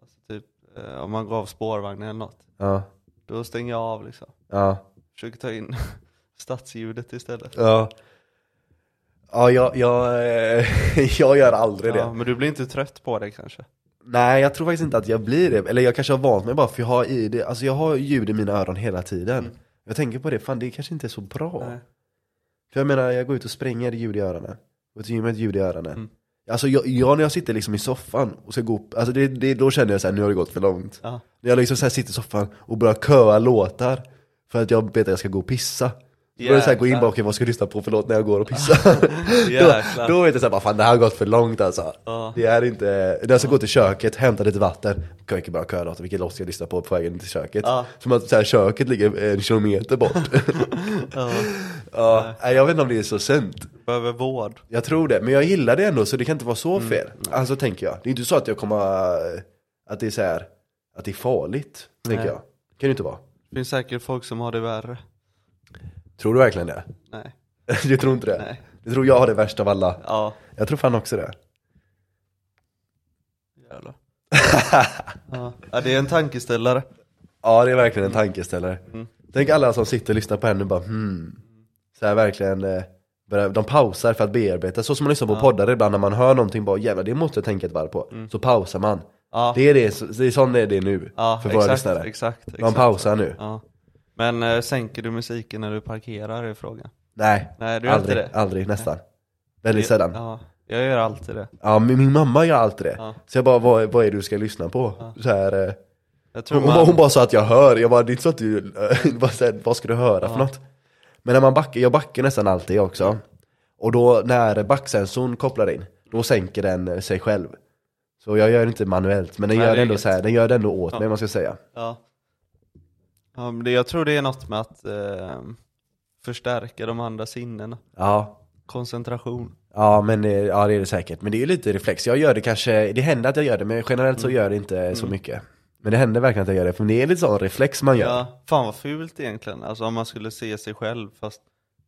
Alltså eh, om man går av spårvagnen eller något. Ja, Då stänger jag av liksom. ja, Försöker ta in stadsljudet istället. ja. Ja, jag, jag, eh, jag gör aldrig det. Ja, men du blir inte trött på det kanske? Nej, jag tror faktiskt inte att jag blir det. Eller jag kanske har vant mig bara för jag har i det, alltså jag har ljud i mina öron hela tiden. Jag tänker på det, fan det kanske inte är så bra. Nej. För jag menar, jag går ut och springer ljud i öronen. Går till gymmet ljud i öronen. Mm. Alltså jag, jag, när jag sitter liksom i soffan och ska gå alltså det, det, då känner jag såhär, nu har det gått för långt. När jag liksom så sitter i soffan och börjar köa låtar för att jag vet att jag ska gå och pissa. Då börjar jag så här gå in bara, okej vad ska jag lyssna på för låt när jag går och pissar? då, Jäklar. då vet jag såhär, fan det här har gått för långt alltså. Ja. Det är inte, när jag ska gå till köket, hämta lite vatten, kan jag inte bara köa låtar, vilken låt ska jag lyssna på på vägen till köket? Ja. Som att så här, köket ligger en kilometer bort. Ja. ja, jag vet inte om det är så sunt. Behöver vård. Jag tror det, men jag gillar det ändå så det kan inte vara så Mm. fel. Alltså tänker jag. Det är inte så att jag kommer, att det är så här, att det är farligt, tänker jag. Kan det inte vara. Det finns säkert folk som har det värre. Tror du verkligen det? Nej. du tror inte det? Nej. Du tror jag har det värsta av alla? Ja. Jag tror fan också det. Jävlar. ja. ja, det är en tankeställare. Ja, det är verkligen en tankeställare. Mm. Tänk alla som sitter och lyssnar på henne och bara hmm. Så här verkligen, eh, börjar- de pausar för att bearbeta. Så som man lyssnar på poddar ibland när man hör någonting bara jävlar det måste jag tänka ett varv på. Så pausar man. Mm. Ja. Det är det, det är sån är det nu. Ja, för våra exakt, lyssnare. exakt, exakt. pausar nu. Ja. Men eh, sänker du musiken när du parkerar är frågan. Nej, Nej, du aldrig, inte det. aldrig, nästan. Väldigt sällan. Ja, Ja, jag gör alltid det. men min mamma gör alltid det. Ja. Så jag bara, vad, vad är det du ska lyssna på? Så här, eh, hon, man, hon bara sa att jag hör, jag bara, det är inte så att du, här, vad ska du höra för något? Men när man backar, jag backar nästan alltid också. Och då när backsensorn kopplar in, då sänker den eh, sig själv. Så jag gör det inte manuellt, men den Nej, gör det ändå så här, den gör det ändå åt mig om man ska säga. Ja. Ja men det, jag tror det är något med att eh, förstärka de andra sinnena. Ja, Koncentration. ja men eh, ja, det är det säkert. Men det är ju lite reflex, jag gör det kanske, det händer att jag gör det, men generellt så gör jag det inte så mycket. Men det händer verkligen att jag gör det, för det är lite sån reflex man gör. Ja, fan vad fult egentligen. Alltså om man skulle se sig själv fast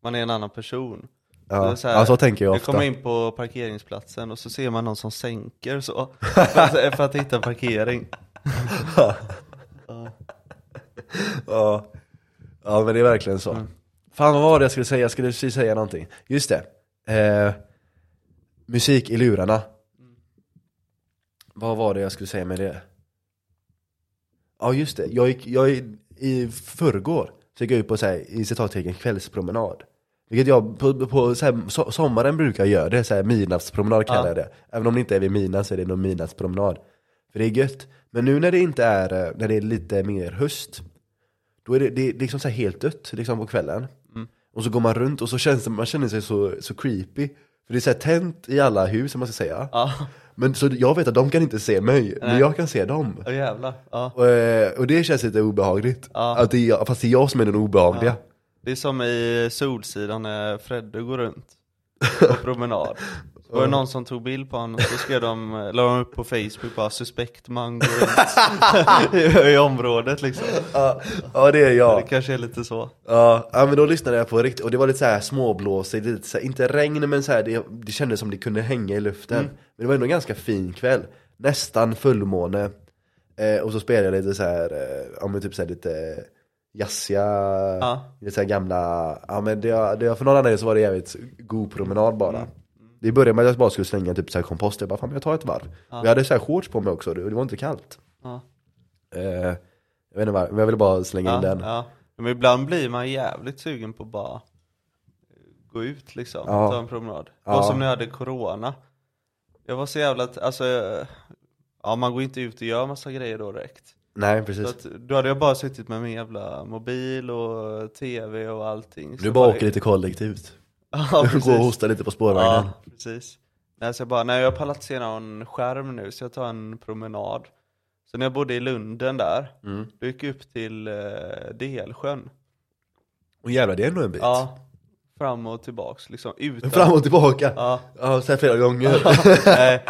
man är en annan person. Ja, Det är ja så tänker jag ofta. kommer in på parkeringsplatsen och så ser man någon som sänker så, för att, för att hitta parkering. Ja. ja, men det är verkligen så. Fan vad var det jag skulle säga? Jag skulle precis säga någonting. Just det. Eh, musik i lurarna. Vad var det jag skulle säga med det? Ja just det, jag gick, jag, i förrgår så gick jag ut på så här, i citattecken kvällspromenad. Vilket jag på, på så här, so, sommaren brukar göra det, så här midnattspromenad kallar Ja. jag det. Även om det inte är vid midnatt så är det någon midnattspromenad. För det är gött. Men nu när det inte är, eh, när det är lite mer höst, då är det, det är liksom så här helt dött liksom på kvällen. Och så går man runt och så känns det, man känner sig så, så creepy. För det är så här tänt i alla hus om man ska säga. Ja, Men så jag vet att de kan inte se mig, men Nej. jag kan se dem. oh, jävlar. Ja. Och, eh, och det känns lite obehagligt. Ja. Att det är, fast det är jag som är den obehagliga. Det är som i Solsidan när Fredde går runt på promenad. Så var det någon som tog bild på honom och så skrev de, la de upp på Facebook bara suspekt man går runt i, området liksom. Ja, ja det är Det jag. kanske är lite så. Ja, ja men då lyssnade jag på riktigt, och det var lite så här småblåsigt, lite så här, inte regn men så här, det, det kändes som det kunde hänga i luften. Mm. Men det var ändå en ganska fin kväll. Nästan fullmåne. Eh, och så spelade jag lite så här, eh, ja men typ så här lite jazziga, Ja. lite så här gamla, ja men det, det, för någon anledning så var det jävligt god promenad bara. Mm. Det började med att jag bara skulle slänga typ så här kompost, jag bara fan men jag tar ett varv. Jag hade så här shorts på mig också, och det var inte kallt. Ja. Eh, jag vet inte varför, men jag ville bara slänga in Ja, den. ja. Men ibland blir man jävligt sugen på att bara gå ut liksom, Ja. ta en promenad. Ja. Det var som när jag hade corona. Jag var så jävla, alltså, ja man går inte ut och gör massa grejer då direkt. Nej Så precis. att, då hade jag bara suttit med min jävla mobil och tv och allting. Du Så bara åker lite kollektivt. Ja, Gå och precis. hosta lite på spårvagnen. Ja, precis. Nej, så jag bara, nej jag har pallat se någon skärm nu så jag tar en promenad. Så när jag bodde i Lunden där, Mm. då gick jag upp till eh, Delsjön. Och jävlar det är ändå en bit. Ja, fram och tillbaks liksom, utan... Fram och tillbaka. Ja, Ja, så här flera gånger. nej,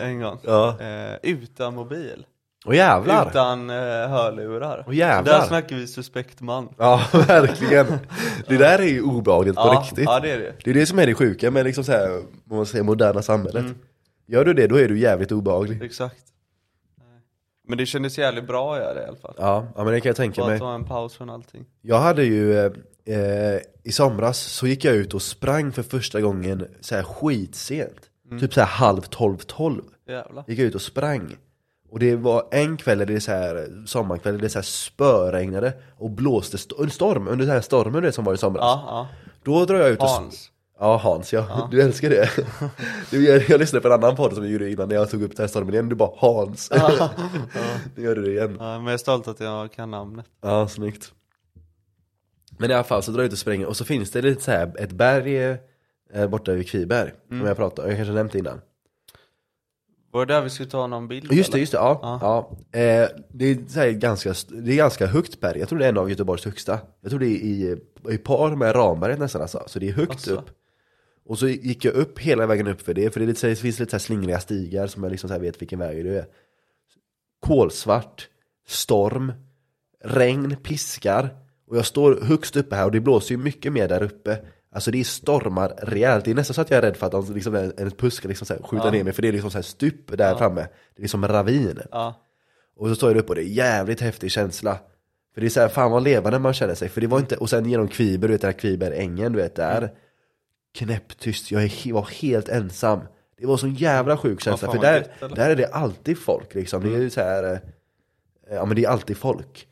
en gång. Ja. Eh, utan mobil. Och jävlar. Utan eh, hörlurar. Åh, jävlar. Där snackar vi suspekt man. Ja, verkligen. Det där är ju obehagligt på Ja, riktigt. ja det är det. Det är det som är det sjuka med liksom så här, man säger, moderna samhället. Mm. Gör du det, då är du jävligt obehaglig. Exakt. Men det kändes jävligt bra att göra det i alla fall. Ja, ja men det kan jag tänka Bara mig. ta en paus från allting. Jag hade ju, eh, eh, i somras så gick jag ut och sprang för första gången så här skitsent. Typ så här halv tolv, tolv. Jävlar. Gick jag ut och sprang. Och det var en kväll, där det är så här sommarkväll, där det så här spöregnade och blåste st- en storm, under den här stormen det som var i somras. Ja, ja. Då drar jag ut och... Hans. Ja, Hans ja. Du älskar det. Du, jag, jag lyssnade på en annan podd som vi gjorde innan när jag tog upp den här stormen igen, du bara Hans. Nu gör du det igen. Ja, men jag är stolt att jag kan namnet. Ja, snyggt. Men i alla fall så drar jag ut och springer och så finns det lite så här ett berg eh, borta vid Kviberg, som jag pratade jag kanske nämnt innan. Var det där vi skulle ta någon bild? Just det, eller? just det, ja. ja. Eh, det, är så här ganska, det är ganska högt berg, jag tror det är en av Göteborgs högsta. Jag tror det är i, i par med Ramberget nästan alltså, så det är högt Asså. upp. Och så gick jag upp hela vägen upp för det, för det, är lite, det finns lite så här slingriga stigar som jag liksom så vet vilken väg det är. Kolsvart, storm, regn, piskar. Och jag står högst uppe här och det blåser ju mycket mer där uppe. Alltså det stormar rejält, det är nästan så att jag är rädd för att de, liksom, en en puss ska liksom skjuta Ja. ner mig för det är liksom så här stup där framme. Det är liksom ravin. Ja. Och så står jag uppe och det är jävligt häftig känsla. För det är så här, fan vad levande man känner sig. För det var inte, och sen genom Kviber, du vet den här Kviberängen, du vet där. Knäpptyst, jag är, var helt ensam. Det var så jävla sjuk känsla, för där, eller? där är det alltid folk liksom. Det är ju så här, eh, ja men det är alltid folk.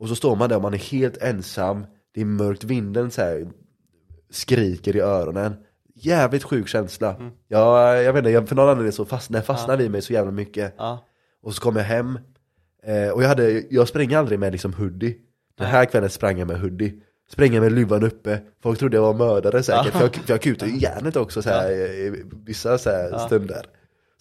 Och så står man där och man är helt ensam, det är mörkt, vinden så här skriker i öronen. Jävligt sjuk känsla. Ja, jag vet inte, jag- för någon anledning så fastnar, fastnar vi mig så jävla mycket. Ja. Och så kom jag hem, eh, och jag, hade, jag springer aldrig med liksom hoodie. Den här kvällen sprang jag med hoodie. Sprang med luvan uppe, folk trodde jag var mördare säkert, för jag, för jag kutade ju järnet också så här, i i vissa så här stunder.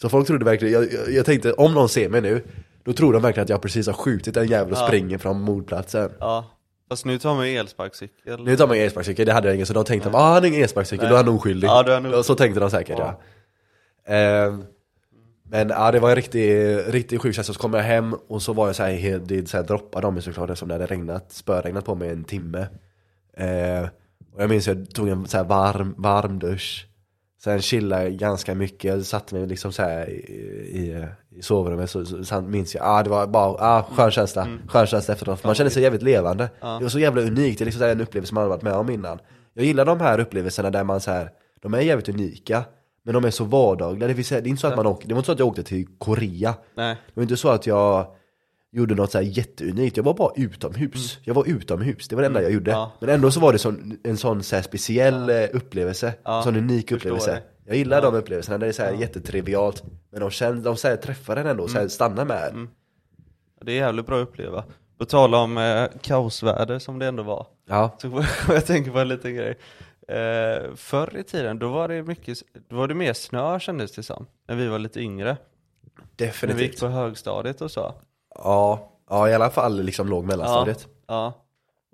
Så folk trodde verkligen, jag, jag, jag tänkte om någon ser mig nu Då tror de verkligen att jag precis har skjutit en jävel och springer från mordplatsen ja. Fast nu tar man ju elsparkcykel. Nu tar man ingen elsparkcykel, det hade jag ingen, så de tänkte ah han har ingen elsparkcykel, då är han oskyldig. Ja, då är han oskyldig. Så tänkte de säkert ja, Ehm, Men ja, det var en riktig, riktig sjuk känsla, så kom jag hem och så var jag så här, det så här droppade om mig såklart eftersom det hade regnat, spöregnat på mig en timme. Ehm, Och jag minns jag tog en så här varm, varm dusch Sen chillade jag ganska mycket, jag satte mig liksom så här i, i, i sovrummet så, så sen minns jag, ah, det var bara ah, skön känsla, skön känsla efteråt, man kände sig jävligt levande. Det var så jävla unikt, det är liksom så en upplevelse man aldrig varit med om innan. Jag gillar de här upplevelserna där man så här, de är jävligt unika Men de är så vardagliga, det, säga, det är inte så att man åker, det var inte så att jag åkte till Korea. Nej. Det var inte så att jag gjorde något så här jätteunikt, jag var bara utomhus. Jag var utomhus, det var det enda jag gjorde. Ja. Men ändå så var det sån, en sån så här speciell eh, upplevelse, Ja, sån unik upplevelse. det. Jag gillar de upplevelserna, det är så här jättetrivialt. Men de, känns, de så här träffar en ändå, så här stannar med. En Det är jävligt bra att uppleva. På tal om eh, kaosväder som det ändå var. Ja, Så jag tänker på en liten grej. Eh, förr i tiden, då var det mycket, då var det mer snö kändes det som. När vi var lite yngre. När vi gick definitivt. på högstadiet och så. Ja, ja i alla fall liksom låg mellanstadiet. Ja.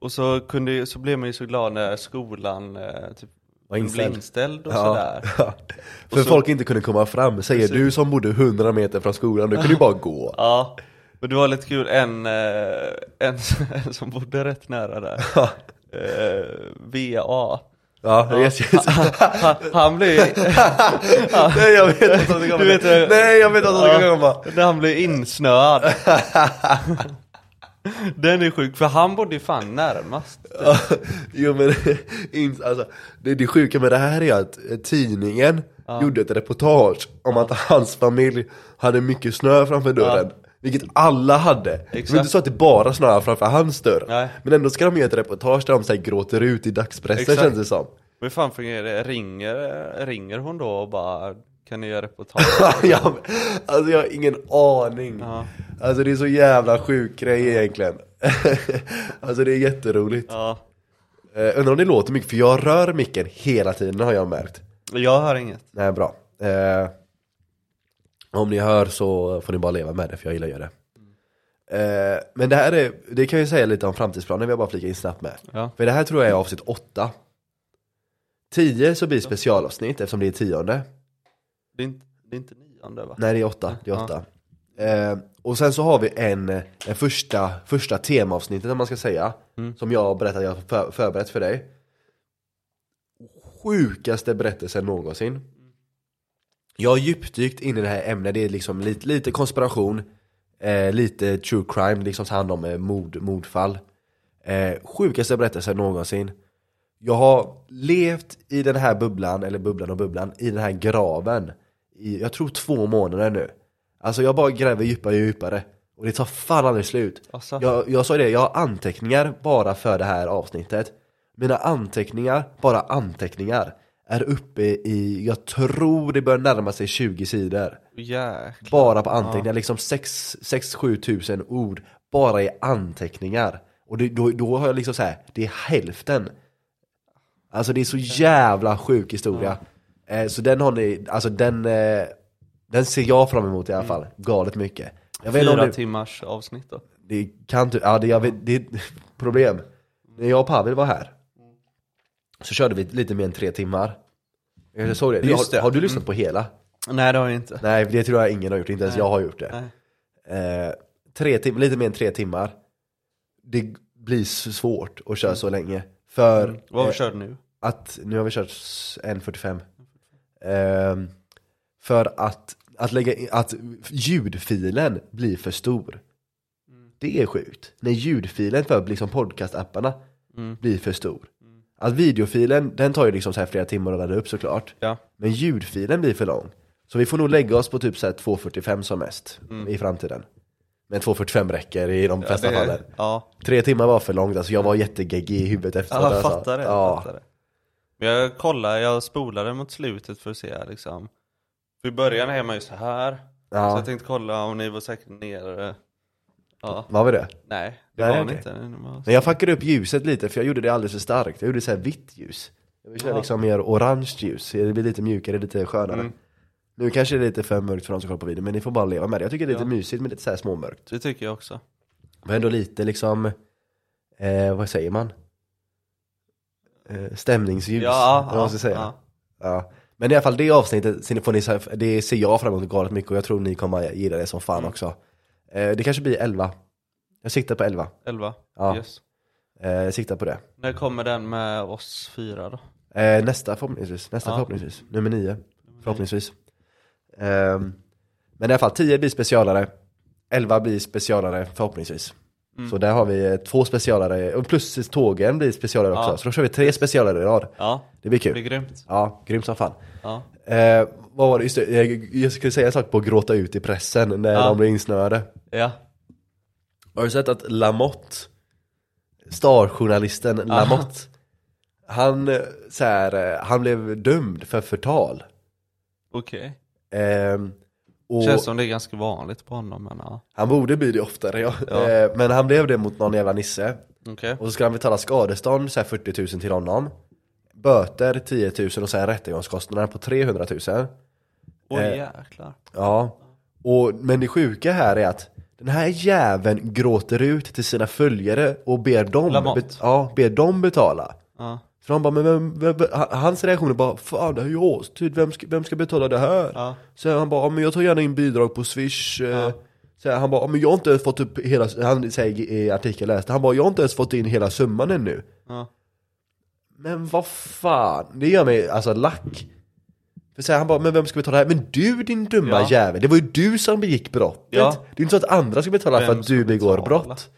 Och så, kunde, så blev man ju så glad när skolan eh, typ, Var blev inställd. och Ja, sådär. För så- folk inte kunde komma fram, säger du som bodde 100 meter från skolan, du kunde ju bara gå. Ja, men det var lite kul, en, eh, en, en som bodde rätt nära där, eh, VA, Ja, yes, yes. han, han blev, Nej jag vet inte vad Du vet det. Nej jag vet inte vad som ska komma när han blev insnöad. Den är sjuk, för han bodde ju fan närmast. Ja, Jo men, alltså, det, det sjuka med det här är att eh, tidningen gjorde ett reportage om att hans familj hade mycket snö framför dörren Vilket alla hade! Det var Exakt. inte så att det bara snöade framför hans dörr Nej. Men ändå ska de göra ett reportage där de så här, gråter ut i dagspressen Exakt. känns det som Hur fan fungerar det? Ringer, ringer hon då och bara, kan ni göra reportage? ja, men, Alltså jag har ingen aning Ja. Alltså det är så jävla sjuk grej egentligen Alltså det är jätteroligt Ja, eh, Undrar om det låter mycket, för jag rör micken hela tiden har jag märkt jag hör inget. Nej, bra. Eh, om ni hör så får ni bara leva med det, för jag gillar att göra det. Eh, men det här är, det kan jag säga lite om framtidsplanen, vi har bara flika in snabbt med. Ja. För det här tror jag är avsnitt 8. 10 så blir specialavsnitt eftersom det är tionde. Det är inte, det är inte nionde va? Nej det är 8, det är 8. Eh, och sen så har vi en, en första, första temaavsnittet om man ska säga. Som jag har berättat, jag har för, förberett för dig. Sjukaste berättelsen någonsin. Jag har djupdykt in i det här ämnet, det är liksom lite, lite konspiration. Eh, lite true crime, liksom hand om eh, mord, mordfall. Eh, sjukaste berättelsen någonsin. Jag har levt i den här bubblan, eller bubblan och bubblan, i den här graven i, jag tror två månader nu. Alltså jag bara gräver djupare och djupare. Och det tar fan aldrig slut. Asså? Jag, jag sa det, jag har anteckningar bara för det här avsnittet. Mina anteckningar, bara anteckningar, är uppe i, jag tror det börjar närma sig 20 sidor. Jäklar. Bara på anteckningar, liksom 6-7 tusen ord bara i anteckningar. Och det, då, då har jag liksom så här, det är hälften. Alltså det är så jävla sjuk historia. Eh, så den har ni, alltså den, eh, den ser jag fram emot i alla fall, galet mycket. Jag vet Fyra det, timmars avsnitt då. det kan du, ja det, jag vet, det är problem. När jag och Pavel var här, så körde vi lite mer än tre timmar. Jag såg det. Just har, det. har du lyssnat på hela? Nej det har jag inte. Nej, det tror jag ingen har gjort, inte ens jag har gjort det. Eh, tre tim- lite mer än tre timmar. Det blir svårt att köra så länge. För Mm. Vad har eh, vi kört nu? att, nu har vi kört s- 1.45. Ehm, för att, att lägga in, att ljudfilen blir för stor. Det är sjukt. När ljudfilen för liksom podcastapparna blir för stor. Att videofilen, den tar ju liksom så här flera timmar att ladda upp såklart. Ja. Men ljudfilen blir för lång. Så vi får nog lägga oss på typ så här 2.45 som mest i framtiden. Men 2.45 räcker i de flesta det- fallen. Ja, Tre timmar var för långt, alltså jag var jättegeggig i huvudet efteråt. ja jag alltså. fattar det. Jag Ja. fattar det. Men jag kollade, jag spolade mot slutet för att se liksom. För i början är man ju så här. Ja. Så jag tänkte kolla om ni var säkert nere. Ja, Var vi det? nej det Nej, var okej. ni inte. Var- Men jag fuckade upp ljuset lite för jag gjorde det alldeles för starkt. Jag gjorde så här vitt ljus. Jag vill köra Ja. liksom mer orange ljus, det blir lite mjukare, lite skönare. Mm. Nu kanske det är lite för mörkt för de som kollar på videon, men ni får bara leva med det. Jag tycker det är lite Ja. mysigt med lite så här småmörkt. Det tycker jag också. Men ändå lite liksom, eh, vad säger man? Eh, stämningsljus, Ja, vad man ska säga. ja. Men i alla fall det avsnittet, ser ni- får ni, så här- det ser jag fram emot galet mycket och jag tror ni kommer gilla det som fan Mm. också. Eh, det kanske blir 11. Jag siktar på 11. 11? Ja. Yes. Eh, jag siktar på det. När kommer den med oss fyra då? Eh, nästa förhoppningsvis, nästa Ja. förhoppningsvis, nummer 9 förhoppningsvis. Ehm, men i alla fall 10 blir specialare, 11 blir specialare förhoppningsvis. Mm. Så där har vi eh, två specialare, och plus tågen blir specialare också, Ja. så då kör vi tre specialare i rad. Ja, Det blir det blir kul. grymt. Ja, grymt som fan. Ja. Eh, vad var det, just det, jag, jag skulle säga en sak på att gråta ut i pressen när Ja. de blir insnöade. Ja. Har du sett att Lamotte, starjournalisten Lamotte, han, eh, så här, eh, han blev dömd för förtal. Okej. Ehm, och Känns som det är ganska vanligt på honom men ja. han borde bli det oftare ja. Ja. Ehm, men han blev det mot någon jävla nisse. Okej. Och så ska han betala skadestånd, så här 40 000 till honom. Böter 10 000 och sen rättegångskostnader på 300 000. Oj Eh, jäklar. Ja. Och, men det sjuka här är att den här jäveln gråter ut till sina följare och ber dem, ja, ber dem betala. Ja. Så de bara, men vem, vem, vem, hans reaktion är bara, fan det här är ju astyrt, vem ska, vem ska betala det här? Ja. Så han bara, men jag tar gärna in bidrag på swish ja. så han bara, men jag har inte ens fått upp hela, han säger i artikeln läste, han bara, jag har inte ens fått in hela summan ännu Ja. Men vad fan, det gör mig alltså lack För så här, han bara, men vem ska betala det här? Men du din dumma Ja. jävel, det var ju du som begick brottet Ja. Det är inte så att andra ska betala för Vem att ska du begår betala? brott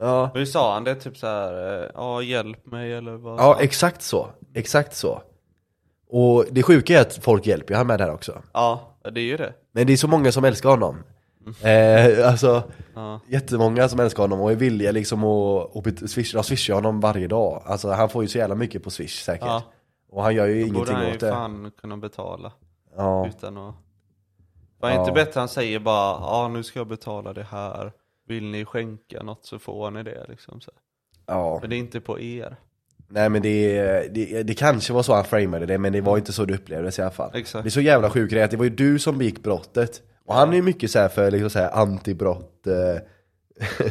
Ja, Hur sa han det? Typ så här, eh, ja hjälp mig eller vad? ja han? exakt så, exakt så Och det sjuka är att folk hjälper ju han med det här också ja, det är ju det. Men det är så många som älskar honom eh, Alltså Ja. Jättemånga som älskar honom och är villiga liksom att, att swisha, de swishar honom varje dag Alltså han får ju så jävla mycket på swish säkert Ja. Och han gör ju Då borde ingenting han ju åt det fan kunna betala. Ja, Utan att... Var Ja. inte bättre han säger bara, ja nu ska jag betala det här. Vill ni skänka något så får ni det liksom. Så. ja. Men det är inte på er. Nej men det, det, det kanske var så han framade det men det var inte så det i alla fall Exakt. Det är så jävla sjuk grej att det var ju du som begick brottet Och han är ju mycket så här för liksom så här antibrott eh,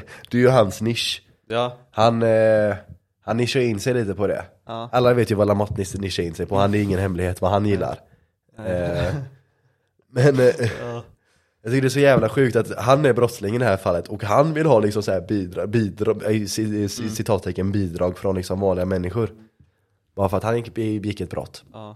Du är ju hans nisch Ja, Han, eh, han nischar in sig lite på det Ja. Alla vet ju vad Lamotte nisch- nischar in sig på, han är ingen hemlighet vad han gillar eh, Men jag tycker det är så jävla sjukt att han är brottslingen i det här fallet och han vill ha liksom så här i, i, i citattecken bidrag från liksom vanliga människor Bara för att han gick- begick ett brott ja.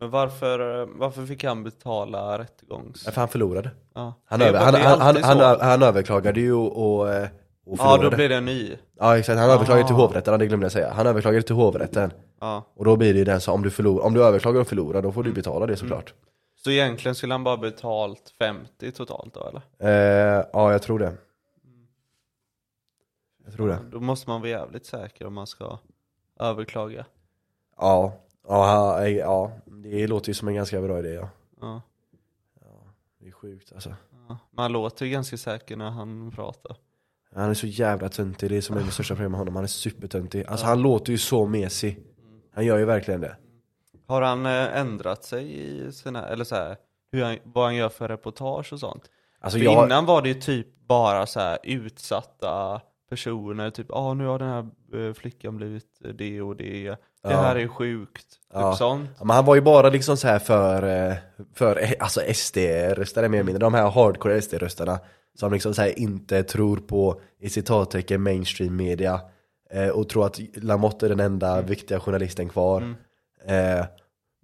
Men varför, varför fick han betala rättegångs... För han förlorade. Ja, Han, över, han, han, han, han, han, överklagade ju och, och, och Ja, förlorade. då blir det en ny. Ja exakt, han överklagade till Ah. hovrätten, det glömde jag säga. Han överklagade till hovrätten. Ja. Och då blir det ju den som, om du, förlor, om du överklagar och förlorar, då får Mm. du betala det såklart. Så egentligen skulle han bara betalt 50 totalt då eller? Eh, ja, jag tror det. Jag tror det. Då måste man vara jävligt säker om man ska överklaga. Ja, ja, han- ja, det låter ju som en ganska bra idé ja. Ja. Det är sjukt alltså. Ja. Man låter ju ganska säker när han pratar. Han är så jävla töntig, det är som är det största problemet med honom, han är supertöntig. Alltså han låter ju så mesig. Han gör ju verkligen det. Har han eh, ändrat sig i sina, eller så här, hur han, vad han gör för reportage och sånt? Alltså för jag, innan var det ju typ bara så här utsatta personer, typ ah nu har den här eh, flickan blivit det och det, det Ja. här är sjukt, typ Ja. sånt. Ja, men han var ju bara liksom så här för, eh, för eh, alltså SD-röstare mer eller mindre, de här hardcore SD-röstarna som liksom så inte tror på, i citattecken, mainstream media eh, och tror att Lamotte är den enda viktiga journalisten kvar. Eh,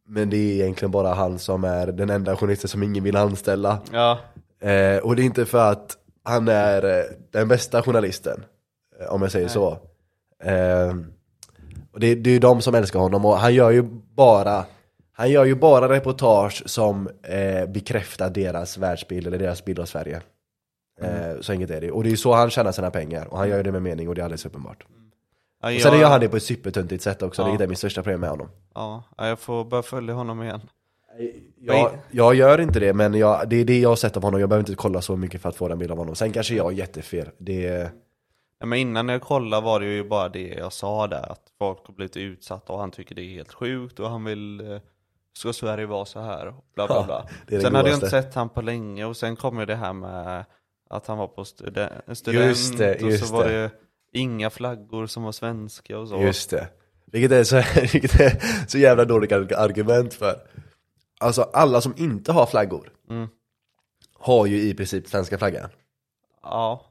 men det är egentligen bara han som är den enda journalisten som ingen vill anställa. Ja, Eh, och det är inte för att han är eh, den bästa journalisten, eh, om jag säger så. Eh, och det, det är ju de som älskar honom och han gör ju bara han gör ju bara reportage som eh, bekräftar deras världsbild eller deras bild av Sverige. Eh, så enkelt är det. Och det är ju så han tjänar sina pengar. Och han gör ju det med mening och det är alldeles uppenbart. Ja, Och jag, sen gör han det på ett supertöntigt sätt också, Ja. vilket är mitt största problem med honom. ja, jag får börja följa honom igen. Jag, jag gör inte det, men jag, det är det jag har sett av honom. Jag behöver inte kolla så mycket för att få den bilden av honom. Sen kanske jag har jättefel. Det, Ja, men innan jag kollade var det ju bara det jag sa där, att folk har blivit utsatta och han tycker det är helt sjukt och han vill, eh, ska Sverige vara så här och bla bla Ja, bla. är det sen hade jag inte sett han på länge och sen kom ju det här med att han var på studen, student Just det, och just så var det. det inga flaggor som var svenska och så. Just det. Vilket är så, vilket är så jävla dåligt argument för. Alltså alla som inte har flaggor Mm. har ju i princip svenska flaggan. Ja.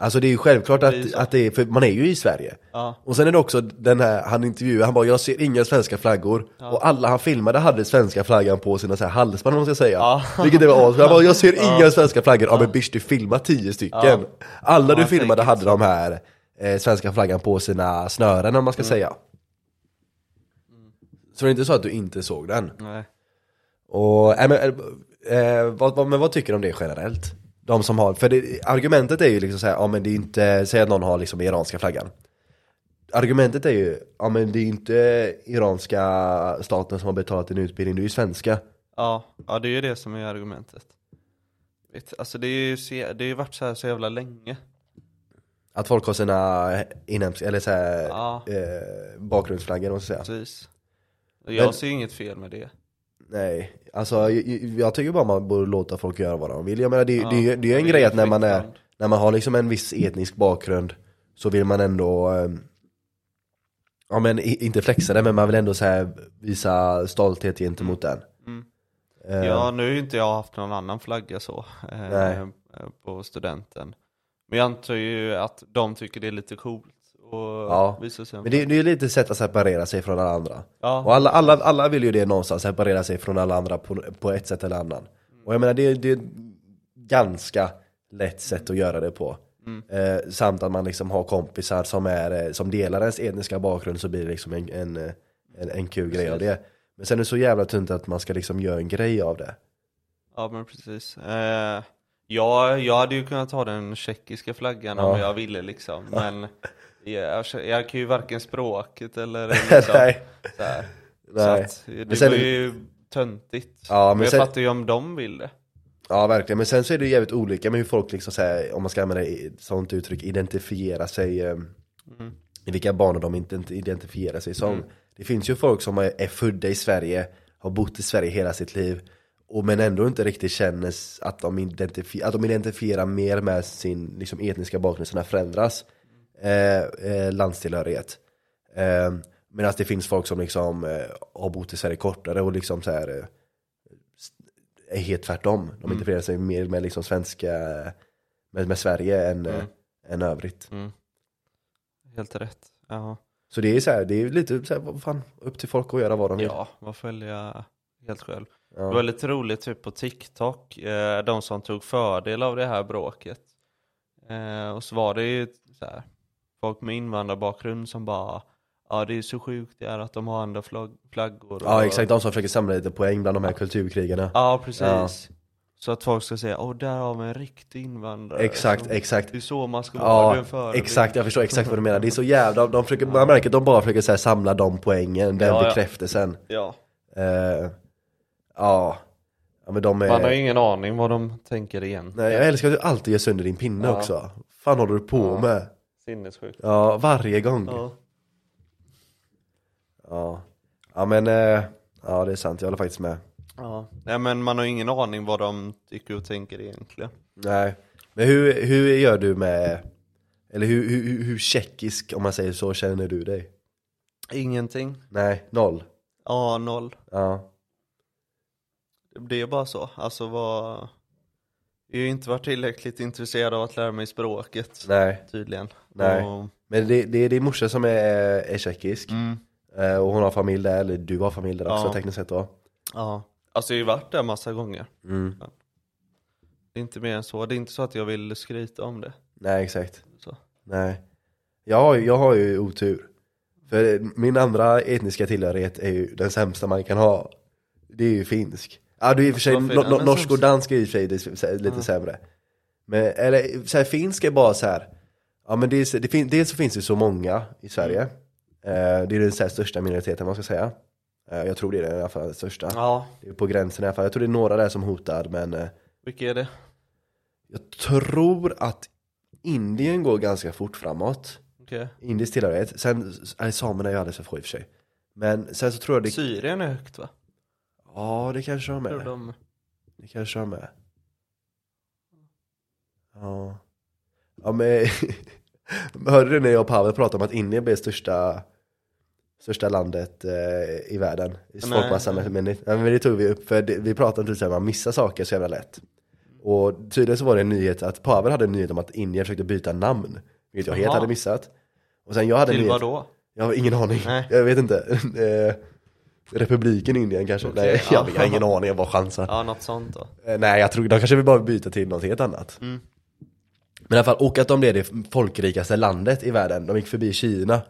Alltså det är ju självklart Det är att, att det är, för man är ju i Sverige. Ja. Och sen är det också den här, han intervjuar, han bara 'Jag ser inga svenska flaggor' Och alla han filmade hade svenska flaggan på sina så här halsband om man ska säga Ja. Vilket det var as, han bara 'Jag ser inga svenska flaggor' Ja men bish du filmar tio stycken Ja. Alla du Ja, filmade hade de här eh, svenska flaggan på sina snören om man ska säga Så det är inte så att du inte såg den Nej. och, äh, men, eh, vad, vad, men vad tycker du om det generellt? De som har, för det, argumentet är ju liksom såhär, ja men det är inte, säg att någon har liksom iranska flaggan Argumentet är ju, ja men det är inte iranska staten som har betalat din utbildning, det är ju svenska Ja, ja det är ju det som är argumentet. Vet, alltså det är ju det har ju varit så här så jävla länge. Att folk har sina inhemska, eller såhär, Ja. eh, bakgrundsflaggor man ska säga Precis. Jag Men- ser ju inget fel med det. Nej, alltså jag, jag tycker bara man borde låta folk göra vad de vill Jag menar det, Ja, det, det, är en det är grej att när man är, när man har liksom en viss etnisk bakgrund Så vill man ändå eh, Ja men inte flexa det men man vill ändå så här visa stolthet gentemot den Mm. Eh, Ja, nu har ju inte jag haft någon annan flagga så eh, på studenten. Men jag antar ju att de tycker det är lite coolt och Ja, visa sig Men det, det är ju lite sätt att separera sig från alla andra. Ja. Och alla, alla, alla vill ju det någonstans, separera sig från alla andra på, på ett sätt eller annan. Och jag menar det, det är ett ganska lätt sätt att göra det på. Eh, Samt att man liksom har kompisar som, är, eh, som delar ens etniska bakgrund så blir det liksom en, en, eh, en, en kul grej av det. Men sen är det så jävla tunt att man ska liksom göra en grej av det. Ja men precis. Eh, ja, jag hade ju kunnat ta den tjeckiska flaggan om Ja. jag ville liksom. Men jag, jag kan ju varken språket eller liksom, Nej. så, här. så Nej. att det sen- var ju töntigt. Ja, men jag sen- fattar ju om de vill det. Ja verkligen, men sen så är det jävligt olika med hur folk liksom så här, om man ska använda ett sånt uttryck, identifiera sig eh, I vilka banor de inte identifierar sig som Det finns ju folk som är födda i Sverige, har bott i Sverige hela sitt liv och Men ändå inte riktigt känner att de, att de identifierar mer med sin liksom, etniska bakgrund, sina föräldrars eh, eh, landstillhörighet eh, Medan det finns folk som liksom eh, har bott i Sverige kortare och liksom så här eh, är helt tvärtom. De identifierar sig mer med liksom svenska, med, med Sverige än, Mm. eh, än övrigt. Mm. Helt rätt. Jaha. Så det är så här, det är lite så här, vad fan, upp till folk att göra vad de vill. Ja, vad följa helt själv. Ja. Det var lite roligt typ på TikTok, eh, de som tog fördel av det här bråket. Eh, och så var det ju så här, folk med invandrarbakgrund som bara Ja det är så sjukt det är att de har andra flagg flaggor. Ja exakt, de som försöker samla lite poäng bland de här kulturkrigarna. Ja precis. Ja. Så att folk ska säga, åh där har vi en riktig invandrare. Exakt, som- exakt. Det är så man ska vara, Ja, exakt, jag förstår exakt vad du menar. Det är så jävla, de försöker, man märker att de bara försöker så här, samla de poängen, den Ja, ja. bekräftelsen. Ja. Eh, ja. ja, men de är... Man har ingen aning vad de tänker igen. Nej, jag älskar att du alltid gör sönder din pinne Ja. också. fan håller du på Ja. med? Sinnessjukt. Ja, varje gång. Ja. Ja. Ja, men, eh, ja det är sant, jag håller faktiskt med. ja. Nej men man har ingen aning vad de tycker och tänker egentligen. Nej, men hur, hur gör du med, eller hur, hur, hur tjeckisk, om man säger så, känner du dig? Ingenting. Nej, noll. Ja, noll. Ja, Det är bara så. Alltså vad... Jag har ju inte varit tillräckligt intresserad av att lära mig språket. nej. Tydligen. Nej. Och, Men det, det är din morsa som är, är tjeckisk, mm, eh, och hon har familj där, eller du har familj där också Ja. tekniskt sett då. ja. Alltså jag har varit där massa gånger. Mm. Det är inte mer än så. Det är inte så att jag vill skryta om det. Nej, exakt. Så. Nej. Jag har, jag har ju otur. För min andra etniska tillhörighet är ju den sämsta man kan ha. Det är ju finsk. Ja, du i och för sig, Varför är no, no, den norsk och dansk är i och för sig det- så- lite sämre. Men, eller så här, finsk är bara så här. Ja men det är, så- det fin, dels så finns det så många i Sverige. Eh, det är den så här, största minoriteten man ska säga. Eh, jag tror det är den i alla fall, den största. Ja, Det är på gränsen i alla fall. Jag tror det är några där som hotar men eh, vilka är det? jag tror att Indien går ganska fort framåt. Okej. Indisk tillhörighet. Sen, nej samerna är ju alldeles för få i och för sig. Men sen så tror jag det, Syrien är högt va? Ja det kanske de är. de... Det kanske de är. Ja. Ja men, hörde du när jag och Pavel pratade om att Indien blev största Största landet eh, i världen, i folkmassan men, det- ja, men det tog vi upp, för det, vi pratade om att man missar saker så jävla lätt Och tydligen så var det en nyhet att Pavel hade en nyhet om att Indien försökte byta namn Vilket jag helt hade missat Och sen jag hade Till nyhet vad då? Jag har ingen aning, Nej. jag vet inte eh, Republiken Indien kanske? Okej, Nej, jag, ja. jag har ingen aning, jag bara chansar Ja, något sånt då. Eh, Nej jag tror, de kanske vill bara byta till något helt annat Mm. Men i alla fall, och att de blev det folkrikaste landet i världen, de gick förbi Kina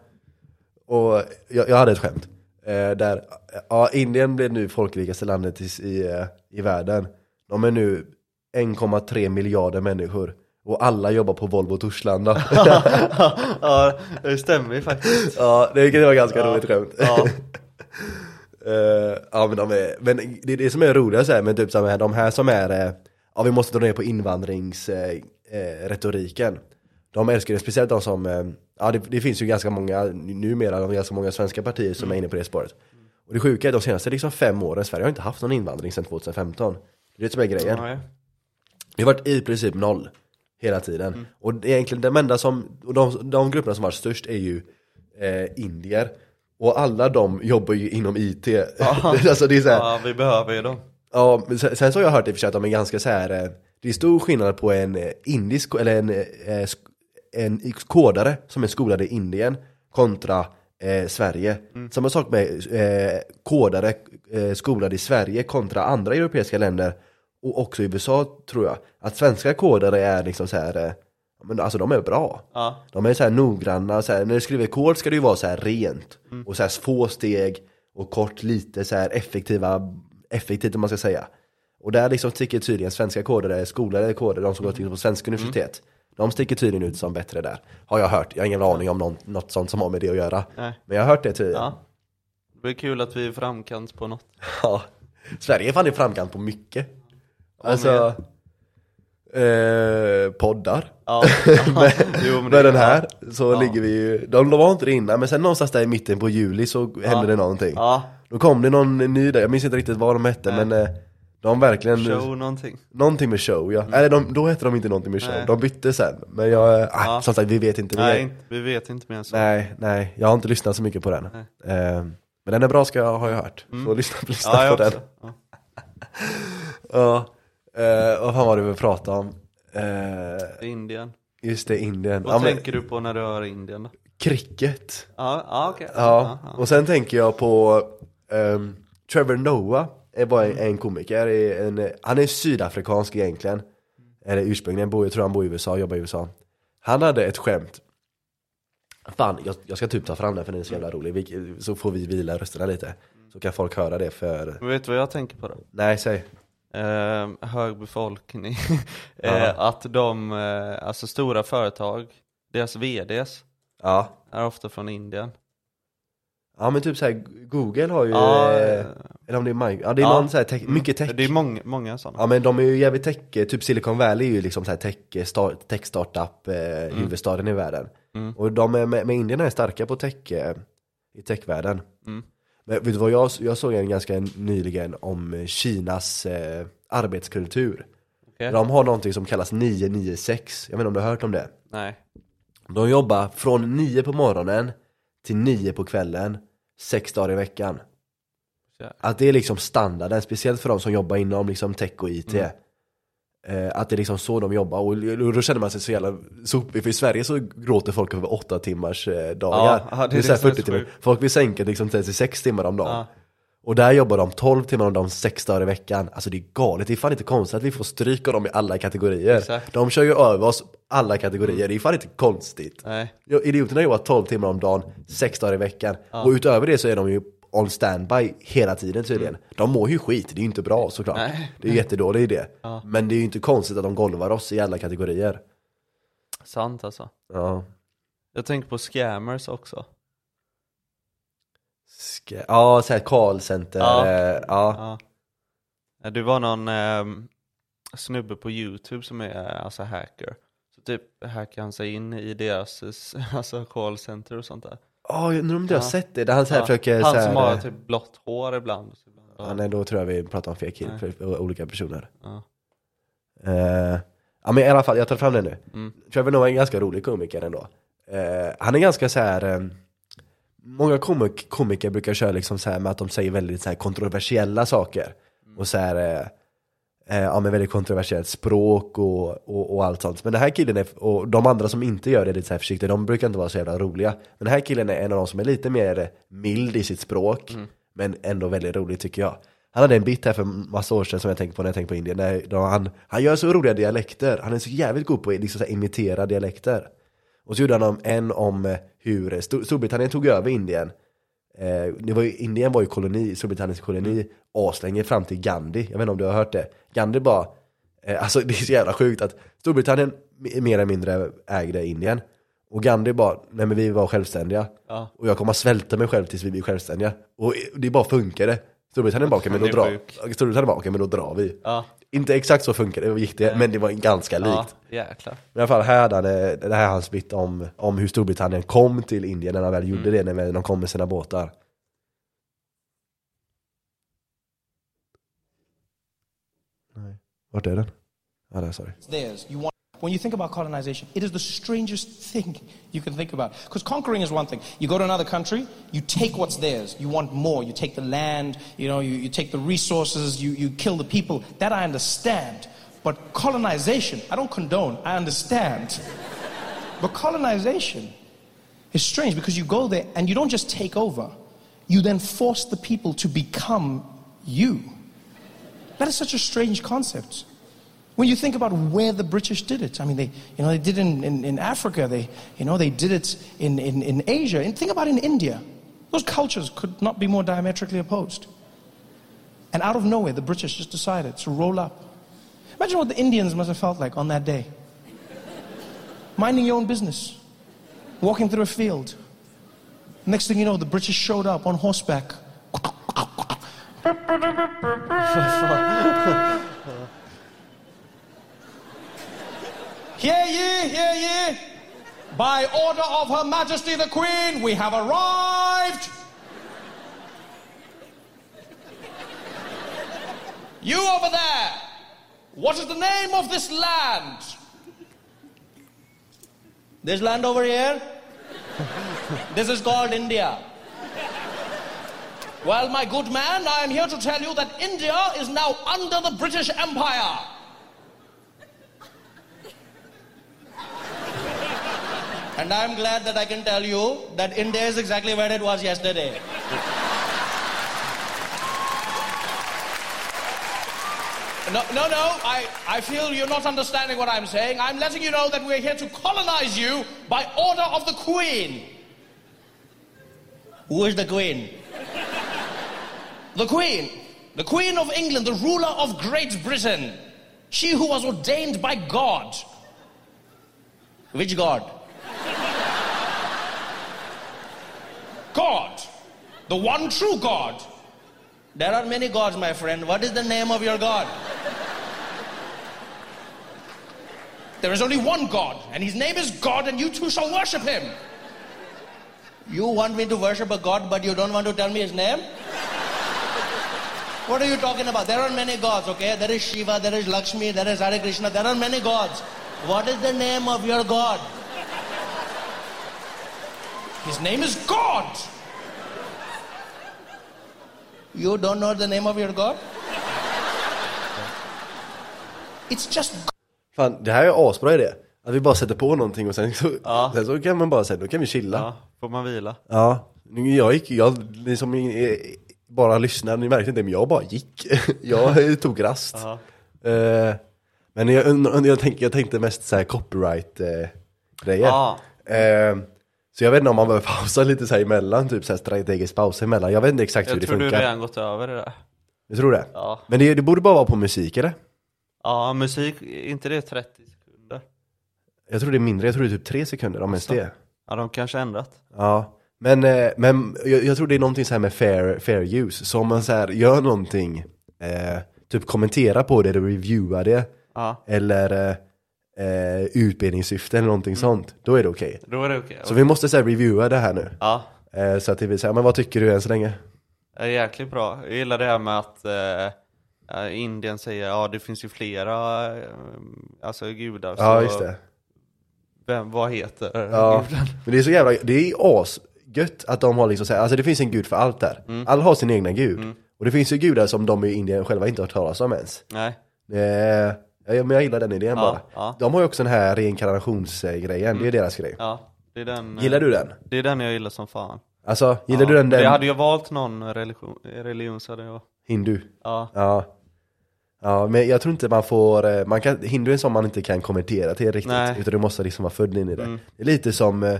Och jag, jag hade ett skämt eh, Där, ja Indien blev nu folkrikaste landet i, i, eh, i världen De är nu 1,3 miljarder människor Och alla jobbar på Volvo Torslanda ja, det stämmer ju faktiskt. Ja, det var ganska Ja. roligt skämt Ja. Eh, ja men de är, men det är det som är roligt så här, men typ så här, de här som är, eh, ja vi måste dra ner på invandringsretoriken. Eh, retoriken. de älskar det, speciellt de som, ja det, det finns ju ganska många, numera, de ganska många svenska partier som är inne på det spåret. Och det sjuka är de senaste liksom fem åren, Sverige har inte haft någon invandring sedan 2015. Det är det som är grejen. Nej. Det har varit i princip noll hela tiden. Och det är egentligen de enda som, och de, de grupperna som varit störst är ju indier. Och alla de jobbar ju inom IT. alltså det är så här, Ja, vi behöver ju dem. ja, men sen, sen så har jag hört i och för sig att de är ganska så här. eh, det är stor skillnad på en eh, indisk, eller en, eh, en kodare som är skolad i Indien kontra eh, Sverige. Samma sak med eh, kodare eh, skolade i Sverige kontra andra europeiska länder och också i USA tror jag. Att svenska kodare är liksom så här, men alltså de är bra. Ja. De är så här noggranna, så här, när du skriver kod ska det ju vara så här rent och så här få steg och kort, lite så här effektiva, effektivt om man ska säga. Och där liksom sticker tydligen svenska kodare, skolade kodare, de som går till på svenska universitet. De sticker tydligen ut som bättre där. Har jag hört, jag har ingen aning om någon, något sånt som har med det att göra. Nej. Men jag har hört det tydligen. Ja. Det blir kul att vi är framkant på något. Ja. Sverige är fan i framkant på mycket. Alltså, eh, poddar. Ja. med, Jo, men med den här så Ja. ligger vi ju, de var inte det innan men sen någonstans där i mitten på juli så hände det någonting. Ja, Då kom det någon ny där, jag minns inte riktigt vad de hette Nej. men eh, de verkligen, show någonting. någonting med show ja. Eller de, då hette de inte någonting med show, Nej. de bytte sen. Men jag, äh, Ja. som sagt vi vet inte. Vi Nej, inte- vi vet inte mer än så. nej, nej, jag har inte lyssnat så mycket på den. Eh, men den är bra ska jag, har jag hört. Så lyssna, lyssna Ja, på den. också. Ja. Ja, eh, vad fan var det vi pratade om? Eh, Indien. just det, Indien. Vad Ja, men, tänker du på när du hör Indien då? cricket. Ja, ja okej. Ja, och sen tänker jag på ehm, Trevor Noah, är bara en, en komiker, är en, han är sydafrikansk egentligen. Eller ursprungligen, bor, jag tror han bor i USA, jobbar i USA. Han hade ett skämt. Fan, jag, jag ska typ ta fram den för den är så jävla rolig. Vi, så får vi vila rösterna lite. Så kan folk höra det för... Men vet du vad jag tänker på då? Nej, säg. Eh, hög befolkning. Ja. eh, att de, eh, alltså stora företag, deras VDs Ja. är ofta från Indien. Ja men typ såhär, Google har ju, Ja, eh, eh, eller om det är Microsoft, ja det är ja. någon såhär tech, mycket tech. Det är många, många sådana. Ja men de är ju jävligt tech, typ Silicon Valley är ju liksom såhär tech, start, tech startup eh, huvudstaden i världen. Mm. Och de är, med, med Indien är starka på tech, eh, i techvärlden. Mm. Men vet du vad jag, jag såg en ganska nyligen om Kinas eh, arbetskultur. Okej. De har någonting som kallas 996, jag vet inte om du har hört om det? Nej. De jobbar från 9 på morgonen till 9 på kvällen, sex dagar i veckan. Att det är liksom standarden, speciellt för de som jobbar inom liksom tech och IT. Mm. Eh, att det är liksom så de jobbar, och då känner man sig så jävla sopig, för i Sverige så gråter folk över åtta timmars eh, dagar. Ja, ja, det är det är 40 så timmar. Folk vill sänka liksom till 6 timmar om dagen. Ja. Och där jobbar de 12 timmar om dagen, 6 dagar i veckan. Alltså det är galet, det är fan inte konstigt att vi får stryk av dem i alla kategorier. Exakt. De kör ju över oss alla kategorier, det är fan inte konstigt. Nej. Ja, Idioterna jobbar 12 timmar om dagen, 6 dagar i veckan. Och utöver det så är de ju on standby hela tiden tydligen. De mår ju skit, det är ju inte bra såklart. Nej. Det är ju jättedålig idé. Men det är ju inte konstigt att de golvar oss i alla kategorier. Sant alltså. Ja. Jag tänker på scammers också. Ska... Ja, såhär callcenter. Ja. Ja. ja. Ja. Eh, Det var någon ehm, snubbe på youtube som är eh, alltså hacker. Så typ hackar han sig in i deras eh, alltså callcenter och sånt där. Ja, jag undrar om du har sett det? Där han så här försöker Han så här, som har typ blått hår ibland. Ja, nej, då tror jag vi pratar om fel kille, Nej. för olika personer. Ja. Eh, ja men i alla fall, jag tar fram det nu. Mm. Trevor Noah är en ganska rolig komiker ändå. Eh, han är ganska så här. Eh, många komik komiker brukar köra liksom så här med att de säger väldigt så kontroversiella saker. Och så här, eh, ja men väldigt kontroversiellt språk och, och, och allt sånt. Men den här killen, är, och de andra som inte gör det lite så här försiktiga, de brukar inte vara så jävla roliga. Men den här killen är en av de som är lite mer mild i sitt språk, men ändå väldigt rolig tycker jag. Han hade en bit här för massa år sedan som jag tänkte på när jag tänkte på Indien. När, han, han gör så roliga dialekter, han är så jävligt god på att liksom, imitera dialekter. Och så gjorde han om, en om hur Stor- Storbritannien tog över Indien. Eh, det var ju, Indien var ju koloni, Storbritanniens koloni aslänge fram till Gandhi. Jag vet inte om du har hört det. Gandhi bara, eh, alltså det är så jävla sjukt att Storbritannien mer eller mindre ägde Indien. Och Gandhi bara, nej men vi var självständiga. Ja. Och jag kommer att svälta mig själv tills vi blir självständiga. Och det bara funkade. Storbritannien bara, okej men då Det drar. Storbritannien bara, okej men då drar vi. Ja. Inte exakt så funkade det, gick det, men det var ganska likt. Ja, jäklar. Men i alla fall här hade han, det här är hans bit om, om hur Storbritannien kom till Indien när han väl gjorde det, när de kom med sina båtar. Nej. Vart är den? Ja, där, sorry. theirs. When you think about colonization, it is the strangest thing you can think about. Because conquering is one thing. You go to another country, you take what's theirs. You want more. You take the land, you know, you, you take the resources, you, you kill the people. That I understand. But colonization, I don't condone, I understand. but colonization is strange because you go there and you don't just take over, you then force the people to become you. That is such a strange concept. When you think about where the British did it, I mean, they, you know, they did it in, in, in Africa, they, you know, they did it in, in, in Asia. And think about in India. Those cultures could not be more diametrically opposed. And out of nowhere, the British just decided to roll up. Imagine what the Indians must have felt like on that day. Minding your own business, walking through a field. Next thing you know, the British showed up on horseback. Hear ye, hear ye. By order of Her Majesty the Queen, we have arrived. You over there, what is the name of this land? This land over here? this is called India. Well, my good man, I am here to tell you that India is now under the British Empire. And I'm glad that I can tell you that India is exactly where it was yesterday. No, no, no. I, I feel you're not understanding what I'm saying. I'm letting you know that we're here to colonize you by order of the Queen. Who is the Queen? the Queen. The Queen of England, the ruler of Great Britain. She who was ordained by God. Which God? God. The one true God. There are many gods, my friend. What is the name of your God? There is only one God, and his name is God, and you too shall worship him. You want me to worship a God, but you don't want to tell me his name? What are you talking about? There are many gods, okay? There is Shiva, there is Lakshmi, there is Hare Krishna, there are many gods. What is the name of your God? His name is God. You don't know the name of your God? It's just Fan, det här är asbra idé. Att vi bara sätter på någonting och sen så, Ja. sen så kan man bara säga, då kan vi chilla. Ja, får man vila. Ja, nu- jag gick, jag, ni som bara lyssnar, ni märkte inte men jag bara gick. jag tog rast. Eh, men jag, jag, tänkte, jag tänkte mest så här copyright eh. Ja. Eh, så jag vet inte om man behöver pausa lite så här emellan, typ så här strategisk paus emellan. Jag vet inte exakt hur Jag det tror du funkar. redan gått över det där. Du tror det? Ja. Men det, det borde bara vara på musik eller? Ja, musik, inte det 30 sekunder? Jag tror det är mindre, jag tror det är typ tre sekunder om ens det. Ja, de kanske ändrat. Ja, men, eh, men jag, jag tror det är någonting så här med fair, fair use. Så om man så här gör någonting, eh, typ kommentera på det eller reviewa det, Ja, eller eh, eh, utbildningssyfte eller någonting sånt, då är det okej. då är det okej. Så vi måste så här reviewa det här nu. Ja, Eh, så att det vill säga, men vad tycker du än så länge? det är jäkligt bra. Jag gillar det här med att eh, ja, Indien säger ja det finns ju flera eh, alltså gudar. Ja, så just det. Vem, vad heter Ja, guden? men det är så jävla, det är asgött att de har liksom så här, alltså det finns en gud för allt där. Mm. Alla har sin egna gud. Och det finns ju gudar som de i Indien själva inte har hört talas om ens. Nej. Eh, ja, men jag gillar den idén Ja, bara. ja. De har ju också den här reinkarnationsgrejen, det är deras grej. Ja, det är den. eh, Gillar du den? Det är den jag gillar som fan. Alltså, gillar ja, du den, den Jag hade ju valt någon religion, religion så hade jag, hindu? ja. Ja. Ja, men jag tror inte man får, eh, man kan, hindu är en sån man inte kan konvertera till riktigt. Nej. Mm. Utan du måste liksom vara född in i det. Det är lite som, eh,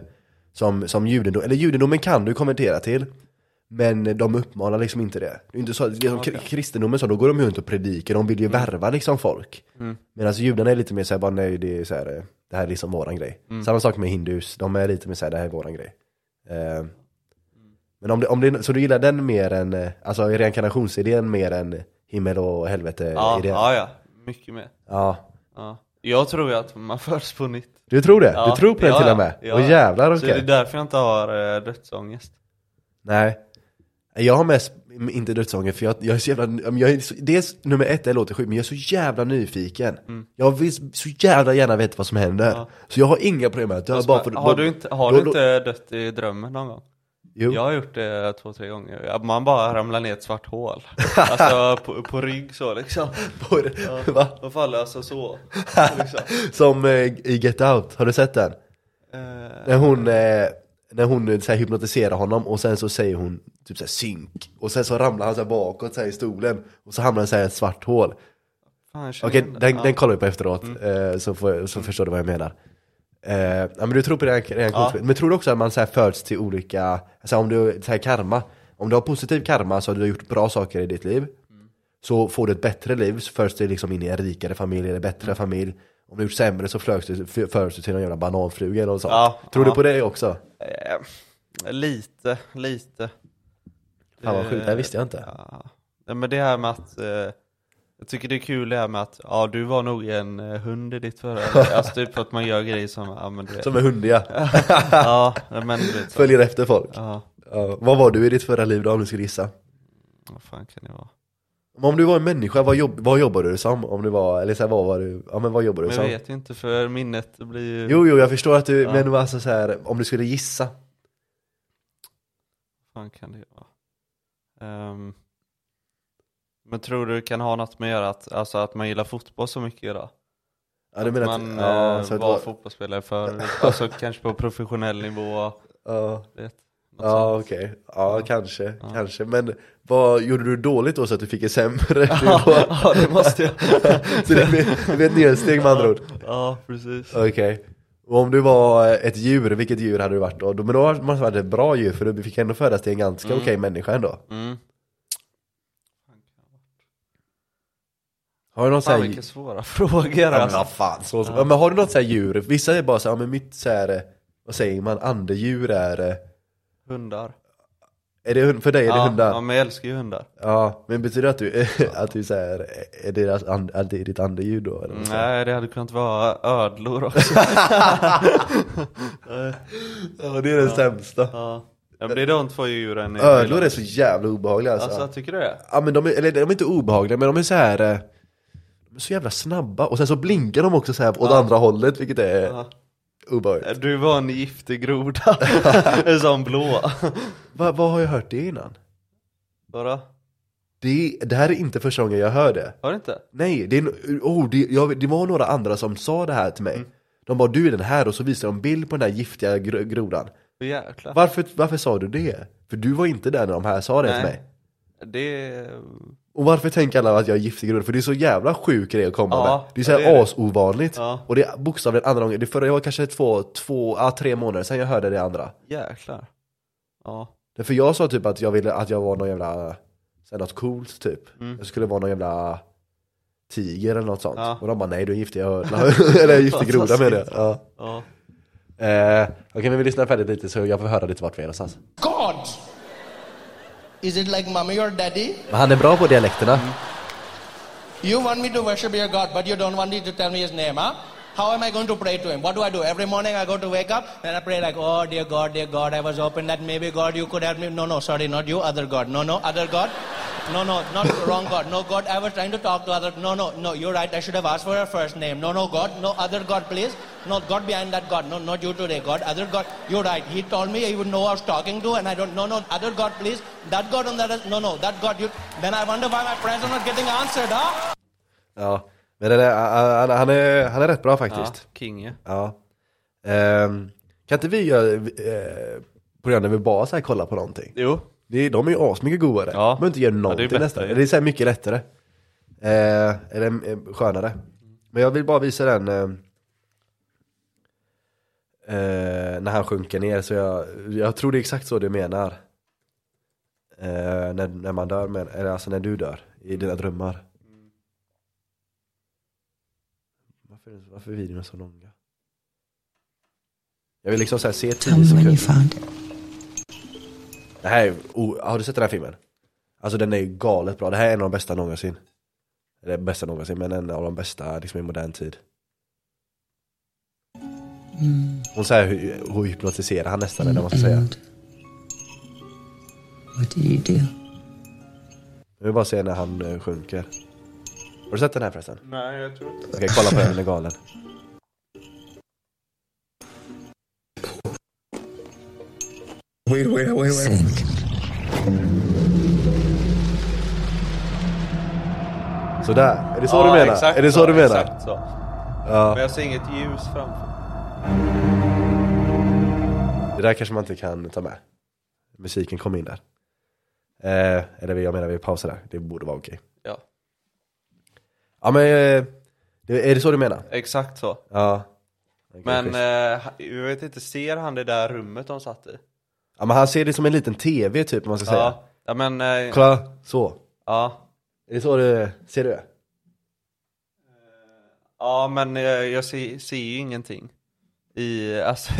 som, som judendom, eller judendomen kan du konvertera till. Men de uppmanar liksom inte det. Det är inte så, det är som okej. kristendomen så, då går de runt och predikar, de vill ju värva liksom folk. Mm. Medan judarna är lite mer såhär, bara nej det är så här, eh, det här är liksom våran grej. Mm. Samma sak med hindus, de är lite mer såhär, det här är våran grej. Eh, men om det, om det, så du gillar den mer än, eh, alltså reinkarnationsidén mer än himmel och helvete Ja, idén? ja, ja. Mycket mer. ja. Ja. Jag tror ju att man föds på nytt. Du tror det? Ja, du tror på den ja, till och med? ja. Åh jävlar Så okej. det är därför jag inte har eh, dödsångest. Nej. Jag har mest inte dödsångest för jag, jag är så jävla, jag är så, dels nummer ett, det låter sjukt, men jag är så jävla nyfiken. Jag vill så jävla gärna veta vad som händer. Mm. Ja. Så jag har inga problem med att dö Fast bara för har bara- du inte, har då- du inte dött i drömmen någon gång? Jo. Jag har gjort det två, tre gånger. Ja, Man bara ramlar ner i ett svart hål. Alltså på, på rygg så liksom. På det. Va? Och faller alltså så. Liksom. Som eh, i Get Out, har du sett den? Eh, När hon, eh, när hon så här, hypnotiserar honom och sen så säger hon typ såhär synk. Och sen så ramlar han så här bakåt så här, i stolen och så hamnar han så här i ett svart hål. Fan, Okej, den, Ja. den kollar vi på efteråt, eh, så, får, så förstår du vad jag menar. Eh, ja, men du tror på reaktion, Ja. men tror du också att man så här föds till olika, alltså om du, så här karma Om du har positiv karma så har du gjort bra saker i ditt liv Så får du ett bättre liv, så föds du liksom in i en rikare familj eller bättre familj Om du gjort sämre så föds du, föds du till en jävla bananfluga eller något sånt Ja, Tror ja. du på det också? Eh, lite, lite. Fan vad sjukt, det Eh, visste jag inte Ja. Men det här med att eh, Jag tycker det är kul det här med att Ja du var nog en eh, hund i ditt förra Alltså typ att man gör grejer som Ja men Som är hundiga, Ja men du vet så. följer efter folk Ja, ja. Vad var du i ditt förra liv då om du skulle gissa? vad fan kan det vara? Men Om du var en människa, vad, jobb, vad jobbade du som? Om du var, eller så här, vad var du, ja men vad jobbade du Men som? jag vet inte för minnet blir ju Jo, jo, jag förstår att du, Ja. men alltså så här, om du skulle gissa Vad fan kan det vara? Ehm, men tror du det kan ha något med att alltså att man gillar fotboll så mycket idag? Ja, att, man ja, eh, att var var, fotbollsspelare för, alltså kanske på professionell nivå, ja, vet, Ja okej, ja kanske, kanske. Men vad gjorde du dåligt då så att du fick en sämre nivå? ja, det måste jag. Så det blir, det blir ett nedsteg med andra ord? Ja, precis. Okej. Och om du var ett djur, vilket djur hade du varit då? Men då måste det varit ett bra djur för du fick ändå födas till en ganska okej människa ändå. Mm. Har du någon Fan här... vilka svåra frågor Ja, men alltså. fan, så, ja. men har du något så här djur? Vissa är bara så här, ja, men mitt så här, eh, vad säger man, andedjur är... Hundar. Är det hund- för dig är det ja, hundar? Ja, men jag älskar ju hundar. Ja, men betyder det att du, att du så här, är deras and, att det är ditt andedjur då? Eller Nej, det hade kunnat vara ödlor också. Ja, det är den sämsta. ja. Ja, men det är de två djuren. jag Ödlor är så jävla obehagliga alltså. Alltså, tycker du det? Ja men de är, eller de är inte obehagliga, men de är så här. eh, De är så jävla snabba, och sen så blinkar de också så här åt andra hållet, vilket är Ja. Obehagligt. Du var en giftig groda. en sån blå. Va, vad har jag hört det innan? Vadå? Det, det här är inte första gången jag hör det. Har du inte? Nej, det, är, en- oh, det, jag, det var några andra som sa det här till mig. Mm. De bara du är den här och så visade de bild på den här giftiga gr- grodan. Jäklar. Varför, varför sa du det? För du var inte där när de här sa det till Nej. mig. Det... Och varför tänker alla att jag är giftig groda? För det är så jävla sjuk grej att komma Ja, med. Det är så här det är det. asovanligt. Ja. Och det är bokstavligen andra gången. Det förra jag var kanske två, två, ah, tre månader sedan jag hörde det andra. Jäklar. Ja. För jag sa typ att jag ville att jag var någon jävla, så här, något coolt typ. Mm. Jag skulle vara någon jävla tiger eller något sånt. Ja. Och de bara nej du är giftig eller en giftig groda med det. Ja. Ja. Eh, Okej men vi lyssnar färdigt lite så jag får höra lite vart vi är någonstans. God. Is it like mommy or daddy? Han är bra på dialekterna. You want me to worship your God, but you don't want me to tell me his name, huh? How am I going to pray to him? What do I do? Every morning I go to wake up and I pray like, oh dear God, dear God, I was hoping that maybe God you could help me. No, no, sorry, not you, other God. No, no, other God. No, no, not wrong God. No, God, I was trying to talk to other. No, no, no, you're right. I should have asked for her first name. No, no, God, no, other God, please. No, God behind that God. No, not you today, God. Other God, you're right. He told me he would know I was talking to, and I don't. No, no, other God, please. That God on that. No, no, that God. You. Then I wonder why my prayers are not getting answered, huh? Ja. Men den är, han, han, är, han är rätt bra ja. faktiskt. King ju. Ja. Ehm, kan inte vi göra eh, program där vi bara så här kollar på någonting? Jo. Det, är- de är ju asmycket godare. Ja. Man inte göra Ja, det är någonting nästan. Det är så här mycket lättare. Eh, eller eh, skönare. Men jag vill bara visa den eh, eh, när han sjunker ner. Så jag, jag tror det är exakt så du menar. Eh, när, när man dör, med, eller alltså när du dör i dina drömmar. Varför, varför är videorna så långa? Jag vill liksom så här se Tell 10 me when you sekunder. Det här är, oh, har du sett den här filmen? Alltså den är ju galet bra, det här är en av de bästa någonsin Eller bästa någonsin, men en av de bästa liksom i modern tid Hon säger hur, hur hypnotiserar han nästan, eller vad man ska säga And what do you do? Jag vill bara se när han eh, sjunker Har du sett den här förresten? Nej, jag tror inte. Okej, kolla på den, den är galen Wait, wait, wait, wait. Think. Sådär, är det så ja, du menar? Exakt är det så, du menar? Exakt så. Ja, Men jag ser inget ljus framför. det där kanske man inte kan ta med Musiken kom in där eh, Eller jag menar vi pausar där, det borde vara okej Ja, men, eh, det- är det så du menar? exakt så. Ja Okej, Men schysst. eh, jag vet inte, ser han det där rummet de satt i? Ja men han ser det som en liten TV typ om man ska säga Ja, ja men... Eh, Kolla, så ja. Är det så du, ser du det? ja, men eh, jag ser, ser ju ingenting. I, alltså,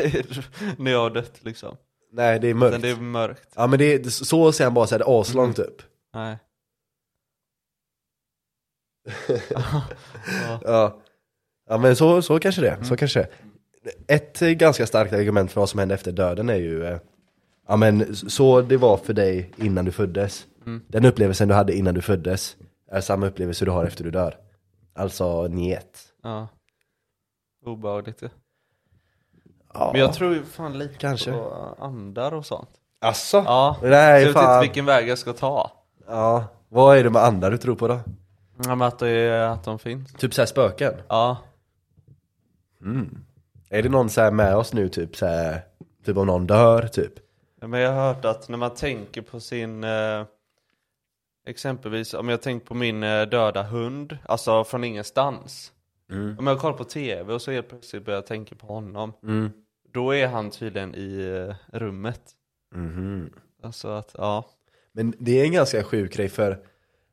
när jag har dött liksom. Nej det är mörkt Men det är mörkt. Ja men det är, så ser han bara såhär, aslångt typ Nej. Ja Ja men så, så kanske det, så kanske det Ett ganska starkt argument för vad som hände efter döden är ju eh, Ja men så det var för dig innan du föddes Den upplevelsen du hade innan du föddes Är samma upplevelse du har efter du dör Alltså njet Ja. Obehagligt ju. ja. Men jag tror ju fan lite Kanske. på andar och sånt. Asså? Ja. Nej jag vet fan inte vilken väg jag ska ta. Ja, vad är det med andar du tror på då? Ja, men att, det, att de finns. Typ såhär spöken? Ja. Är det någon så här med oss nu typ så här, typ om någon dör typ? Men jag har hört att när man tänker på sin eh, Exempelvis om jag tänker på min eh, döda hund, alltså från ingenstans Om jag kollar på tv och så helt plötsligt börjar jag tänka på honom Då är han tydligen i eh, rummet Alltså att, ja Men det är en ganska sjuk grej för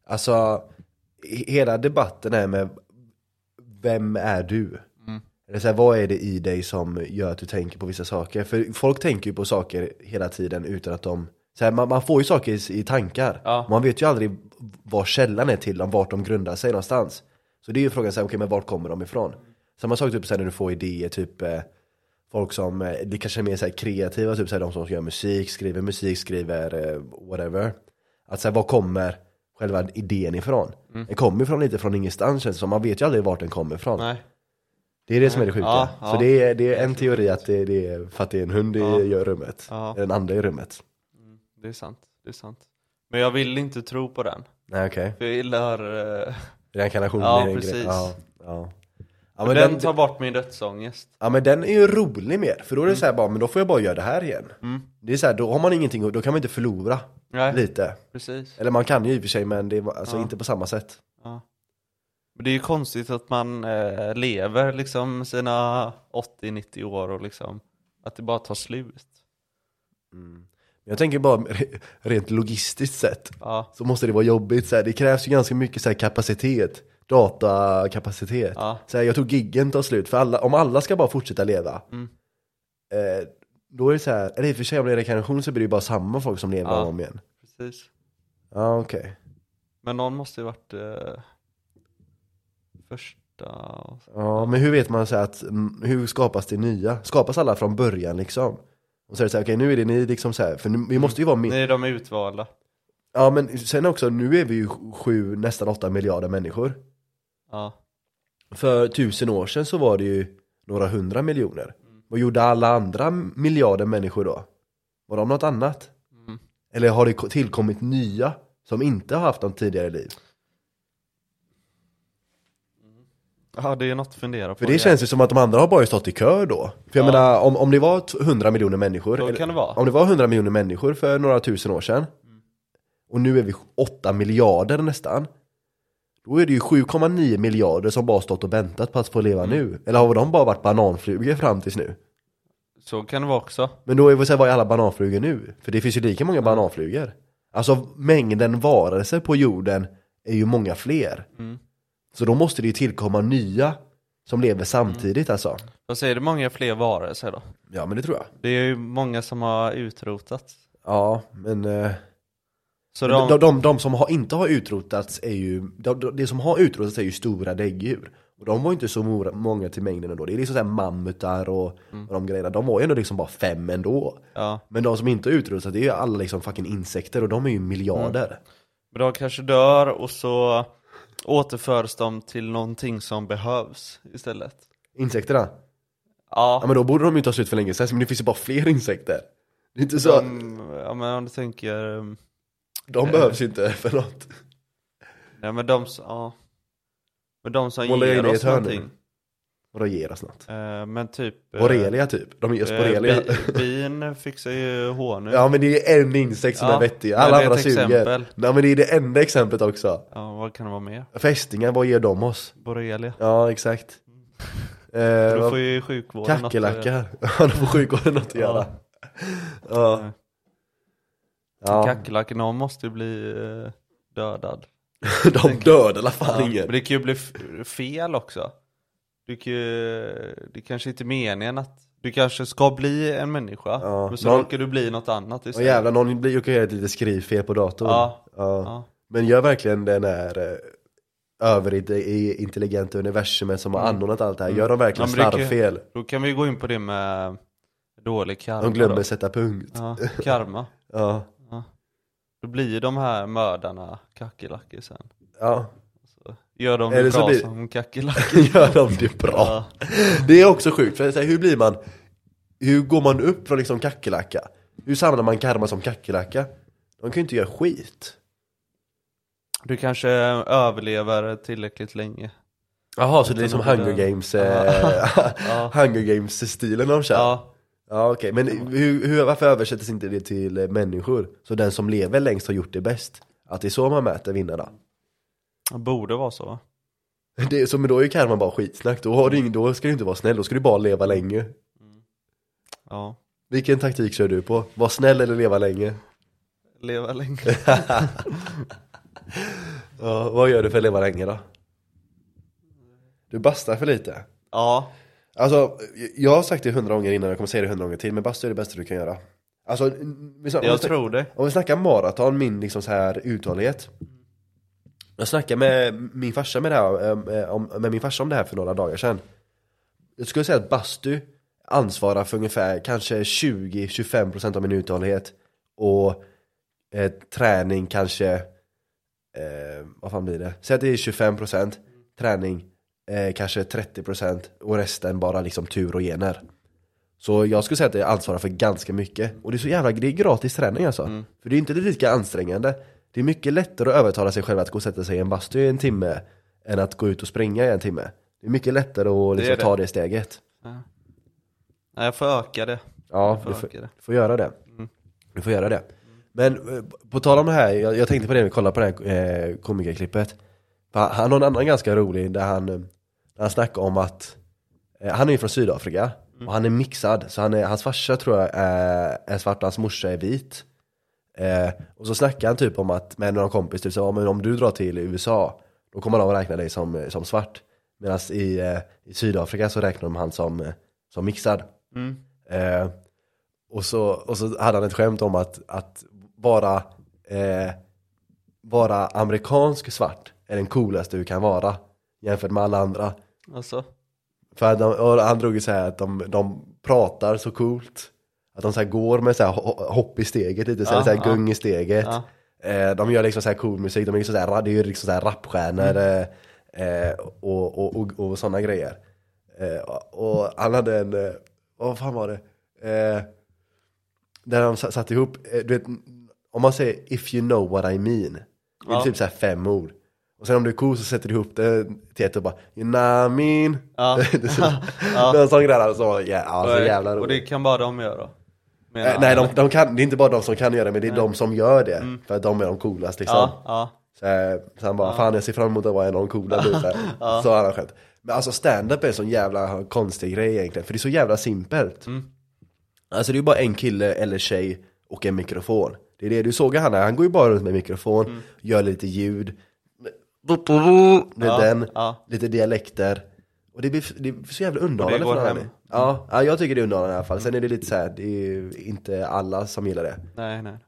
Alltså Hela debatten är med Vem är du? Eller så här, vad är det i dig som gör att du tänker på vissa saker? För folk tänker ju på saker hela tiden utan att de så här, man, man får ju saker i, i tankar Ja. Man vet ju aldrig vad källan är till dem, vart de grundar sig någonstans Så det är ju frågan, så här, okej men vart kommer de ifrån? Samma sak typ så här, när du får idéer, typ eh, Folk som, eh, det kanske är mer så här, kreativa, typ så de som gör musik, skriver musik, skriver eh, whatever Att så här, var kommer själva idén ifrån? Den kommer ifrån lite från ingenstans känns det som, man vet ju aldrig vart den kommer ifrån Nej Det är det som är det sjuka. Ja, Så ja. det är, det är en teori att det, det är för att det är en hund i Ja. gör rummet. Ja. En ande i rummet. Det är sant, det är sant Men jag vill inte tro på den Nej okej. För jag gillar eh, Reinkarnation Ja, är en precis. grej. Ja, ja. Ja, men den den, tar bort min dödsångest ja men den är ju rolig mer, för då är det så här bara, men då får jag bara göra det här igen. Mm. Det är så här, då har man ingenting, och- då kan man inte förlora Nej, lite. precis Eller man kan ju i och för sig, men det är alltså Ja. inte på samma sätt. ja. Men det är ju konstigt att man eh, lever liksom sina 80-90 år och liksom Att det bara tar slut Jag tänker bara re- rent logistiskt sett, Ja, så måste det vara jobbigt. Så här, det krävs ju ganska mycket så här, kapacitet, datakapacitet. Ja. Så här, jag tror giggen tar slut, för alla, om alla ska bara fortsätta leva, Mm. eh, då är det så här, eller i och för sig om det är rekarnation så blir det ju bara samma folk som lever Ja. om igen. precis Ja okej. Men någon måste ju varit eh, så. Ja men hur vet man så här att, mm, hur skapas det nya? Skapas alla från början liksom? Och så är det så här, okej nu är det ni liksom så här, för nu, vi måste ju vara Nu mer är de utvalda Ja men sen också, nu är vi ju sju, nästan åtta miljarder människor Ja, För tusen år sedan så var det ju några hundra miljoner Vad gjorde alla andra miljarder människor då? Var de något annat? Eller har det ko- tillkommit nya som inte har haft något tidigare liv? ja det är något att fundera på För det ja. känns ju som att de andra har bara stått i kö då För jag Ja. menar, om, om det var t- 100 miljoner människor Då kan det vara. Om det var 100 miljoner människor för några tusen år sedan Och nu är vi 8 miljarder nästan Då är det ju 7,9 miljarder som bara stått och väntat på att få leva Mm. nu Eller har de bara varit bananflugor fram tills nu? Så kan det vara också Men då är det så här, vad är alla bananflugor nu? För det finns ju lika många bananflugor Alltså mängden varelser på jorden är ju många fler Mm. Så då måste det ju tillkomma nya som lever samtidigt alltså Vad säger du många fler varelser då? Ja men det tror jag Det är ju många som har utrotats Ja men eh, Så de, de, de, de, som har, inte har utrotats är ju de, de, som har utrotats är ju stora däggdjur. Och de var ju inte så många till mängden ändå. Det är liksom såhär mammutar och, och de grejerna. De var ju ändå liksom bara fem ändå. Ja. Men de som inte har utrotats det är ju alla liksom fucking insekter och de är ju miljarder. Men de kanske dör och så återförs de till någonting som behövs istället. Insekterna? Ja, Ja men då borde de ju ta slut för länge sedan, men det finns ju bara fler insekter. Det är inte så, de, de, ja men om du tänker um, behövs ju inte för något Nej men de, ja. Men de som Målar jag ger oss hörn nu? någonting. Vadå ger oss något? eh, Men typ eh, Borrelia typ, de ger oss eh, borrelia. bi- Bin fixar ju honung Ja men det är en insekt som Ja, är vettig, men alla det är andra suger. Nej men det är det enda exemplet också. Ja, vad kan det vara mer? Fästingar, vad ger de oss? Borrelia. Ja exakt. Eh, Då vad- får ju sjukvården. Kackerlackar, ja då får sjukvården något att göra. Ja, ja. Kackerlackor, någon måste ju bli eh, dödad. De dödar fall Ja, men ingen det kan ju bli fel också. Du kan ju, Det kanske inte är meningen att Du kanske ska bli en människa Ja, Men så någon- råkar du bli något annat Åh istället. jävlar, någon blir- kan göra ett litet skrivfel på datorn. Ja. ja. Ja. Men gör verkligen den här eh, överintelligenta universumet som har anordnat allt det här, gör de verkligen Mm. Ja, men kan- slarvfel? Då kan vi gå in på det med dålig karma De glömmer då. sätta punkt. Ja, karma. Ja, Då blir ju de här mördarna kackerlackor sen ja. så Gör de Eller det så bra blir- som kackerlackor gör de det bra? Det är också sjukt, för så här, hur blir man Hur går man upp från liksom kackerlacka? Hur samlar man karma som kackerlacka? De kan ju inte göra skit Du kanske överlever tillräckligt länge Jaha, så det är som Hunger Games, eh. Hunger Games-stilen de kör? Ja, Ja okej, men hur, hur, varför översätts inte det till eh, människor? Så den som lever längst har gjort det bäst? Att det är så man mäter vinnarna? Det borde vara så va? Det, så, men då är ju karma bara skitsnack, då, har du då ska du inte vara snäll, då ska du bara leva länge Ja. Vilken taktik kör du på? Var snäll eller leva länge? Leva länge. Ja, vad gör du för att leva länge då? Du bastar för lite Ja. Alltså, jag har sagt det hundra gånger innan, jag kommer säga det hundra gånger till, men bastu är det bästa du kan göra Alltså, vi snack- om vi Jag tror det. Om vi snackar maraton, min liksom så här uthållighet Jag snackade med min farsa med det här, eh, om- med min farsa om det här för några dagar sedan Jag skulle säga att bastu ansvarar för ungefär kanske 20-25% av min uthållighet Och eh, träning kanske, eh, vad fan blir det? Säg att det är 25% träning, eh, kanske 30% och resten bara liksom tur och gener. Så jag skulle säga att det ansvarar för ganska mycket. Och det är så jävla, det är gratis träning alltså. För det är inte lika ansträngande. Det är mycket lättare att övertala sig själv att gå och sätta sig i en bastu i en timme Än att gå ut och springa i en timme. Det är mycket lättare att liksom det. ta det steget. Nej, jag får öka det. Ja, får du får, det. får göra det. Du får göra det. Men eh, på tal om det här, jag, jag tänkte på det när vi kollade på det här eh, komikerklippet. Han har en annan ganska rolig där han, eh, där han snackar om att eh, Han är ju från Sydafrika och han är mixad, så han är, hans farsa tror jag är, är svart och hans morsa är vit. Eh, Och så snackar han typ om att med någon kompis, typ så, "Ja, men om du drar till USA Då kommer de att räkna dig som, som svart. Medan i, eh, i Sydafrika så räknar de han som, eh, som mixad. Eh, och, så, och så hade han ett skämt om att, att vara, eh, vara amerikansk svart är den coolaste du kan vara Jämfört med alla andra Alltså. För att de, han drog ju så här att de, de pratar så coolt Att de så går med så hopp i steget lite, så här, Ja, så här ja. gung i steget Ja. eh, De gör liksom så här cool musik, de är liksom så här, det är ju liksom så här rapstjärnor Mm. eh, och, och, och, och sådana grejer eh, Och han hade en, eh, vad fan var det? Eh, där de sa- satte ihop, eh, du vet, om man säger 'if you know what I mean' Det är typ så här fem ord Och sen om du är cool så sätter du ihop det till ett och bara mean' Ja. är en sån grej där, så, ja, alltså, jävla och det kan bara de göra. Eh, Nej, de, de kan, det är inte bara de som kan göra det, men det är de som gör det För att de är de coolast liksom. Ja, ja. så, här, så han bara, fan jag ser fram emot att vara en av de coola nu, så, här. så har han skämt Men alltså stand-up är en sån jävla konstig grej egentligen, för det är så jävla simpelt. Alltså det är ju bara en kille eller tjej och en mikrofon. Det är det du såg han här, han går ju bara runt med mikrofon, gör lite ljud med Ja, den, ja. lite dialekter Och det blir, det är så jävla underhållande för hem. honom. Ja, ja, jag tycker det är underhållande i alla fall, sen är det lite så här, det är ju inte alla som gillar det Nej, nej.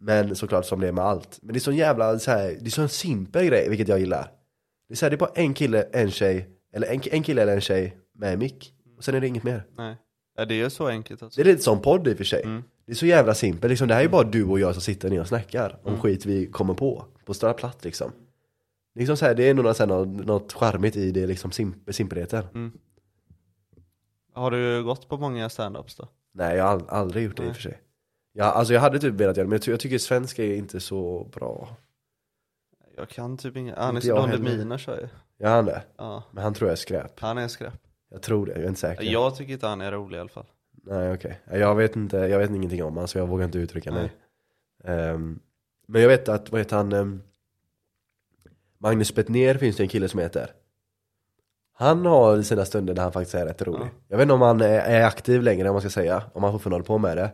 men såklart som det är med allt. Men det är sån jävla, så här, det är sån simpel grej, vilket jag gillar. Det är, så här, det är bara en kille, en tjej, eller en, en kille eller en tjej med mick. Och sen är det inget mer. nej. Ja, det är ju så enkelt alltså. Det är lite som podd i och för sig. Det är så jävla simpelt, liksom, det här är ju bara du och jag som sitter ner och snackar om skit vi kommer på. På Stora Platt liksom. Liksom så här, det är nog något, så här, något, något charmigt i det, liksom simp simpelheten. Har du gått på många stand-ups då? Nej, jag har ald- aldrig gjort det i och för sig. Jag, alltså jag hade typ velat göra det, men jag, ty- jag tycker svenska är inte så bra. Jag kan typ inga, Anis Don. Demina kör ju. Jag han det? Ja, Men han tror jag är skräp. han är skräp. Jag tror det, jag är inte säker. Jag tycker inte han är rolig i alla fall. Nej okej, Jag vet inte, jag vet ingenting om honom så jag vågar inte uttrycka mig Ehm, Men jag vet att, vad heter han um, Magnus Bettner finns det en kille som heter. Han har sina stunder där han faktiskt är rätt rolig. Jag vet inte om han är, aktiv längre om man ska säga, om han fortfarande håller på med det.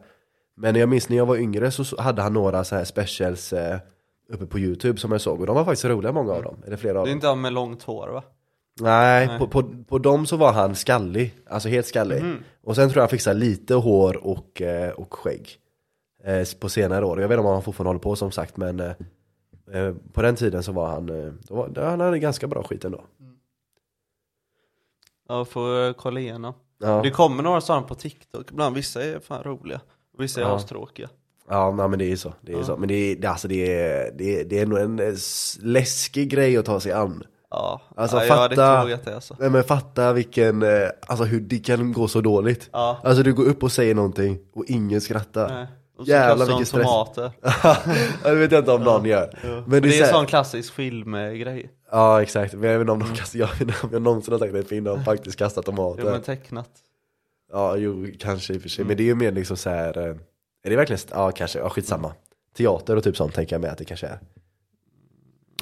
Men jag minns när jag var yngre så hade han några så här specials eh, uppe på youtube som jag såg och de var faktiskt roliga många av dem, eller flera av Det är dem. inte han med långt hår va? Nej, Nej. På, på, på dem så var han skallig, alltså helt skallig. Och sen tror jag han fixade lite hår och, eh, och skägg eh, På senare år, jag vet inte om han fortfarande håller på som sagt men eh, eh, På den tiden så var han, eh, då var, han hade ganska bra skit ändå Ja, får kolla igenom. Ja, Det kommer några sådana på TikTok ibland, vissa är fan roliga. Och vissa är Ja. astråkiga. ja nej, men det är ju så, det är ju så Men det är, alltså, det, är, det, är, det är nog en eh, läskig grej att ta sig an Ja, Alltså, ja, jag hade fatta- inte vågat det alltså. Nej men fatta vilken, alltså hur det kan gå så dåligt Ja. Alltså du går upp och säger någonting och ingen skrattar Nej. Och så Jävlar kastar de vilken stress tomater. Ja, det vet jag inte om någon gör Men Men det, är en sån klassisk filmgrej. Ja exakt, men jag vet inte om de kastar, jag om jag någonsin har sagt en film de faktiskt kastar tomater Jo men tecknat. Ja, jo, kanske i och för sig. Men det är ju mer liksom så här. eh, Är det verkligen, ja kanske, ja skitsamma. Teater och typ sånt tänker jag med att det kanske är.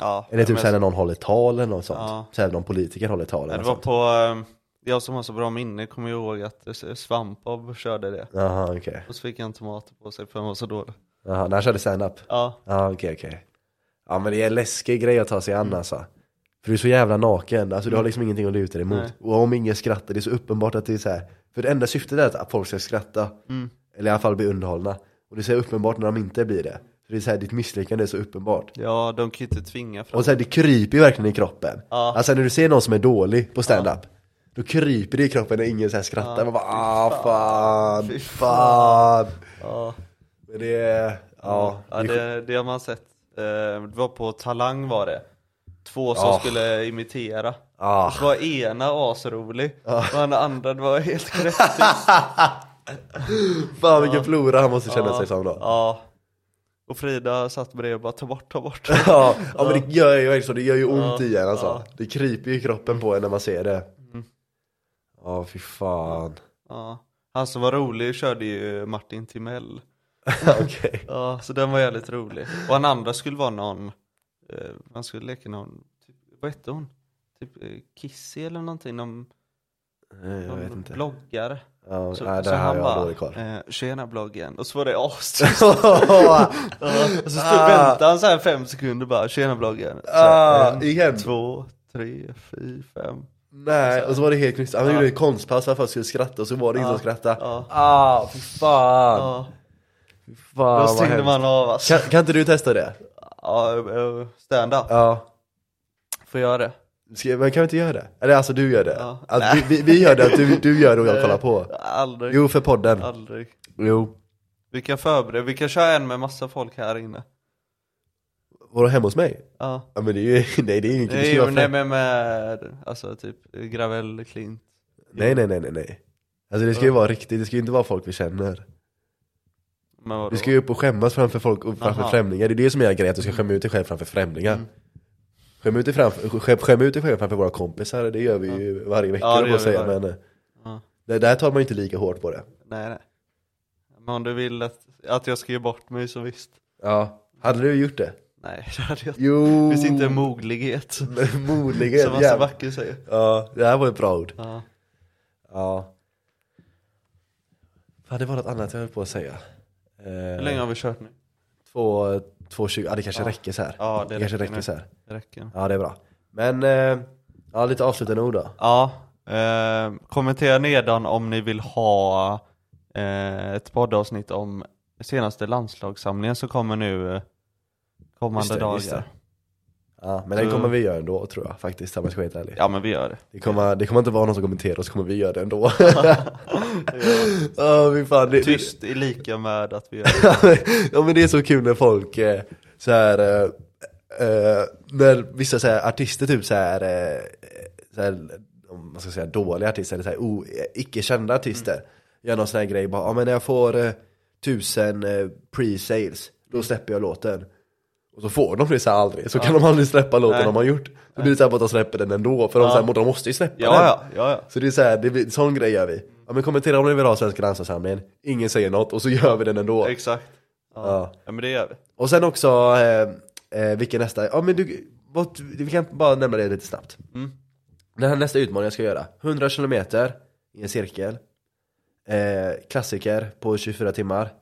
Ja, Eller typ såhär när någon håller tal eller något sånt. Ja. Såhär någon politiker håller tal eller Det var sånt. på, eh, jag som har så bra minne kommer ihåg att Svampbob körde det. Jaha okej. Och så fick han tomater på sig för han var så dålig. Jaha, när han körde stand-up? Ja, Ja okej okej. Ja men det är en läskig grej att ta sig an alltså. För du är så jävla naken, alltså du har liksom ingenting att luta dig emot. Nej. Och om ingen skrattar, det är så uppenbart att det är så här. För det enda syftet är att folk ska skratta. Eller i alla fall bli underhållna. Och det är så uppenbart när de inte blir det. För det är så här, ditt misslyckande är så uppenbart. ja de kan ju inte tvinga fram Och så här, det kryper ju verkligen i kroppen. Ja. Alltså när du ser någon som är dålig på stand-up. Då kryper det i kroppen när ingen så här skrattar. Man bara ah fan, Fy fan. Ja, Men det ja. ja det det, det har man sett. Eh, Det var på Talang var det. Två som Ja. skulle imitera. Ah. Så var ena asrolig och den andra det var helt knäpptyst. Fan vilken flora han måste känna sig som då. Ja. Och Frida satt bredvid och bara ta bort, ta bort. Ja, ja men det gör ju det gör ju ont Ja, i en alltså. ja. Det kryper ju i kroppen på en när man ser det. Ja fy fan. Ja. Han som var rolig körde ju Martin Timell. Okej. Ja, så den var jävligt rolig. Och han andra skulle vara någon, eh, man skulle leka någon, typ, vad hette hon? Typ eh, Kissy eller någonting, någon, Nej, Jag vet inte. bloggare. Ja, Så, nej, så där har han jag bara, dålig koll. eh, tjena bloggen. Och så var det astyst. och så stod, väntade han så här fem sekunder bara, tjena bloggen. Så, Ah, en, igen. två, tre, fyra, fem. Nej, och så var det helt knäppt. Han gjorde ett konstpass för att folk skulle skratta och så var det ingen Ja, som skrattade. ja. Ah, fy fan. Ja, Fy då fan vad stängde hemskt. man av alltså. kan, kan inte du testa det? Ja, eh, stand-up. Ja. Får jag det? Ska, men kan vi inte göra det? Eller alltså du gör det? Ja. Att vi, vi, vi gör det, att du, du gör det och jag kollar på. Aldrig. Jo, för podden. Aldrig. Jo. Vi kan förbereda, vi kan köra en med massa folk här inne. Var du hemma hos mig? Ja. Ja men det är ju, nej det är inget, det ska Nej, men nej fett. men med, alltså typ Gravel Klint. nej nej nej nej nej. Alltså det ska ju vara riktigt, det ska ju inte vara folk vi känner. Men vadå? Du ska ju upp och skämmas framför folk och framför Aha. främlingar, det är det som är grejen, att du ska skämma ut dig själv framför främlingar. Skäm ut dig framför, skäm, ut dig själv framför våra kompisar, det gör vi ju varje vecka Ja, det ja, gör vi säga varje- men eh, Ja. det, där tar man ju inte lika hårt på det. Nej nej. Men om du vill att, att jag ska ge bort mig så visst. Ja, hade du gjort det? Nej, det hade jag. Jo! Finns inte moglighet. Modligen, Som Hasse jävlar. Backe säger. Ja, det här var ett bra ord. Ja. Ja. Fan, det var något annat jag höll på att säga. Eh, Hur länge har vi kört nu? Två, två tjugo, ja det kanske räcker så här. Ja, det kanske räcker räcker nu. så här. Det räcker. Ja det är bra. Men, eh, ja lite avslutande ord då. Ja, eh, kommentera nedan om ni vill ha eh, ett poddavsnitt om senaste landslagssamlingen som kommer nu eh, kommande Just det, just dagar. det. Ja, men den Så- kommer vi göra ändå tror jag faktiskt, om jag ska vara helt ärlig. Ja men vi gör det. Det, kommer, det kommer inte vara någon som kommenterar och så kommer vi göra det ändå. Ja, fy fan. Det, Tyst är lika med att vi gör det. ja men det är så kul när folk eh, så här, eh, eh, när vissa så här, artister typ så här, eh, så här om man ska säga dåliga artister eller så här, o, icke kända artister gör någon sån här grej bara, ja men när jag får eh, tusen eh, pre-sales då släpper jag låten och så får de det så här aldrig, så kan de aldrig släppa låten Nej. de har gjort Så blir det så här på att de släpper den ändå, för de, så här, de måste ju släppa den Ja, ja, så det är så här, det blir, sån grej gör vi. Ja men kommentera om ni vill ha Svenska dansarsamlingen, ingen säger något och så gör vi den ändå. Exakt. Ja. Ja. men det gör vi. Och sen också, eh, eh, vilken nästa, ja men du, vad, vi kan bara nämna det lite snabbt. Mm. Den här nästa utmaning jag ska göra, 100 kilometer i en cirkel, eh, klassiker på 24 timmar,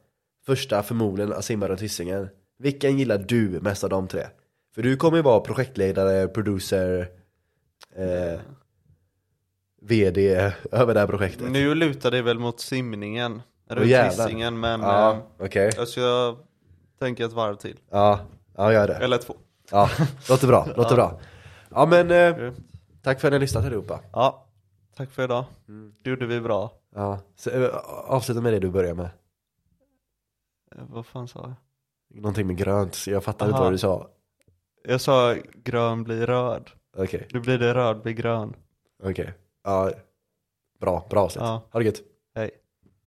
första förmodligen att simma runt Hisingen. Vilken gillar du mest av de tre? För du kommer ju vara projektledare, producer, eh, VD över det här projektet. Nu lutar det väl mot simningen, runt men Ja, eh, okej. jag ska tänka ett varv till. Ja, ja gör det. Eller två. Ja, låter bra, låter bra. Ja men, eh, tack för att ni har lyssnat allihopa. Ja, tack för idag. Det gjorde vi bra. Ja, så, eh, avsluta med det du börjar med. Eh, Vad fan sa jag? Någonting med grönt, så jag fattar inte Aha. vad du sa. Jag sa grön blir röd. Okej, Nu blir det röd blir grön. okej. Ja, bra, bra avslut. Ja. Ha det gött.